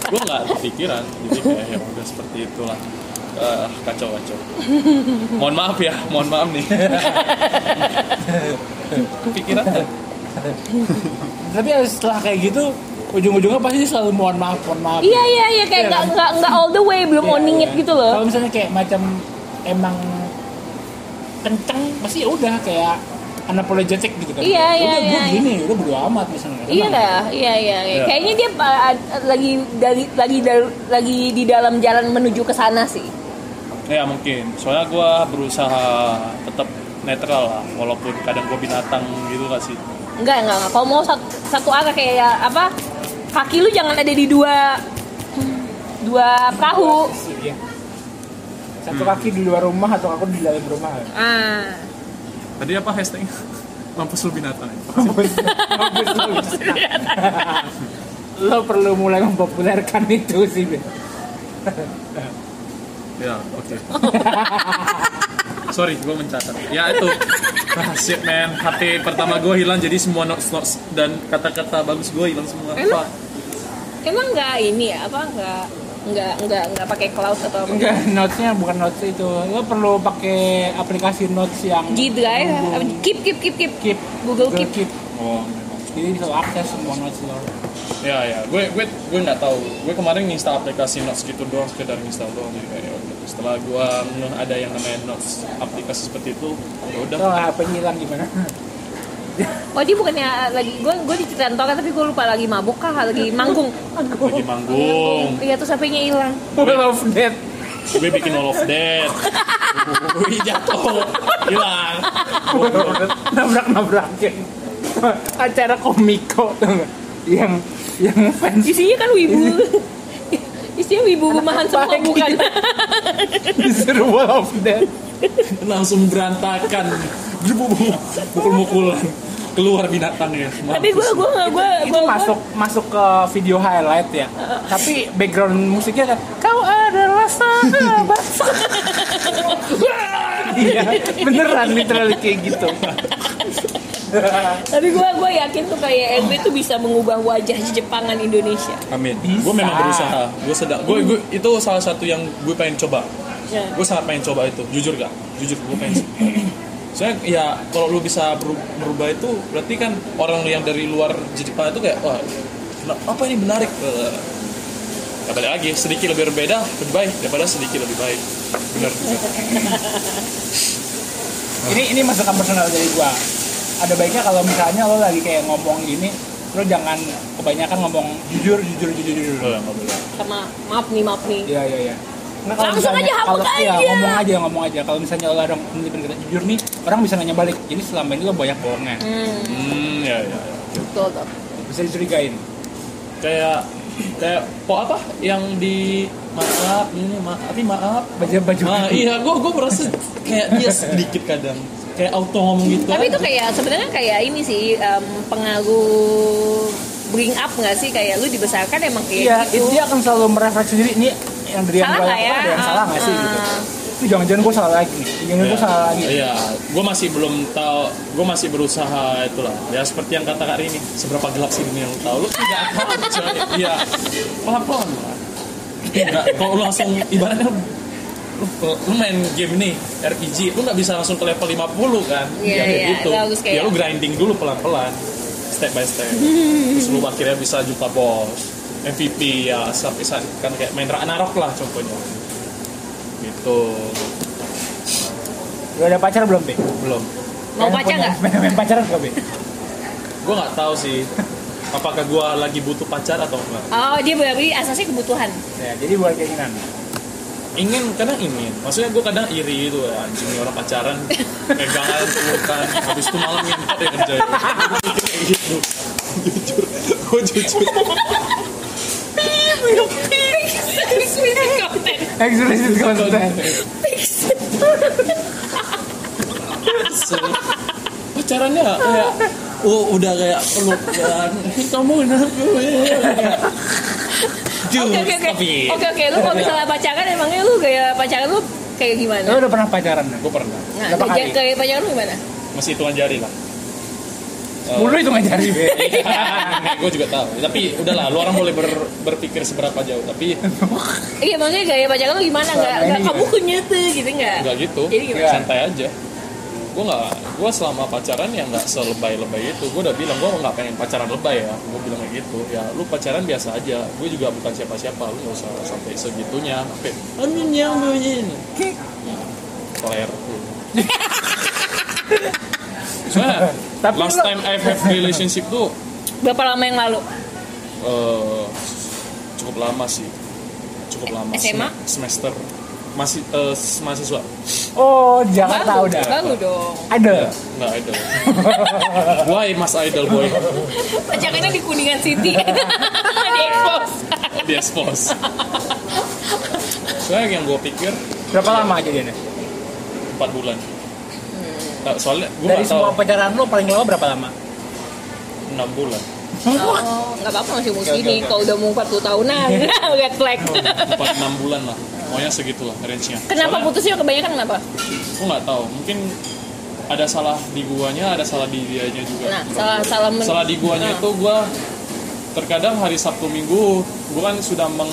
Gue nggak kepikiran. Jadi kayak ya udah seperti itulah. Ah, kacau kacau mohon maaf ya mohon maaf nih. Kepikiran tapi setelah kayak gitu ujung-ujungnya pasti selalu mohon maaf mohon maaf Iya iya iya kayak Iya nggak kan? nggak nggak all the way belum Iya, owning it iya. gitu loh. kalau misalnya kayak macam emang kenceng pasti ya udah kayak unapologetic gitu kan Iya, iya, udah gue iya, gini udah bodo amat misalnya Iya Emang. dah, iya iya. iya. Iya. Kayaknya dia uh, ad- lagi dari lagi dal- lagi di dalam jalan menuju ke sana sih. ya mungkin soalnya gue berusaha tetap netral lah walaupun kadang gue binatang gitu gak sih Enggak enggak enggak. Kalau mau satu, satu arah kayak ya, apa? Kaki lu jangan ada di dua dua perahu. Iya. satu kaki di luar rumah atau aku di dalam rumah Ah. tadi apa hashtag mampus lu binatang Mampus, mampus lu. lo perlu mulai mempopulerkan itu sih ya oke sorry gue mencatat ya itu ah, shit man HP pertama gue hilang jadi semua notes notes dan kata-kata bagus gue hilang semua Emang? Emang enggak ini ya, apa enggak nggak nggak nggak pakai cloud atau apa? Enggak, notesnya bukan notes itu. Lo perlu pakai aplikasi notes yang G Drive Google. Apa, keep keep keep keep. Keep. Google Keep. oh. Jadi bisa akses semua notes lo. ya ya. Gue gue gue nggak tahu. Gue kemarin install aplikasi notes gitu doang sekedar install doang. Jadi kayak ya setelah gue ngeh ada yang namanya notes aplikasi seperti itu ya udah. HP hilang gimana? Oh dia bukannya lagi gue gue diceritain kan tapi gue lupa lagi mabuk kah lagi manggung. lagi manggung. Iya terus HP-nya hilang. Well of death. gue bikin all of that gue jatuh. Hilang. Nabrak nabrakin acara komiko tuh yang yang fans. Isinya kan wibu. Isinya. Wibu rumahan semua bukan. disuruh wall of death. Langsung berantakan. Mukul-mukulan keluar binatangnya tapi gue gue nggak gue itu masuk masuk ke video highlight ya tapi background musiknya kan kau adalah sahabat iya beneran literally kayak gitu tapi gue gue yakin tuh kayak MB tuh bisa mengubah wajah Jepangan Indonesia. Amin. Gue memang berusaha. Gue sedang. Gue gue itu salah satu yang gue pengen coba. Ya. Gue sangat pengen coba itu. Jujur gak? Jujur gue pengen. Saya ya kalau lu bisa beru- merubah itu berarti kan orang yang dari luar Jepang itu kayak wah kenapa- apa ini menarik? Ya balik lagi sedikit lebih berbeda lebih baik daripada sedikit lebih baik. Benar juga. ini ini masukan personal dari gua ada baiknya kalau misalnya lo lagi kayak ngomong gini lo jangan kebanyakan ngomong jujur jujur jujur jujur Oh, boleh. Sama maaf nih maaf nih. Iya iya iya. Nah, kalau Langsung misalnya- aja, hapus kalau, iya, aja. ngomong aja ngomong aja. Kalau misalnya lo ada menelipin kata jujur nih, orang bisa nanya balik. Jadi selama ini lo banyak bohongnya. Hmm, Hmm ya ya. ya. betul tuh. Bisa dicurigain. Kayak kayak po apa yang di maaf ini maaf tapi maaf Baju baju. Ah iya, gue gue merasa kayak dia sedikit kadang kayak auto ngomong gitu. Tapi itu aja. kayak sebenarnya kayak ini sih em, pengaruh bring up nggak sih kayak lu dibesarkan emang Iya, kayak gitu. dia akan selalu merefleksi sendiri. Ini yang dari yang Salah ya? ada yang salah nggak sih? Ah, Gitu. Itu jangan-jangan gue salah lagi nih. Jangan gue salah lagi. Iya, gue masih belum tahu. Gue masih berusaha itulah. Ya seperti yang kata Kak Rini, seberapa gelap sih dunia lu tahu? Lu tidak akan coy. Iya, pelan-pelan lah. Nggak, kalau lu langsung ibaratnya lu, lu main game nih RPG, lu nggak bisa langsung ke level 50 kan? Iya, Ya, kayak iya, gitu. Ya lu grinding dulu pelan-pelan, step by step. Terus lu akhirnya bisa juta bos, MVP ya sampai saat kan kayak main Ragnarok lah contohnya. Gitu. Lo ada pacar belum, Be? Belum. Mau Pengen pacar punya- nggak? main pacaran nggak, Be? gue nggak tahu sih apakah gue lagi butuh pacar atau enggak Oh dia berarti asasnya kebutuhan. Ya, jadi bukan keinginan. ingin kadang ingin maksudnya gue kadang iri itu anjing nih orang pacaran pegangan pelukan habis itu malam ngentot ya kerja gitu jujur gue jujur Explicit content. So, pacarannya kayak oh udah kayak pelukan kamu kenapa Kayak, Dude, Oke oke oke. Oke oke lu kalau misalnya pacaran emangnya lu gaya pacaran lu kayak gimana? Lo udah pernah pacaran? gue pernah Nah, gaya pacaran lu gimana? masih hitungan jari lah Mulu itu ngajari, Be. gue juga tahu. Tapi udahlah lu orang boleh ber- berpikir seberapa jauh tapi Iya maksudnya gaya pacaran lu gimana? Gak, gak kamu kunyete gitu nggak? nggak gitu. Jadi gimana? Nggak. santai aja. Gue nggak gue selama pacaran ya nggak selebay-lebay itu. Gue udah bilang gue nggak pengen pacaran lebay ya. Gue bilang kayak gitu. Ya lu pacaran biasa aja. Gue juga bukan siapa-siapa. Lu nggak usah sampai segitunya. Sampai amin yang bunyi player Soalnya Tapi last time I have relationship tuh Berapa lama yang lalu? eh, cukup lama sih cukup lama SMA? Sem- semester masih eh, mahasiswa Oh, Jakarta Baru, udah. baru dong. Ada. nggak idol why mas idol boy Pacarannya di Kuningan City. di expose. di expose soalnya yang gue pikir Berapa lama aja dia? empat bulan Nah, soalnya gue Dari tahu semua pacaran lo paling lama berapa lama? enam bulan Oh, nggak apa-apa masih umur segini. oke. Kalau udah mau 40 tahunan, red flag. empat enam bulan lah pokoknya segitulah range nya Kenapa putusnya kebanyakan kenapa? gue nggak tahu mungkin ada salah di guanya ada salah di dianya juga Nah, salah salah men- salah di guanya Nah. itu gue terkadang hari Sabtu Minggu gue kan sudah meng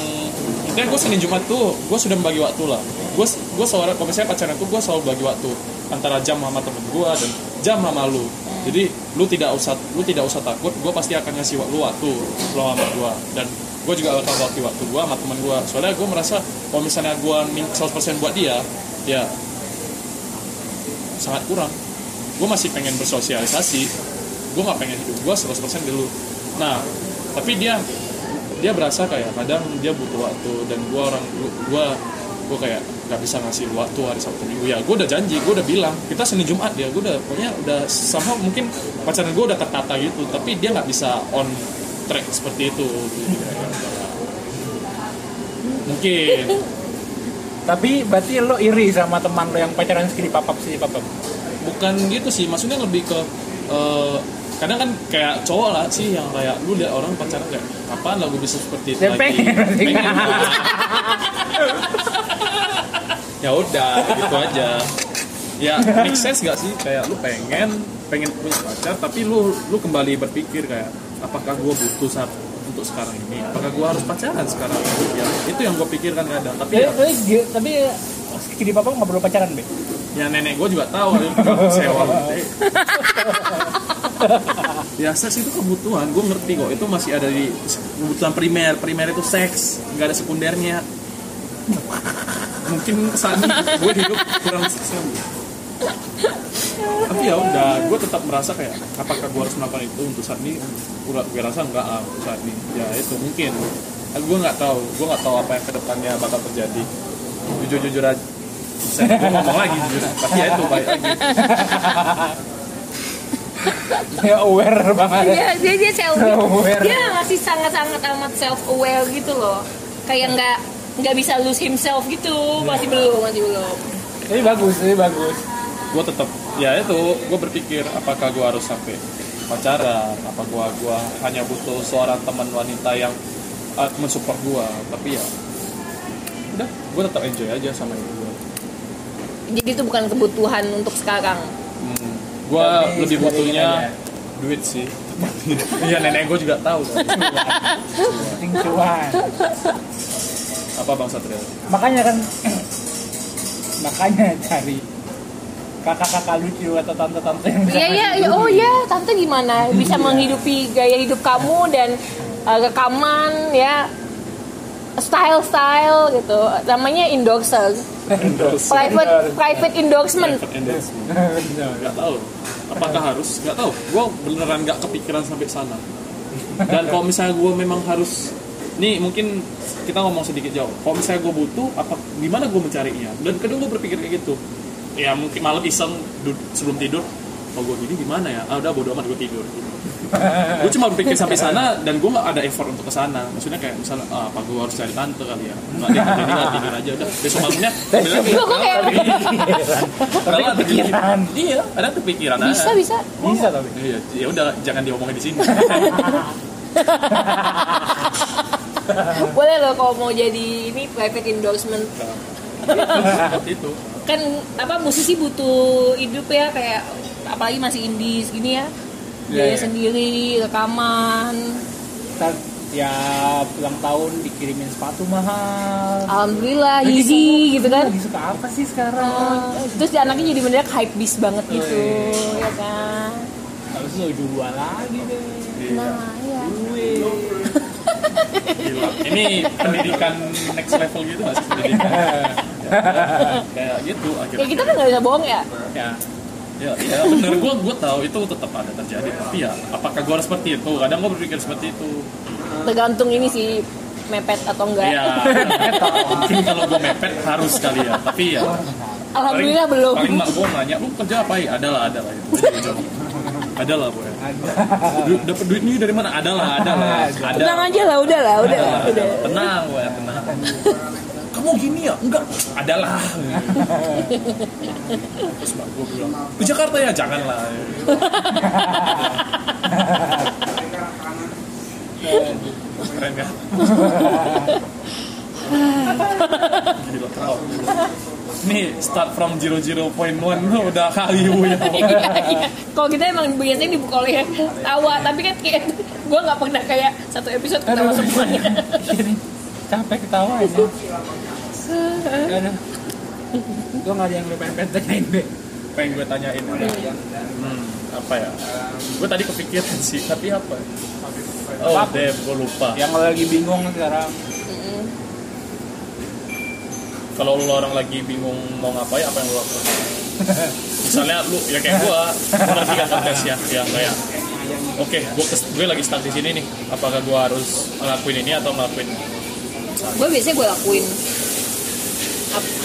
intinya gue Senin Jumat tuh gue sudah membagi waktu lah gue gue selalu kalau misalnya pacaran tuh gue selalu bagi waktu antara jam sama temen gue dan jam sama lu. Jadi lu tidak usah lu tidak usah takut gue pasti akan ngasih lu waktu lo sama gue dan gue juga akan waktu waktu gue sama temen gue soalnya gue merasa kalau misalnya gue min 100% buat dia ya sangat kurang. Gue masih pengen bersosialisasi. Gue nggak pengen hidup gue 100% dulu. Nah tapi dia dia berasa kayak kadang dia butuh waktu dan gue orang gue gue kayak nggak bisa ngasih waktu hari Sabtu Minggu. Ya gue udah janji gue udah bilang. Kita Senin Jumat dia. Gue udah pokoknya udah sama mungkin pacaran gue udah tertata gitu tapi dia nggak bisa on track seperti itu. Mungkin. Tapi berarti lo iri sama teman lo yang pacaran sekali papap sih papap. bukan gitu sih maksudnya lebih ke eh, kadang kan kayak cowok lah sih yang kayak lu lihat orang pacaran kayak kapan lah gue bisa seperti itu Dia pengen, berarti. pengen ya udah gitu aja. Ya make sense gak sih? Kayak lu pengen pengen punya pacar tapi lu lu kembali berpikir kayak apakah gue butuh saat untuk sekarang ini? Apakah gue harus pacaran sekarang? Ya itu yang gue pikirkan kadang tapi Tapi ya, tapi sekali papap nggak perlu pacaran be. ya nenek gue juga tahu sewa. Ya seks itu kebutuhan gue ngerti kok. Itu masih ada di kebutuhan primer. Primer itu seks nggak ada sekundernya mungkin saat ini gue hidup kurang seks tapi ya udah gue tetap merasa kayak apakah gue harus melakukan itu untuk saat ini? Gue, gue rasa enggak ah, untuk saat ini. Ya itu mungkin. Gue nggak tahu. Gue nggak tahu apa yang ke depannya bakal terjadi. Jujur jujur aja. Saya gue ngomong lagi jujur. Tapi ya itu baik lagi. Ya aware banget. Iya, dia dia self Self-aware. dia masih sangat-sangat amat self aware gitu loh. Kayak nggak nggak bisa lose himself gitu, masih belum, masih belum. Tapi bagus, tapi bagus. gue tetap ya itu gue berpikir apakah gue harus sampai pacaran apa gue gua hanya butuh seorang teman wanita yang uh, mensupport gue tapi ya udah gue tetap enjoy aja sama itu gue Jadi itu bukan kebutuhan untuk sekarang. hmm, gue lebih butuhnya duit sih iya nenek gue juga tahu kan. Penting cuan. apa bang Satria Makanya kan makanya cari kakak-kakak lucu atau tante-tante yang bisa Iya iya, iya. duit. oh iya, tante gimana? Bisa menghidupi gaya hidup kamu dan uh, rekaman ya. Style-style gitu. Namanya endorser, private private endorsement. Private endorsement. nggak tahu. Apakah harus? Nggak tahu. Gue beneran nggak kepikiran sampai sana. Dan kalau misalnya gue memang harus nih mungkin kita ngomong sedikit jauh kalau misalnya gue butuh apa gimana gue mencarinya dan kedua gue berpikir kayak gitu ya mungkin malam iseng sebelum tidur kalau gue gini gimana ya ah udah bodo amat gue tidur gue cuma berpikir sampai sana dan gue nggak ada effort untuk ke sana maksudnya kayak misalnya ah, apa gue harus cari tante kali ya nggak deh jadi nggak tidur aja udah besok malamnya lagi. Kok kayak Tapi Kalau ada kepikiran. iya ada kepikiran bisa ada. bisa. Bisa tapi. Iya, ya udah jangan diomongin di sini. Boleh loh kalau mau jadi ini private endorsement. Itu. Kan apa musisi butuh hidup ya kayak apalagi masih indies gini ya. Iya, Biaya iya. sendiri, rekaman. Ntar tiap ulang tahun dikirimin sepatu mahal. Alhamdulillah Lagi easy kamu gitu kan. Lagi suka apa sih sekarang? Uh, terus dia anaknya jadi bener hype beast banget gitu, Wih. ya kan? Harus jual lagi deh. Iya. Nah, iya. Duit. Gila. Ini pendidikan next level gitu nggak sih pendidikan? Ya, kayak gitu Ya akhirnya. kita kan nggak bisa bohong ya. Ya. Ya, ya bener gue gue tahu itu tetap ada terjadi tapi ya apakah gue harus seperti itu? Kadang gue berpikir seperti itu. Tergantung ini sih mepet atau enggak. Iya. Mungkin kalau gue mepet harus kali ya. Tapi ya. Alhamdulillah paling, belum. Paling mak gue nanya, lu kerja apa ya? Ada lah, ada lah. Gitu. Ada lah. Ada. Du dapat duit ini dari mana? Ada lah, ada lah. Ada. Tenang aja lah, udah lah, udah, udah. Tenang gue, tenang. Kamu gini ya? Enggak. Ada lah. Terus mak gue bilang, ke Jakarta ya? Jangan lah. Keren kan? Gila, kau. Nih start from 00.1 lu udah kali ya. Iya, iya. Kalau kita emang biasanya dibuka oleh tawa, tapi kan kayak gue nggak pernah kayak satu episode ketawa Aduh. semuanya Ini capek ketawa ya Aduh. Gue gak ada yang lu pengen tanyain Be pengen gue tanyain? Hmm, apa ya? Gue tadi kepikiran sih tapi apa? Oh deh gue lupa. Yang lagi bingung sekarang kalau lu orang lagi bingung mau ngapain apa yang lu lakukan? Misalnya lu ya kayak gua gua ngerti kan podcast ya yang kayak oke gua kes- gue lagi stuck di sini nih apakah gua harus ngelakuin ini atau ngelakuin ini? gue biasanya gue lakuin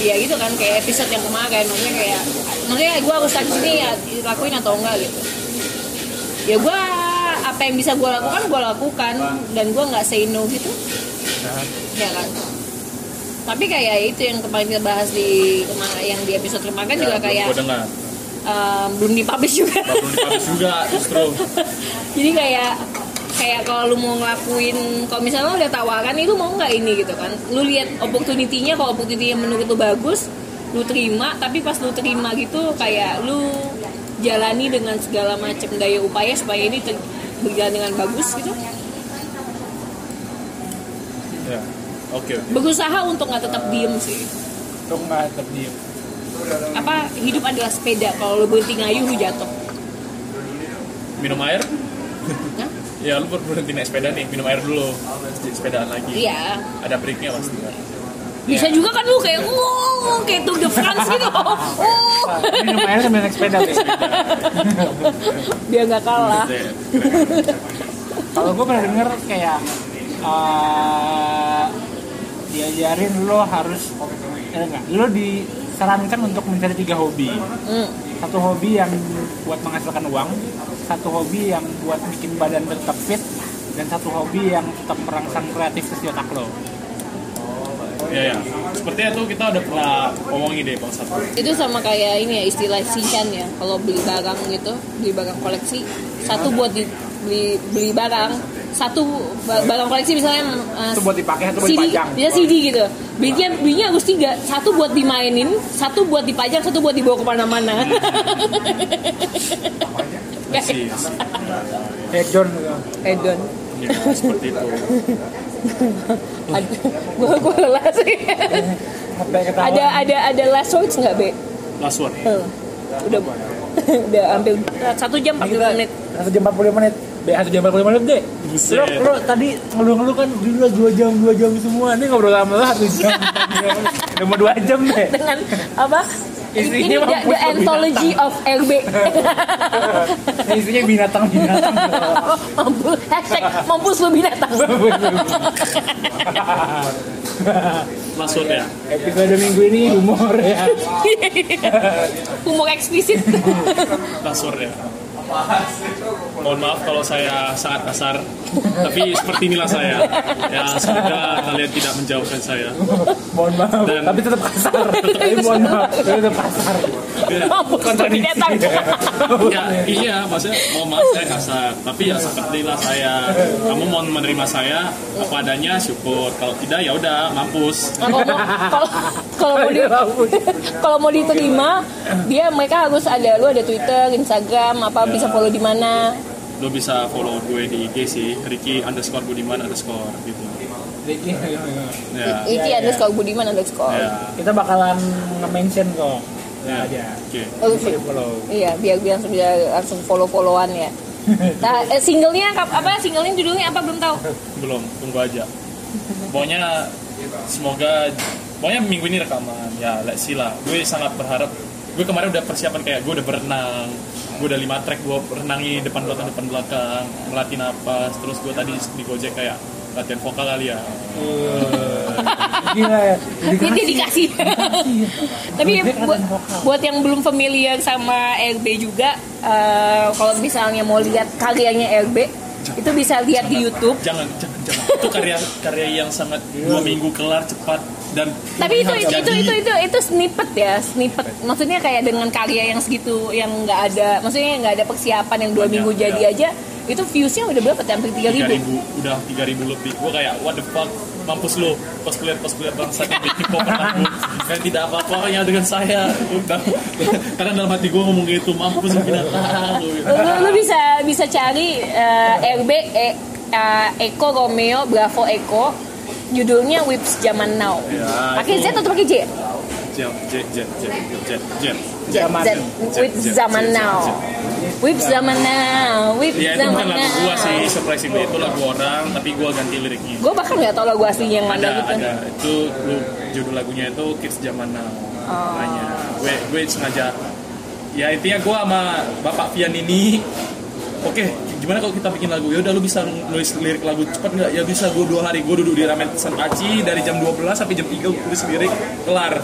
ya gitu kan kayak episode yang kemarin maksudnya kayak maksudnya gue harus di sini ya lakuin atau enggak gitu. Ya gue apa yang bisa gue lakukan gue lakukan dan gue nggak say no gitu. Ya kan tapi kayak itu yang kemarin kita bahas di yang di episode kemarin kan juga Ya, kayak gua dengar. um, belum dipublish juga. Perlu dipublish juga justru. Jadi kayak kayak kalau lu mau ngelakuin kalau misalnya lu udah tawaran itu mau nggak ini gitu kan? Lu lihat opportunity-nya kalau opportunity-nya menurut lu bagus lu terima tapi pas lu terima gitu kayak lu jalani dengan segala macam daya upaya supaya ini berjalan dengan bagus gitu. Ya oke oke. Berusaha untuk nggak tetap diem sih. Untuk gak tetap diem. Apa hidup adalah sepeda. Kalau lu berhenti ngayuh lu jatuh. Minum air? Hah? ya lu berhenti naik sepeda nih. Minum air dulu. Sepedaan lagi. Iya. Ada breaknya pasti kan bisa juga kan lu kayak oh kayak Tour de France gitu. Oh Minum air sambil naik sepeda biar nggak kalah. Gitu ya. Kalau gue pernah denger kayak uh, diajarin lo harus eh, enggak, lo disarankan untuk mencari tiga hobi. Hmm. Satu hobi yang buat menghasilkan uang, satu hobi yang buat bikin badan tetap fit, dan satu hobi yang tetap merangsang kreativitas di otak lo. ya ya sepertinya tuh kita udah pernah ngomongin deh bang satu itu sama kayak ini ya istilah sinchan ya kalau beli barang gitu beli barang koleksi satu buat di, beli beli barang. Satu ba- barang koleksi misalnya uh, Itu buat dipakai, satu buat CD, dipajang. bisa CD gitu. Belinya belinya harus tiga. Satu buat dimainin satu buat dipajang satu buat dibawa ke mana-mana. Hedon gitu. Edon. Ya, seperti itu. Gue gue lelah sih. Ada ada ada last words nggak be? Last word Eh, udah udah hampir satu jam 40 Kita menit. Satu jam 45 menit. Satu jam 45 menit deh. Lo, lo tadi ngeluh-ngeluh kan dulu dua jam dua jam semua. Ini ngobrol sama lo satu jam. Udah mau dua jam deh. dengan apa Isinya ini the, the lo anthology binatang. of RB Isinya binatang-binatang. mampus hashtag mampus lu binatang word ya Episode minggu ini humor ya. humor eksplisit last word ya mohon maaf kalau saya sangat kasar tapi seperti inilah saya. Ya semoga kalian tidak menjauhkan saya. Mohon maaf. Dan- Tapi tetap kasar. Tapi mohon maaf. Tapi tetap kasar. mampus lu binatang ya iya maksudnya mohon maaf saya kasar. Tapi ya sepertilah saya. Kamu mau menerima saya apa adanya syukur. Kalau tidak ya udah mampus. Nah, kalau mau kalau kalau mau di kalau mau diterima dia mereka harus ada lu ada Twitter Instagram apa bisa follow di mana lo bisa follow gue di IG sih Ricky underscore Budiman underscore gitu ya Iki underscore Budiman underscore ya Kita bakalan nge-mention kok. ya Ya aja. oke Oke. Bisa follow. Iya, biar biar langsung bisa langsung follow followan ya. Nah, eh, singlenya apa? Singlenya judulnya apa belum tahu. belum tunggu aja pokoknya semoga pokoknya minggu ini rekaman ya let's see lah gue sangat berharap gue kemarin udah persiapan kayak gue udah berenang gue udah lima track gue berenangi depan belakang depan belakang melatih napas. Terus gue tadi di gojek kayak latihan vokal kali ya. Gila ya. Ini dedikasi. Tapi buat, buat yang belum familiar sama RB juga, eh, kalau misalnya mau lihat karyanya RB, itu bisa lihat di YouTube. jangan jangan jangan itu karya karya yang sangat dua minggu kelar cepat dan Tapi itu itu itu itu itu, itu snippet ya, snippet. Maksudnya kayak dengan karya yang segitu yang nggak ada, maksudnya nggak ada persiapan yang dua Banyak, minggu jadi ya. aja, itu viewsnya udah berapa? Hampir tiga ribu udah tiga ribu lebih gue kayak what the fuck mampus lo cosplayer cosplayer bangsa pop aku yang tidak apa apanya dengan saya karena dalam hati gue ngomong gitu mampus binatang Gua gitu. lu, lu bisa bisa cari eh, RB eh, uh, Eko Romeo Bravo Eko judulnya Whips Zaman Now Ya, pakai. Z atau pakai J? Jet, jet, jet, jet, jet, jet. Zaman. Z, Jet, Whips jet, Zaman jet, Now jet. Whips Zaman Now Ya itu Zaman bukan lagu gua sih, Now surprisingly itu lagu orang, tapi gua ganti liriknya. gue bahkan nggak tahu lagu aslinya yang mana Ada, gitu ada. Itu judul lagunya itu Kids Zaman Now. Oh. Makanya gue gue sengaja ya intinya gua sama Bapak Pian ini Oke, gimana kalau kita bikin lagu? Ya udah lu bisa nulis lirik lagu cepat nggak? Ya bisa, gue dua hari gue duduk di Ramen San Aci dari jam 12 sampai jam 3 gue tulis lirik kelar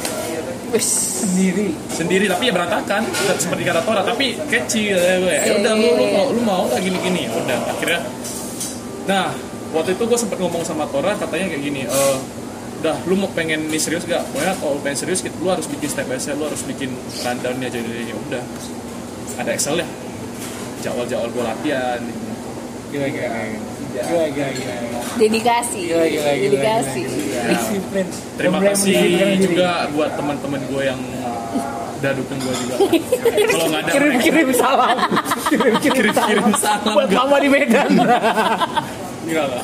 Wis. sendiri. Sendiri tapi ya berantakan. Seperti kata Tora tapi catchy ya gue ya udah lu lu mau lu mau nggak gini gini udah akhirnya. Nah waktu itu gue sempat ngomong sama Tora katanya kayak gini eh udah lu mau pengen ini serius gak pokoknya kalau pengen serius gitu, lu harus bikin step by step lu harus bikin rundownnya jadi ya udah. Ada Excel ya jadwal jadwal gue latihan. Gitu. gila gila gila gila gila gila dedikasi. Gila gila gila dedikasi. disiplin terima kasih juga buat teman-teman gue yang udah dukung gue juga. Kalau nggak ada kirim kirim salam. Kirim kirim salam. Kirim salam. Buat mama di Medan. Enggak lah.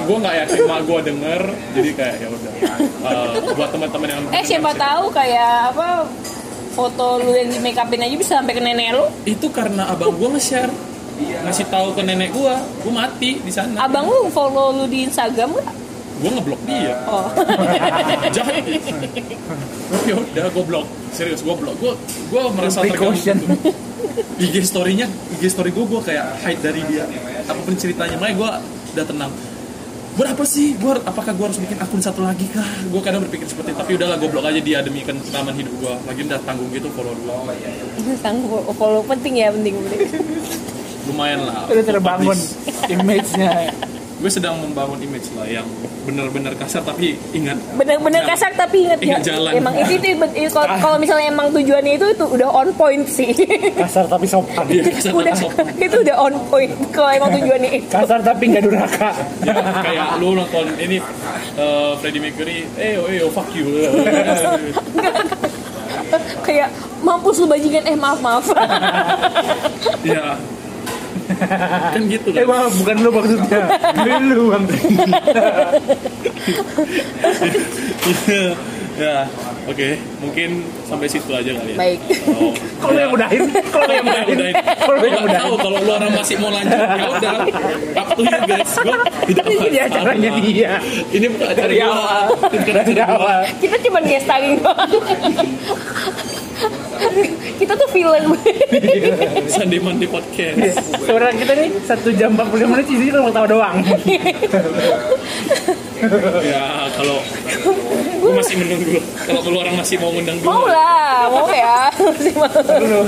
Gue nggak yakin mak gue denger, jadi kayak ya udah. Eh, buat teman-teman yang eh siapa tahu kayak apa foto lu yang di make upin aja bisa sampai ke nenek lu. Itu karena abang gue nge-share ngasih tahu ke nenek gue, gue mati di sana. abang lu follow lu di Instagram gak? Gue ngeblok dia. oh Jahat. ya udah gue blok. Serius gue blok. Gue gue merasa terganggu. IG story-nya, IG story gue gue kayak hide dari dia. Apa pun ceritanya, makanya gue udah tenang. Buat apa sih? Gua, apakah gue harus bikin akun satu lagi kah? Gue kadang berpikir seperti itu, tapi udahlah gue blok aja dia demi keamanan hidup gue. Lagi udah tanggung gitu follow gue. sanggup follow penting ya penting penting Lumayan lah. udah terbangun image-nya. Gue sedang membangun image lah yang benar-benar kasar tapi ingat. Bener-bener Ingat- kasar tapi ingat ingat ya, jalan. emang itu itu, itu kalau kalau misalnya emang tujuannya itu itu udah on point sih. Kasar tapi sopan. Iya, kasar udah tapi sopan. itu udah on point kalau emang tujuannya itu. Kasar tapi nggak durhaka. Ya, kayak lu nonton ini uh, Freddie Mercury, eh oh, eh oh, fuck you. kayak mampus lu bajingan. Eh maaf maaf. Ya. Kan gitu eh kan. bang bukan lu maksudnya lu bang ya, oke. Mungkin sampai situ aja kali ya. baik Oh, kalau yang udahin kalau yang udah, udahin udahin. kalau yang nggak udahin tahu kalau lu orang masih mau lanjut ya udah. You guys. Gue tidak ini acaranya dia Ini bukan acara dari gua. awal Ini bukan dari acara gua. awal kita cuma guest starring doang kita tuh villain Sunday Monday podcast. Suara kita nih satu jam 45 menit isinya cuma tahu doang. ya kalau gue masih menunggu. Kalau lu orang masih mau ngundang mau gue. lah mau ya Masih mau. Dulu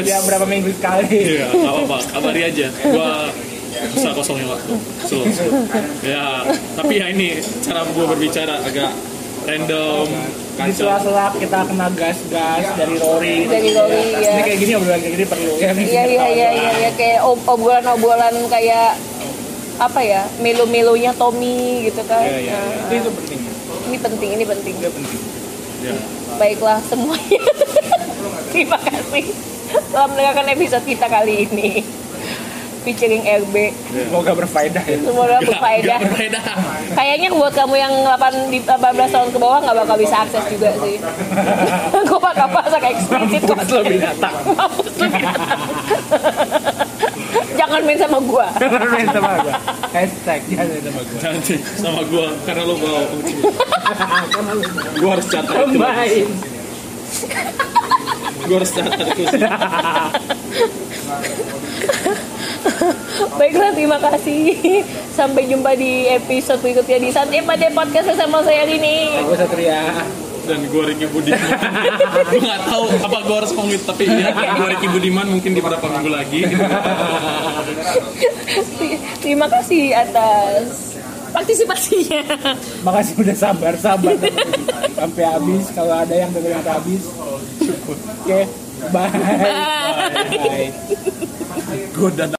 Ya berapa minggu sekali. Iya, nggak apa-apa. Kabari aja. Gua bisa kosongin waktu. Slow, slow. Ya, tapi ya ini cara gua berbicara agak random, Di sela-sela kita kena gas-gas dari Rory. Dari Rory, Ini ya. kayak gini obrolan kayak gini perlu ya. iya iya iya ketawa-tawa. iya ya, kayak ob- obrolan-obrolan kayak apa ya melo-melonya Tommy gitu kan Iya iya. Nah, Itu itu penting. ini penting ini penting Itu penting. Ya. baiklah semuanya terima kasih telah mendengarkan episode kita kali ini featuring RB Semoga berfaedah ya. semoga berfaedah gak berbeda. kayaknya buat kamu yang 8 di 18 tahun ke bawah nggak bakal bisa akses juga sih gue bakal pasang eksplisit kok Mampus lo binatang. Mampus lo binatang. jangan main sama gua Jangan main sama gua. Hashtag jangan main sama gua. Nanti sama gua karena lo bawa gua harus catat itu. Main. Gua harus catat. Baiklah, terima kasih. Sampai jumpa di episode berikutnya di Santai Pada Podcast bersama saya Rini. Aku Satria. Dan gua Ricky Budiman. gua nggak tahu apa gua harus itu, tapi ya gua Ricky Budiman mungkin di beberapa minggu lagi. Terima kasih atas partisipasinya. Makasih udah sabar sabar sampai habis. Kalau ada yang dengerin sampai habis, syukur. Oke, bye. Bye. Bye. Gua dan